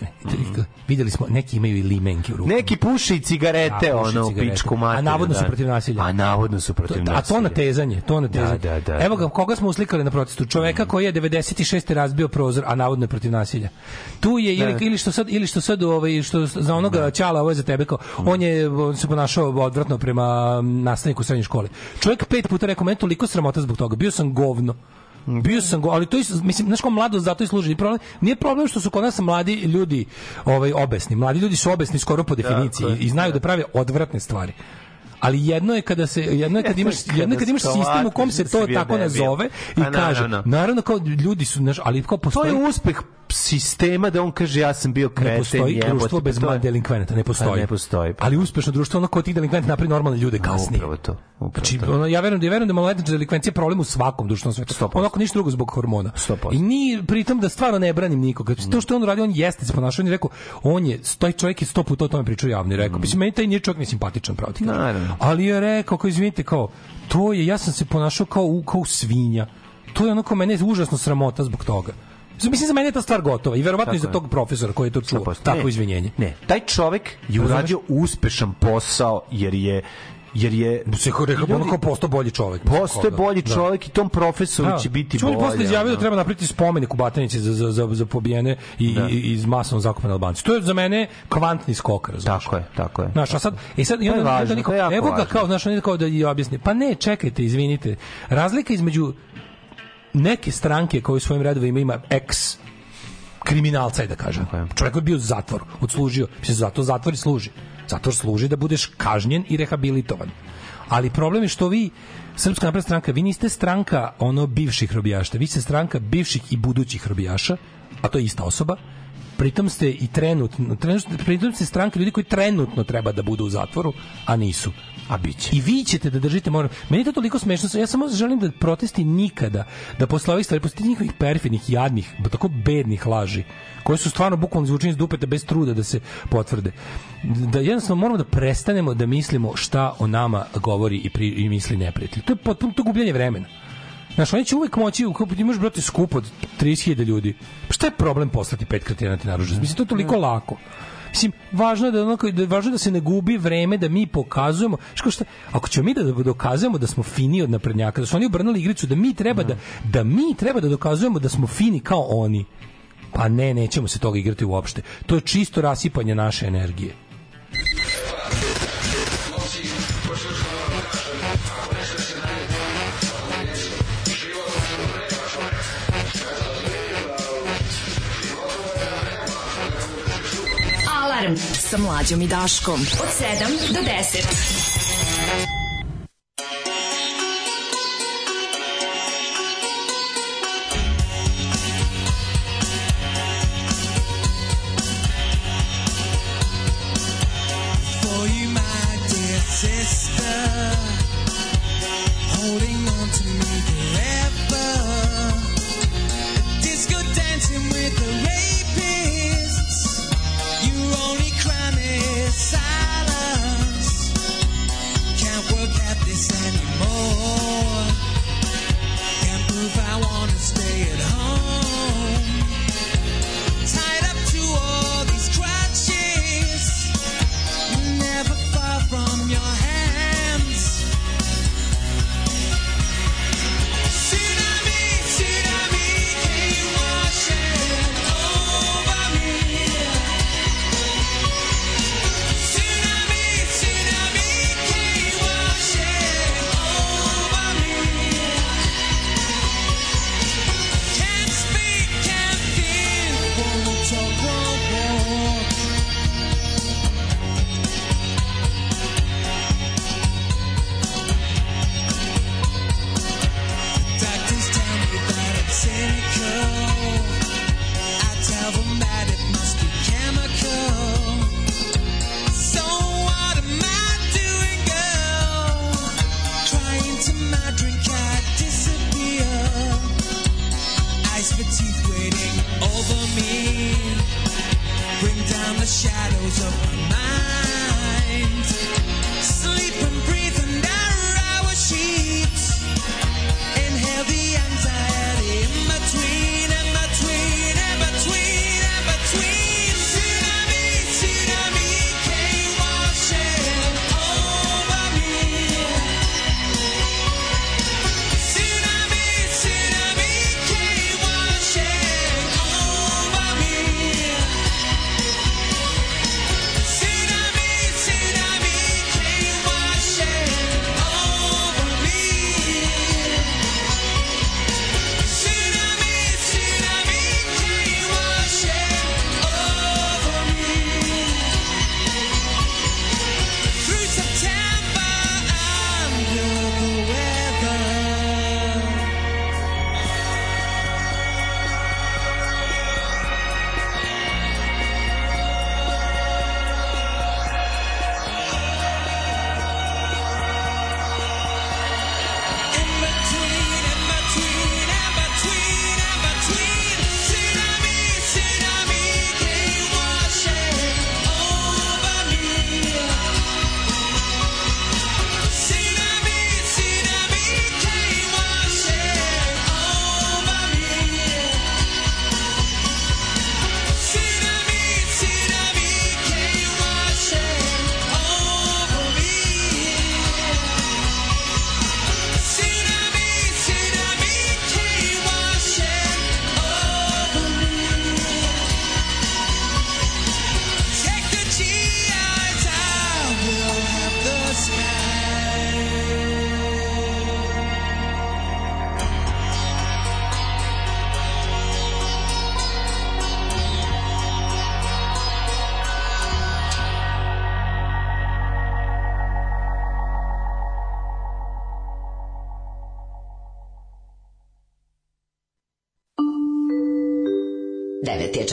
ne, videli smo, neki imaju i limenke u rukama. Neki puše i cigarete, Da, ono, u cigarete. pičku materiju. A navodno su da. protiv nasilja. A navodno su protiv nasilja. A to na tezanje, to na tezanje. Da, da, da. Evo ga, koga smo uslikali na protestu? Čoveka koji je 96. razbio prozor, a navodno je protiv nasilja. Tu je ili, Da. ili što sad ili što sad ovaj što za onoga ćala ovo je za tebe kao on je on se ponašao odvratno prema nastavniku srednje škole. Čovjek pet puta rekao meni toliko sramota zbog toga. Bio sam govno. Bio sam ali to je, mislim, znaš kao mladost zato i služi. Problem, nije problem što su kod nas mladi ljudi ovaj, obesni. Mladi ljudi su obesni skoro po definiciji je, i znaju da prave odvratne stvari. Ali jedno je kada se jedno je <laughs> kad imaš jedno je kad imaš sistem u kom se to tako nazove i Pa kaže naravno. kao ljudi su znaš, ali kao To postoji je uspeh sistema da on kaže ja sam bio kreten. ne postoji jebote, društvo pa bez to je- delinkvenata, ne postoji. Pa ne postoji. Pa Ali uspešno društvo ono ko tih delikvenata napravi normalne ljude kasnije. Upravo to. Upravo Znači, to. ono, ja verujem da ja verujem da maloletna delikvencija je problem u svakom društvenom svetu. 100%. Onako ništa drugo zbog hormona. 100%. I ni pritom da stvarno ne branim nikoga. To što je on radio, on jeste se ponašao, on je rekao, on je, taj čovjek je sto puta o tome pričao javno i rekao, mislim, meni taj nije čovjek ni simpatičan, pravo ti. Naravno. Ali je rekao, kao izvinite, kao, to je, ja sam se ponašao kao, kao svinja. To je ono kao mene je užasno sramota zbog toga. Mislim, za mene je ta stvar gotova i verovatno i za tog profesora koji je to čuo. 100%. Tako Ne, izvinjenje. Ne, taj čovek je uradio uspešan posao jer je jer je Se kao rekao, ono kao postao bolji čovjek. postoje bolji Da. čovek i tom profesoru će biti Čuli bolje. posle izjavio da ono. treba napraviti spomenik u Batanici za, za, za, za pobijene i, Da. i, iz masovno zakopane Albance. To je za mene kvantni skok, razumiješ? Tako je, tako je. Znaš, a sad, i sad, i je onda, važno, onda niko, je evo ga kao, znaš, on je kao da i objasni, pa ne, čekajte, izvinite, razlika između neke stranke koje u svojim redovima ima ex kriminalca, je da kažem. Čovjek je bio u zatvoru, odslužio. Mislim, zato zatvor i služi. Zatvor služi da budeš kažnjen i rehabilitovan. Ali problem je što vi, Srpska napredna stranka, vi niste stranka ono bivših robijaša, vi ste stranka bivših i budućih robijaša, a to je ista osoba, pritom ste i trenutno, trenutno pritom ste stranka ljudi koji trenutno treba da budu u zatvoru, a nisu. A biće. I vi ćete da držite moram. Meni je to toliko smešno. Ja samo želim da protesti nikada, da posle ovih stvari, posle njihovih perfidnih, jadnih, tako bednih laži, koje su stvarno bukvalno zvučene iz dupeta bez truda da se potvrde. Da jednostavno moramo da prestanemo da mislimo šta o nama govori i, pri, i misli neprijatelj. To je potpuno to gubljenje vremena. Znaš, oni će uvek moći, u ti imaš, brate, skup od 30.000 ljudi. Pa šta je problem poslati pet kretena ti naružac? Mislim, to je toliko lako. Mislim, važno je da, ono, da, važno je da se ne gubi vreme, da mi pokazujemo. Kao šta, ako ćemo mi da dokazujemo da smo fini od naprednjaka, da su oni obrnuli igricu, da mi treba da, da mi treba da dokazujemo da smo fini kao oni, pa ne, nećemo se toga igrati uopšte. To je čisto rasipanje naše energije. sa mlađom i Daškom. Od 7 do 10. sister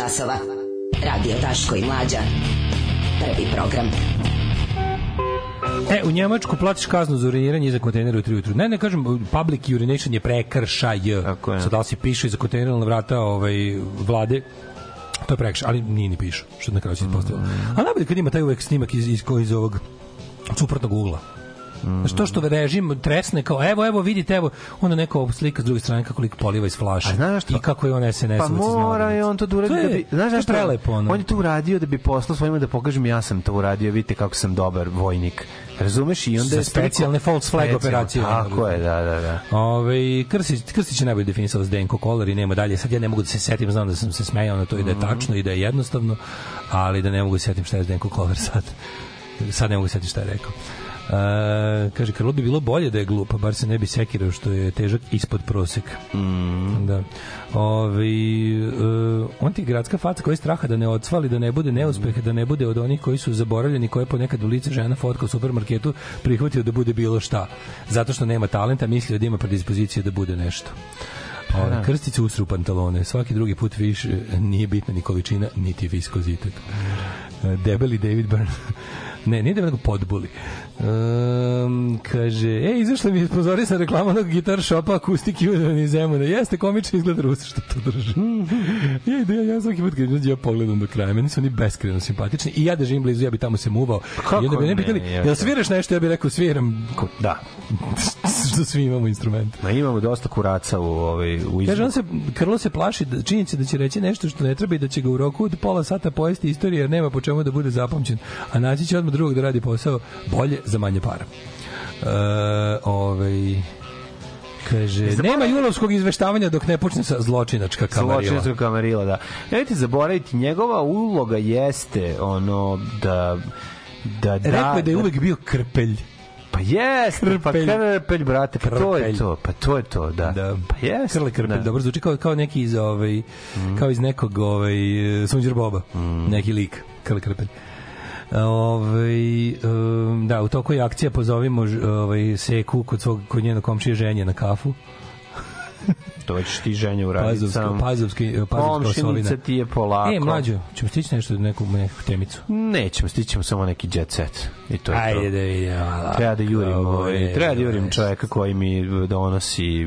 časova. Radio Daško i Mlađa. Prvi program. E, u Njemačku platiš kaznu za uriniranje iza kontejnera u 3 ujutru. Ne, ne kažem, public urination je prekršaj. Tako je. Sad da li se piše iza kontejnera na vrata ovaj, vlade, to je prekršaj, ali nije ni pišu, što na kraju se ispostavilo. A najbolje kad ima taj uvek snimak iz, iz, iz ovog suprotnog ugla. Znaš, to što režim tresne kao, evo, evo, vidite, evo, onda neko slika s druge strane kako lik poliva iz flaše. Znaš što? I kako je on SNS. Pa mora je on to da uradi To je- da bi znaš to je prelepo, ono. On je to uradio da bi poslao svojima da pokažem ja sam to uradio, vidite kako sam dobar vojnik. Razumeš i onda je specijalne false flag Specijalne, operacije. Tako je, da, da, da. Ove, Krstić, Krstić je najbolje definisao Zdenko Kolar i nema dalje. Sad ja ne mogu da se setim, znam da sam se smejao na to i da Mhm. je tačno i da je jednostavno, ali da ne mogu da se setim šta je Zdenko Kolar sad. Sad ne mogu da se setim šta je rekao. Uh, kaže, Karlo bi bilo bolje da je glup, bar se ne bi sekirao što je težak ispod proseka. Mhm. Da. Ove, uh, on ti gradska faca koja je straha da ne odsvali, da ne bude neuspeha, da ne bude od onih koji su zaboravljeni, koje je ponekad u lice žena fotka u supermarketu prihvatio da bude bilo šta. Zato što nema talenta, mislio da ima predispozicije da bude nešto. Ove, Da. Krstić usru pantalone. Svaki drugi put više nije bitna ni količina, niti viskozitet. E, Debeli David Byrne. <laughs> Ne, nije debeli, nego podbuli. Um, kaže, e, izašla mi je sponzorisna reklama onog gitar shopa Acoustic Union iz Zemuna. Jeste, komično izgleda Rus što to drži. <laughs> ja, ja, ja svaki put kad ja pogledam do kraja. Meni su oni beskreno simpatični. I ja da živim blizu, ja bi tamo se muvao. kako I onda bi ne ne, pitali, ja jel sviraš nešto? Ja bih rekao, sviram. Da. <laughs> što svi imamo instrumente. Ma imamo dosta kuraca u ovaj u Kaže, on se, Krlo se plaši da, činjenice da će reći nešto što ne treba i da će ga u roku od pola sata pojesti istorija jer nema po čemu da bude zapamćen, a naći će odmah drugog da radi posao bolje za manje para. E, ovaj, kaže, nema julovskog izveštavanja dok ne počne sa zločinačka kamarila. Zločinska kamarila, da. Nemojte zaboraviti, njegova uloga jeste ono da da da, Rekao je da je uvek bio krpelj. Pa jeste, pa Krpelj. krpelj, brate, pa to je Krpelj. to, pa to je to, da. Da. Pa jeste. Krle krpelj, da. dobro zvuči kao, kao neki iz ovaj, kao iz nekog ovaj, Sunđer Boba, neki lik, Krle krpelj. Ovaj da, u toku je akcija pozovimo ovaj Seku kod svog kod njenog komšije ženje na kafu. Što hoćeš ti ženje uraditi Pazovska, sam. pazovski, pazovska Komšinica ti je polako. E, mlađo, ćemo stići nešto, neku, neku temicu. Nećemo, stićemo samo neki jet set. I to je Ajde to. da vidimo. Treba da jurim, ovaj, treba da jurim čoveka koji mi donosi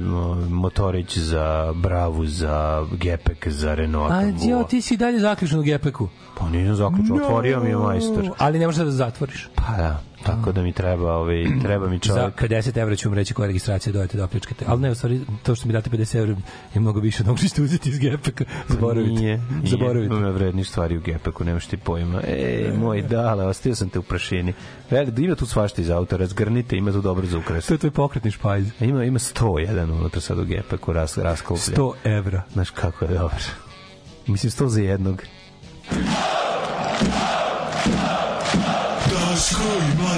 motorić za Bravu, za Gepek, za Renault. A, jo, ti si dalje zaključen u gepeku. Pa nisam zaključao, otvorio mi je majstor. Ali ne možeš da zatvoriš. Pa da, tako da mi treba, ovaj, treba mi Za čovek. 50 evra ću vam reći koja registracija, dojete da opljačkate. Ali ne, u stvari, to što mi date 50 evra je mnogo više od onog što ćete uzeti iz gepeka. Zaboravite. Nije, nije. Zaboravite. Ima vrednih stvari u Gepeku, nemaš ti pojma. E, moj dale, ostavio sam te u prašini. Veli, ima tu svašta iz auta, razgrnite, ima tu dobro za ukras. To je tvoj pokretni špajz. Ima, ima 101 unutra sad u Gepeku, ras, rasklopljen. 100 evra. Znaš kako je dobro. Mislim, 100 za jednog.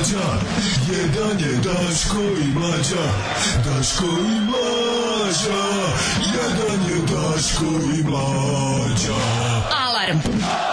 Mlađa, jedan je Daško i mlađa, Daško i mlađa, jedan je Daško i mlađa. Alarm. This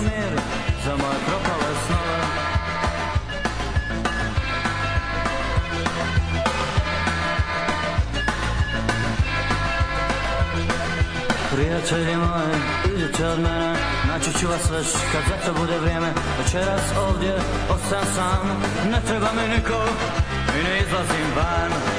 Mir za moje propale snove Prijatelji moji, idite od mene Naći ću vas već kad za to bude vrijeme. Večeras ovdje ostam sam Ne treba mi niko i ne izlazim van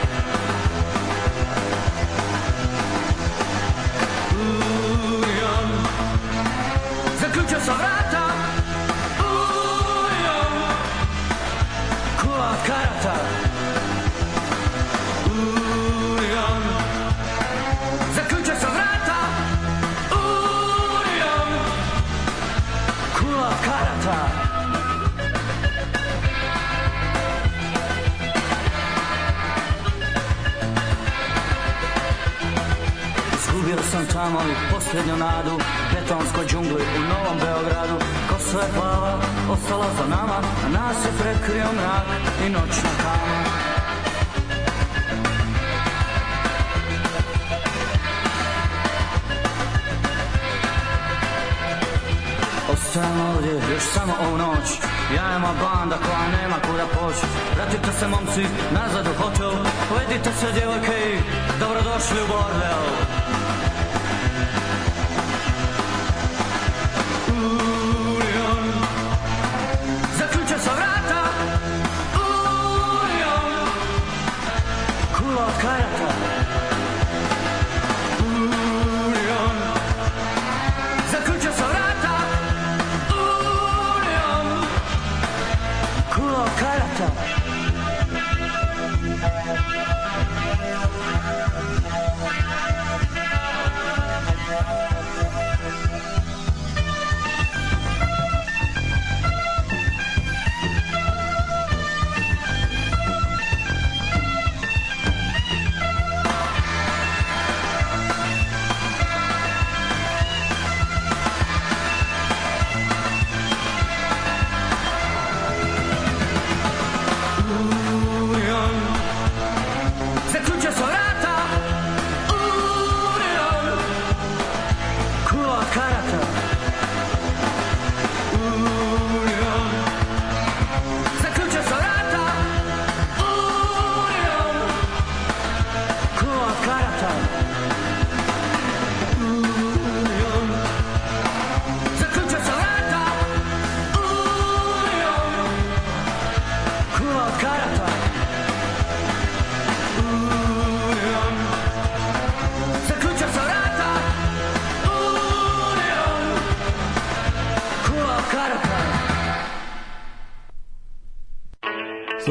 Tamo i posljednju nadu Betonskoj džungli u Novom Beogradu. Kosa je plava, ostala za nama A nas je prekrio mrak i noćna kama Ostajem ovdje još samo ovu noć. Ja i moja banda koja nema kuda poći. Vratite se momci nazad u hotel Povedite se djevojke i dobrodošli u bordel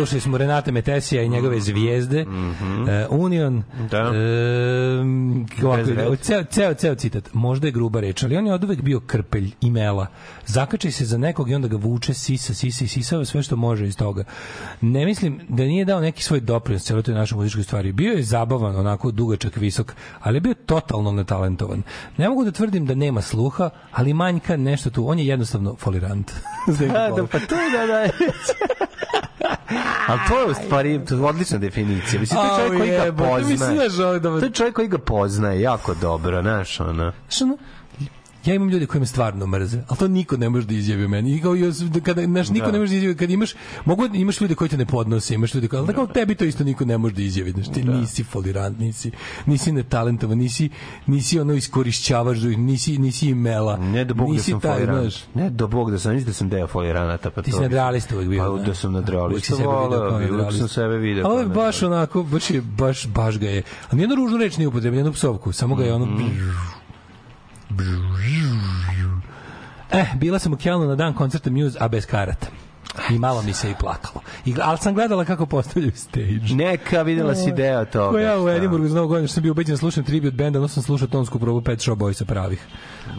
Slušali smo Renate Metesija i njegove zvijezde. E, Union. Da. E, ovako, ceo, ceo, ceo citat. Možda je gruba reč, ali on je od uvek bio krpelj i mela. Zakači se za nekog i onda ga vuče, sisa, sisa i sisava sve što može iz toga. Ne mislim da nije dao neki svoj doprinos celoj toj našoj muzičkoj stvari. Bio je zabavan, onako dugačak, visok, ali je bio totalno netalentovan. Ne mogu da tvrdim da nema sluha, ali manjka nešto tu. On je jednostavno folirant. <laughs> Da, da, pa to je da, da. Ali to je u stvari to je odlična definicija. Mislim, to je čovjek koji ga poznaje. ovo da- To je čovjek koji ga poznaje jako dobro, znaš, ono. Znaš, ono, ja imam ljude koji me stvarno mrze, ali to niko ne može da izjavi meni. I kao, os- kada, znaš, niko Da. ne može da izjavi, kad imaš, mogu, imaš ljude koji te ne podnose, imaš ljude koji, ali kao tebi to isto niko ne može da izjavi, znaš, ti nisi folirant, nisi, nisi netalentovan, nisi, nisi ono iskorišćavaš, nisi, nisi imela, Ne do bog da nisi sam taj, folirant. Ne do bog da sam, mislim da sam deo foliranata. Pa Ti si nadrealista uvijek bio, Pa da sam nadrealista, uvijek nadrealista. sam sebe video. A ovo je kao baš onako, baš je, baš, baš ga je. A nijednu ružnu reč nije upotrebio, nijednu psovku, samo ga je ono... Mhm. Eh, bila sam u Kjelnu na dan koncerta Muse, a bez karata. I malo mi se i plakalo. I, ali sam gledala kako postavljaju stage. Neka, videla si deo toga. Ko ja u za novu godinu što sam bio ubeđen da slušam tribute benda, onda sam slušao tonsku probu Pet Shop Boysa pravih.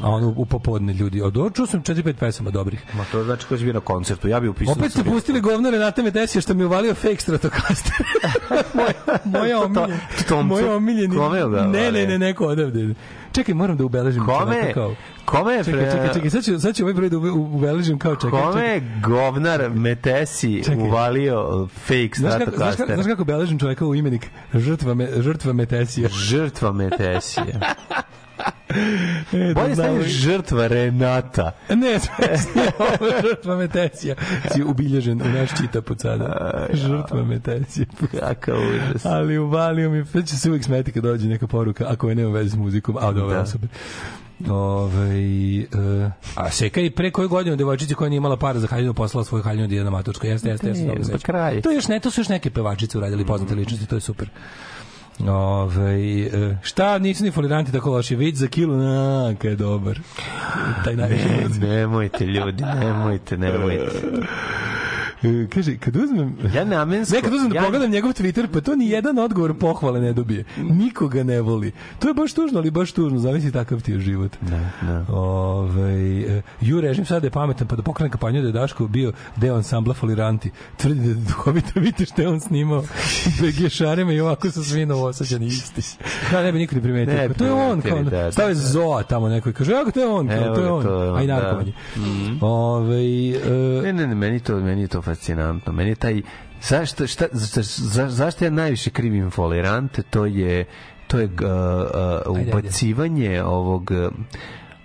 A ono u popodne ljudi. Od čuo sam 4-5 pesama dobrih. Ma to znači ko si bio na koncertu. Ja bi upisao... Opet ste pustili govno Renata Medesija što mi uvalio fake <laughs> omiljena. Tomcu? Moja omiljeni. Kome je ga Ne, ne, ne, neko odavde. Čekaj, moram da ubeležim. Kome? Kao, Kome je čekaj, pre- čekaj, čekaj, sad ću, sad ću ovaj broj da ube- ubeležim kao čekaj. Kome čekaj. je govnar Metesi Čekaj. uvalio fake Znaš kako, znaš, kako, znaš kako beležim čoveka u imenik? Žrtva, me, žrtva Metesija. Žrtva Metesija. <laughs> E, da Bolje znamo- stavi žrtva Renata. Ne, <laughs> sve ovo je žrtva Metesija. Si ubilježen u naš čitaput sada. Žrtva Metesija. Kakav užas. Ali uvalio mi, sad će se uvijek smeti kad dođe neka poruka, ako je nema veze s muzikom, a od ove Da. osobe. Ove, e, a Seka i pre koju godinu devojčice koja nije imala para za haljinu poslala svoju haljinu da ide na matočko. Jeste, jeste, jeste. Dobro kraj. To je još ne, to su još neke pevačice uradili poznate ličnosti, to je super. Ove, e, šta nisu ni foliranti tako loši vid za kilu na kad je dobar taj mrzim. Nemojte ljudi, nemojte, nemojte. <laughs> E, kaže kad uzmem Ja namensko... Ne, kad uzmem da ja- pogledam njegov Twitter, pa to ni jedan odgovor pohvale ne dobije. Nikoga ne voli. To je baš tužno, ali baš tužno. Zavisi takav ti je život. Da, da. Ove, ju režim sada je pametan, pa da pokrene kampanju da je Daško bio deo ansambla Foliranti. Tvrdi da je duhovito <laughs> vidite što je on snimao. Begešarima i ovako su svi novosađani isti. Da, ne bi niko ni primetio. Ne to je on, kao, da, da, stave da. Zoa tamo neko i kaže, evo ga, to je on, kao, to je on. to je on, A i da. narkovanje. Mhm. Ove, e, Ne, ne, ne, meni to, meni to fascinantno. Meni je taj zašto šta za, za, zašto ja najviše krivim folirante, to je to je uh, uh, Ajde, ubacivanje ovog uh,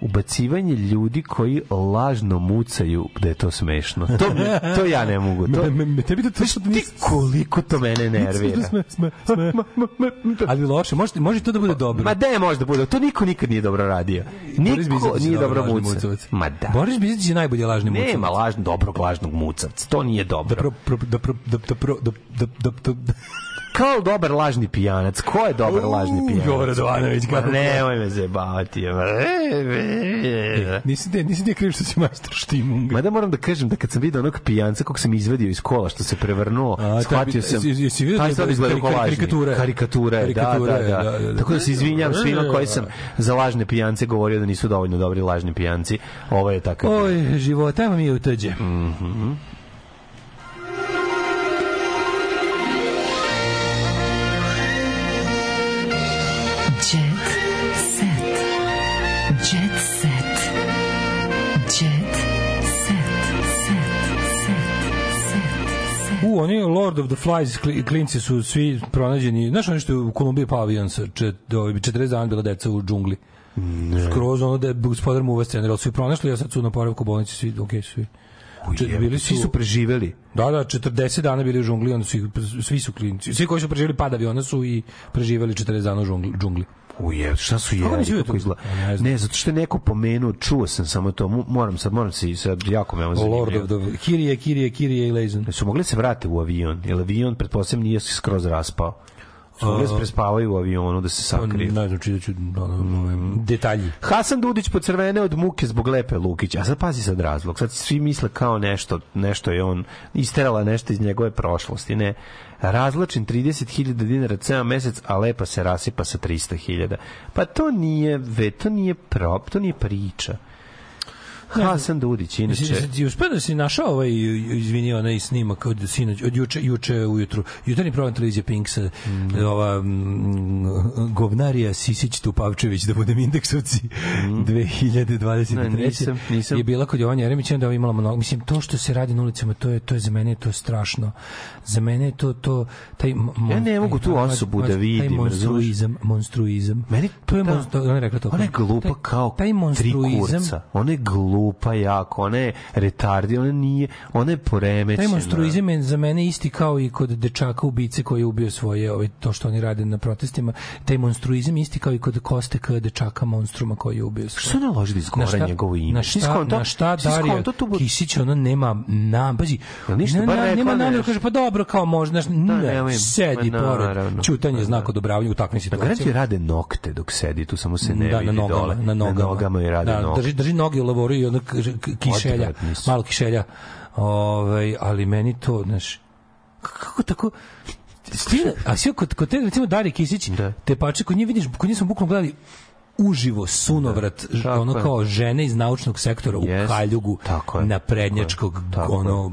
ubacivanje ljudi koji lažno mucaju da je to smešno. To, mi- to ja ne mogu. To, Me- me- tebi to- to- Znaš ti koliko to mene nervira. Sme, sme, sme. Ali loše, može, može to da bude dobro. Ma da može da bude, to niko nikad nije dobro radio. Niko je nije dobro mucavac. Ma da. Boris Bizac je najbolji lažni mucavac. Nema lažno dobrog lažnog mucavca. To nije dobro. Pro, pro, da, pro, da, da, pro, da, da, da, da, da. Kao dobar lažni pijanac. Ko je dobar lažni pijanac? Jovo Radovanović, Ma nemoj me zajebavati. je. Nisi ti, nisi ti kriv što si majstor štimunga. Ma da moram da kažem da kad sam vidio onog pijanca kog sam izvadio iz kola što se prevrnuo, A, shvatio sam. jesi- vidio taj da- sad izgleda kao lažni. karikatura da, Karikatura da, da, da, da. Tako da se izvinjam svima koji sam za lažne pijance govorio da nisu dovoljno dobri lažni pijanci. Ovo je takav. Oj, života mi je u tuđe. Mhm. Set. U, oni Lord of the Flies kli- klinci su svi pronađeni. Znaš ono što je u Kolumbiji pao avion sa čet, ovaj, 40 dana bila deca u džungli. Skroz ono da je gospodar mu uvesti, ali su ih pronašli, a sad su na poravku bolnici svi, ok, svi. Čet- bili Svi su preživeli. Da, da, 40 dana bili u džungli, onda su ih, svi su klinci. Svi koji su preživjeli pad aviona su i preživeli 40 dana u džungli. džungli. Uje, šta su jeli, vidio kako to? izgleda? Ne znam. Ne, zato što je neko pomenuo, čuo sam samo to, moram sad, moram se, sad jako me ovo Lord of the... Kirije, Kirije, Kirije i. Su mogli se vrate u avion, jer avion, pretpostavljam, nije se skroz raspao. Mogli da se prespavaju u avionu da se sakriju. Ne znam, čitat ću ono, detalji. Hasan Dudić pocrvene od muke zbog Lepe Lukić. A sad pazi sad razlog. Sad svi misle kao nešto, nešto je on isterala nešto iz njegove prošlosti. Ne. Razlačen 30.000 dinara ceo mesec, a Lepa se rasipa sa 300.000. Pa to nije, ve, to nije prop, to nije priča. Hasan Dudić, inače. Mislim, da si uspeo da si našao ovaj, izvini, onaj snimak od sinoć, od juče, juče ujutru, jutarnji program televizije Pinksa, Mhm. ova mm, govnarija Sisić Tupavčević, da budem indeksovci, 2023. Mhm. Ne, nisam, nisam. Je bila kod Jovanja Jeremića, onda je imala mnogo, mislim, to što se radi na ulicama, to je, to je za mene to je strašno. Za mene je to, to taj, mon- Ja ne mogu tu taj- osobu da taj vidim, monstruizam, monstruizam. Meni to je, da. monstru, ona je rekla to. Ona je glupa taj, kao taj tri monstruizam, kurca. Ona je glupa jako, ona je retardi, ona nije, ona je poremećena. Taj monstruizam je za mene isti kao i kod dečaka ubice koji je ubio svoje, ovaj, to što oni rade na protestima. Taj monstruizam je isti kao i kod Koste K. dečaka monstruma koji je ubio svoje. Što ne loži da izgora njegovo ime? Na šta, skonto- na šta skonto tu- Kisić, ono nema nam, pazi, ništa ne, ne, rekla nema nešto? kaže, pa dobro, kao možda, znaš, ne, nemoj, sedi ma pored, naravno. čutanje je znak odobravanja u takvim Na garanciji situacijama. rade nokte dok sedi, tu samo se ne da, vidi na nogama, dole. na nogama. Na nogama i rade da, drži, drži noge u lavoru i ono kišelja, malo kišelja. Ovaj, ali meni to, znaš, kako tako Stina, a sve kod, kod te, recimo, Dari Kisić, Da. te pače, kod nje vidiš, kod nje smo bukvalno gledali uživo sunovrat tako ono je. kao žene iz naučnog sektora u Jest, kaljugu tako je, na prednjačkog ono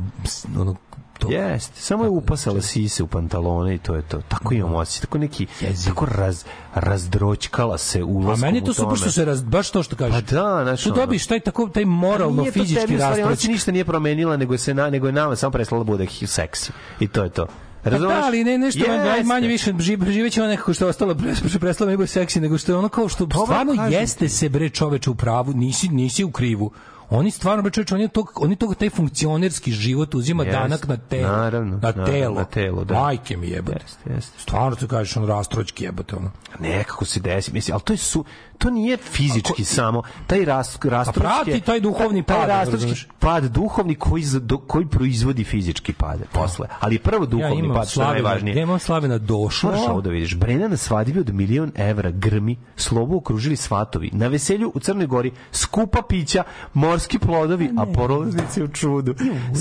ono to Jeste, samo je upasala sise u pantalone i to je to. Tako imam osjećaj, tako neki, tako raz, razdroćkala se A ulaskom meni je to u super što se raz, baš to što kažeš. Pa da, znaš, Tu dobiš taj tako taj moralno fizički u Ona se ništa nije promenila, nego se na, nego je nama samo prestala da bude seksi. I to je to. Pa Razumeš? da, ali ne nešto manje, Jeste. manje više živ, živeće ono nekako što je ostalo pre, prestalo nego seksi, nego što je ono kao što Dobro, stvarno kažem jeste se bre čoveče u pravu, nisi nisi u krivu. Oni stvarno bre čoveče, oni to oni to taj funkcionerski život uzima Jeste, danak na telo. naravno, na naravno, telo. na telo, da. Majke mi jebote. Jeste, jeste. Stvarno ti kažeš on rastročki jebote ono. nekako se desi, mislim, ali to je su, to nije fizički samo, taj ras, rastročki prati taj duhovni taj, pad, taj pad duhovni koji, do, koji proizvodi fizički pad posle, ali prvo duhovni ja pad, što je najvažnije. ja imam Slavina došlo. Moraš ovo da vidiš. Brena na svadbi od milion evra grmi, slobu okružili svatovi. Na veselju u Crnoj Gori skupa pića, morski plodovi, a porolaznici u čudu.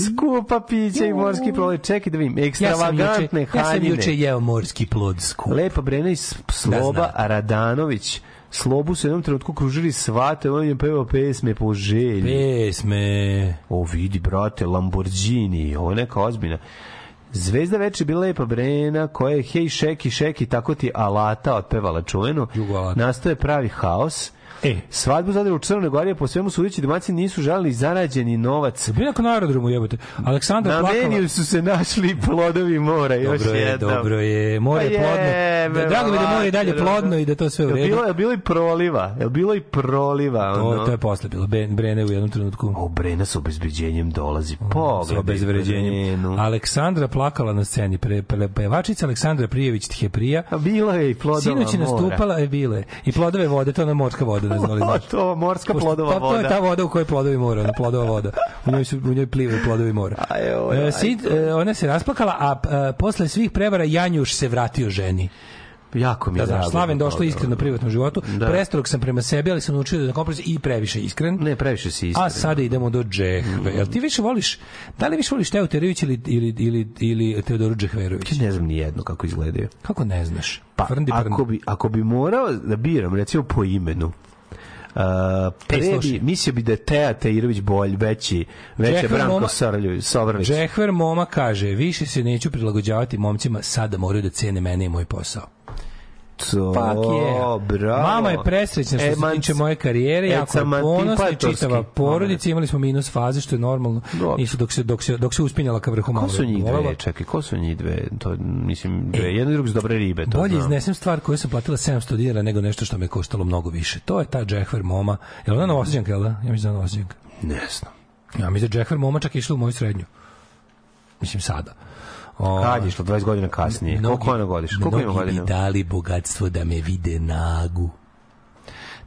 Skupa pića i morski plodovi. Čekaj da vidim. Ja sam Ekstravagantne juče, ja sam juče jeo morski plod skup. Lepa Brena iz Sloba Radanović. Slobu su u jednom trenutku kružili svate, on je pevao pesme po želji. Pesme. O, vidi, brate, Lamborghini, ovo je neka ozbiljna. Zvezda veče je bila lepa Brena, koja je hej šeki šeki, tako ti alata otpevala alata. Nastoje pravi haos. E. Svadbu zadru u Crnoj Gori, po svemu sudeći domaći nisu žalili zarađeni novac. Neko na aerodromu jebote. Aleksandar Na plakala. meniju su se našli plodovi mora, još Dobro je, jednom. dobro je. More je Pa plodno. Da, Drago mi da more i dalje plodno i da to sve u redu. bilo, je bilo i proliva? Je bilo i proliva? To, ono? to je posle bilo. Ben, Brene u jednom trenutku. O, Brena sa obezbeđenjem dolazi. Sa Pogledaj obezvređenjem. Brenu. Aleksandra plakala na sceni. Pre, pre, pevačica Aleksandra Prijević Tjeprija. A bilo je i plodova Sinoć je mora. nastupala, je bile. I plodove vode, to je morska voda, ne znam da li O, znaš. to morska Pošto- plodova pa, To je voda. ta voda u kojoj plodovi mora, ona plodova voda. U njoj, su, u njoj plivaju plodovi mora. Aj, oj, E, aj, Sid, e, ona se rasplakala, a e, posle svih prevara Janjuš se vratio ženi. Jako mi je Da, znaš, drago Slaven došlo iskreno u privatnom životu. Da. Prestrog sam prema sebi, ali sam naučio da kompromis i previše iskren. Ne, previše si iskren. A sada idemo do Džehve. Jel ti više voliš, da li više voliš Teo Terević ili, ili, ili, ili Teodoru Džehverović? Ja ne znam ni jedno kako izgledaju. Kako ne znaš? Pa, Frndi, prndi. ako bi, ako bi morao da biram, recimo po imenu, Uh, pre bi, slušaj. mislio bi da je Teja Teirović bolj, veći, Džehver Branko Sovrlić. Džehver Moma kaže, više se neću prilagođavati momcima, sada moraju da cene mene i moj posao. Yeah. bravo. Mama je presrećna što se Emanci- tiče moje karijere, jako je ponosna i čitava porodica, imali smo minus faze, što je normalno, Dobro. nisu dok se, dok se, dok se uspinjala ka vrhu Ko malo. su njih dve? Čekaj, ko su njih dve? To, mislim, dve. Jedna i druga su dobre ribe. To Bolje znam. iznesem stvar koju sam platila 700 dinara nego nešto što me koštalo mnogo više. To je ta Džehver Moma. Je li ona novosađanka, jel da? Ja mislim da je novosađanka. Ne znam. Ja mislim da je Džehver Moma čak išla u moju srednju. Mislim sada. O, Kad je išlo? 20 godina kasnije. Koliko ona godiš? Koliko ima Mnogi godina? bi dali bogatstvo da me vide nagu.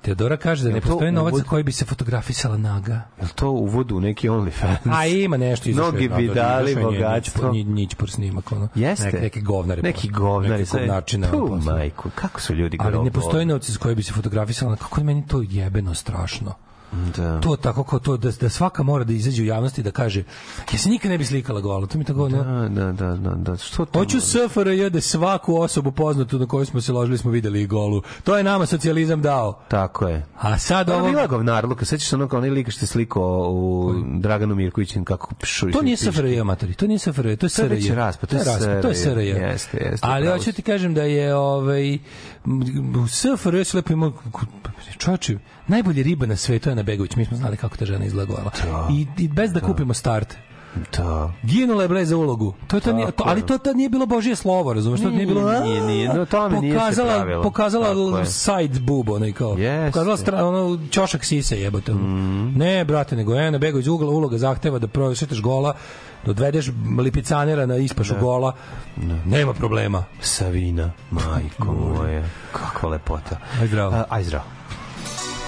Teodora kaže da ne postoji novac za koji bi se fotografisala naga. Je to uvod u neki OnlyFans? A ima nešto izašlo. Mnogi bi da, dali bogatstvo. Nić, nić por snimak, ono. Jeste? Neki, neki govnari. Neki govnari. Neki ono, Tu, majku, kako su ljudi Ali ne postoji novci za koje bi se fotografisala. Kako je meni to jebeno strašno. Da. To tako kao to da, da svaka mora da izađe u javnosti da kaže ja se nikad ne bi slikala gola. To mi tako. Da, da, da, da, da. Što to? Hoću SFRJ da svaku osobu poznatu na koju smo se ložili smo videli i golu. To je nama socijalizam dao. Tako je. A sad Ovo bila govnar, Luka, sećaš se ono kao onaj lik što slikao u Draganu Mirkovićin kako pišu. To nije SFRJ, amatori, to nije SFRJ, to je To je SRJ. raspad, to je to je SRJ. SRJ. Jeste, jeste, Ali hoću ti kažem da je ovaj u SFRJ se lepo ima čoveče, najbolje riba na svetu je na Begović. Mi smo znali kako ta žena izgledala. I, I bez da kupimo start. Da. Ginula je bre za ulogu. To je to nije, to, ali to tad nije bilo božije slovo, razumeš? To nije bilo. Nije, nije, no, tome nije se pokazala, pravilo. pokazala je. side boob, onaj kao. Jeste. Pokazala stra, ono, ćošak sise jebote. Mhm. Ne, brate, nego Ena Begović ugla, uloga zahteva da prošetaš gola, da odvedeš lipicanera na ispašu gola. Nema problema. Savina, majko moje. Kakva lepota. Aj zdravo. A, aj zdravo.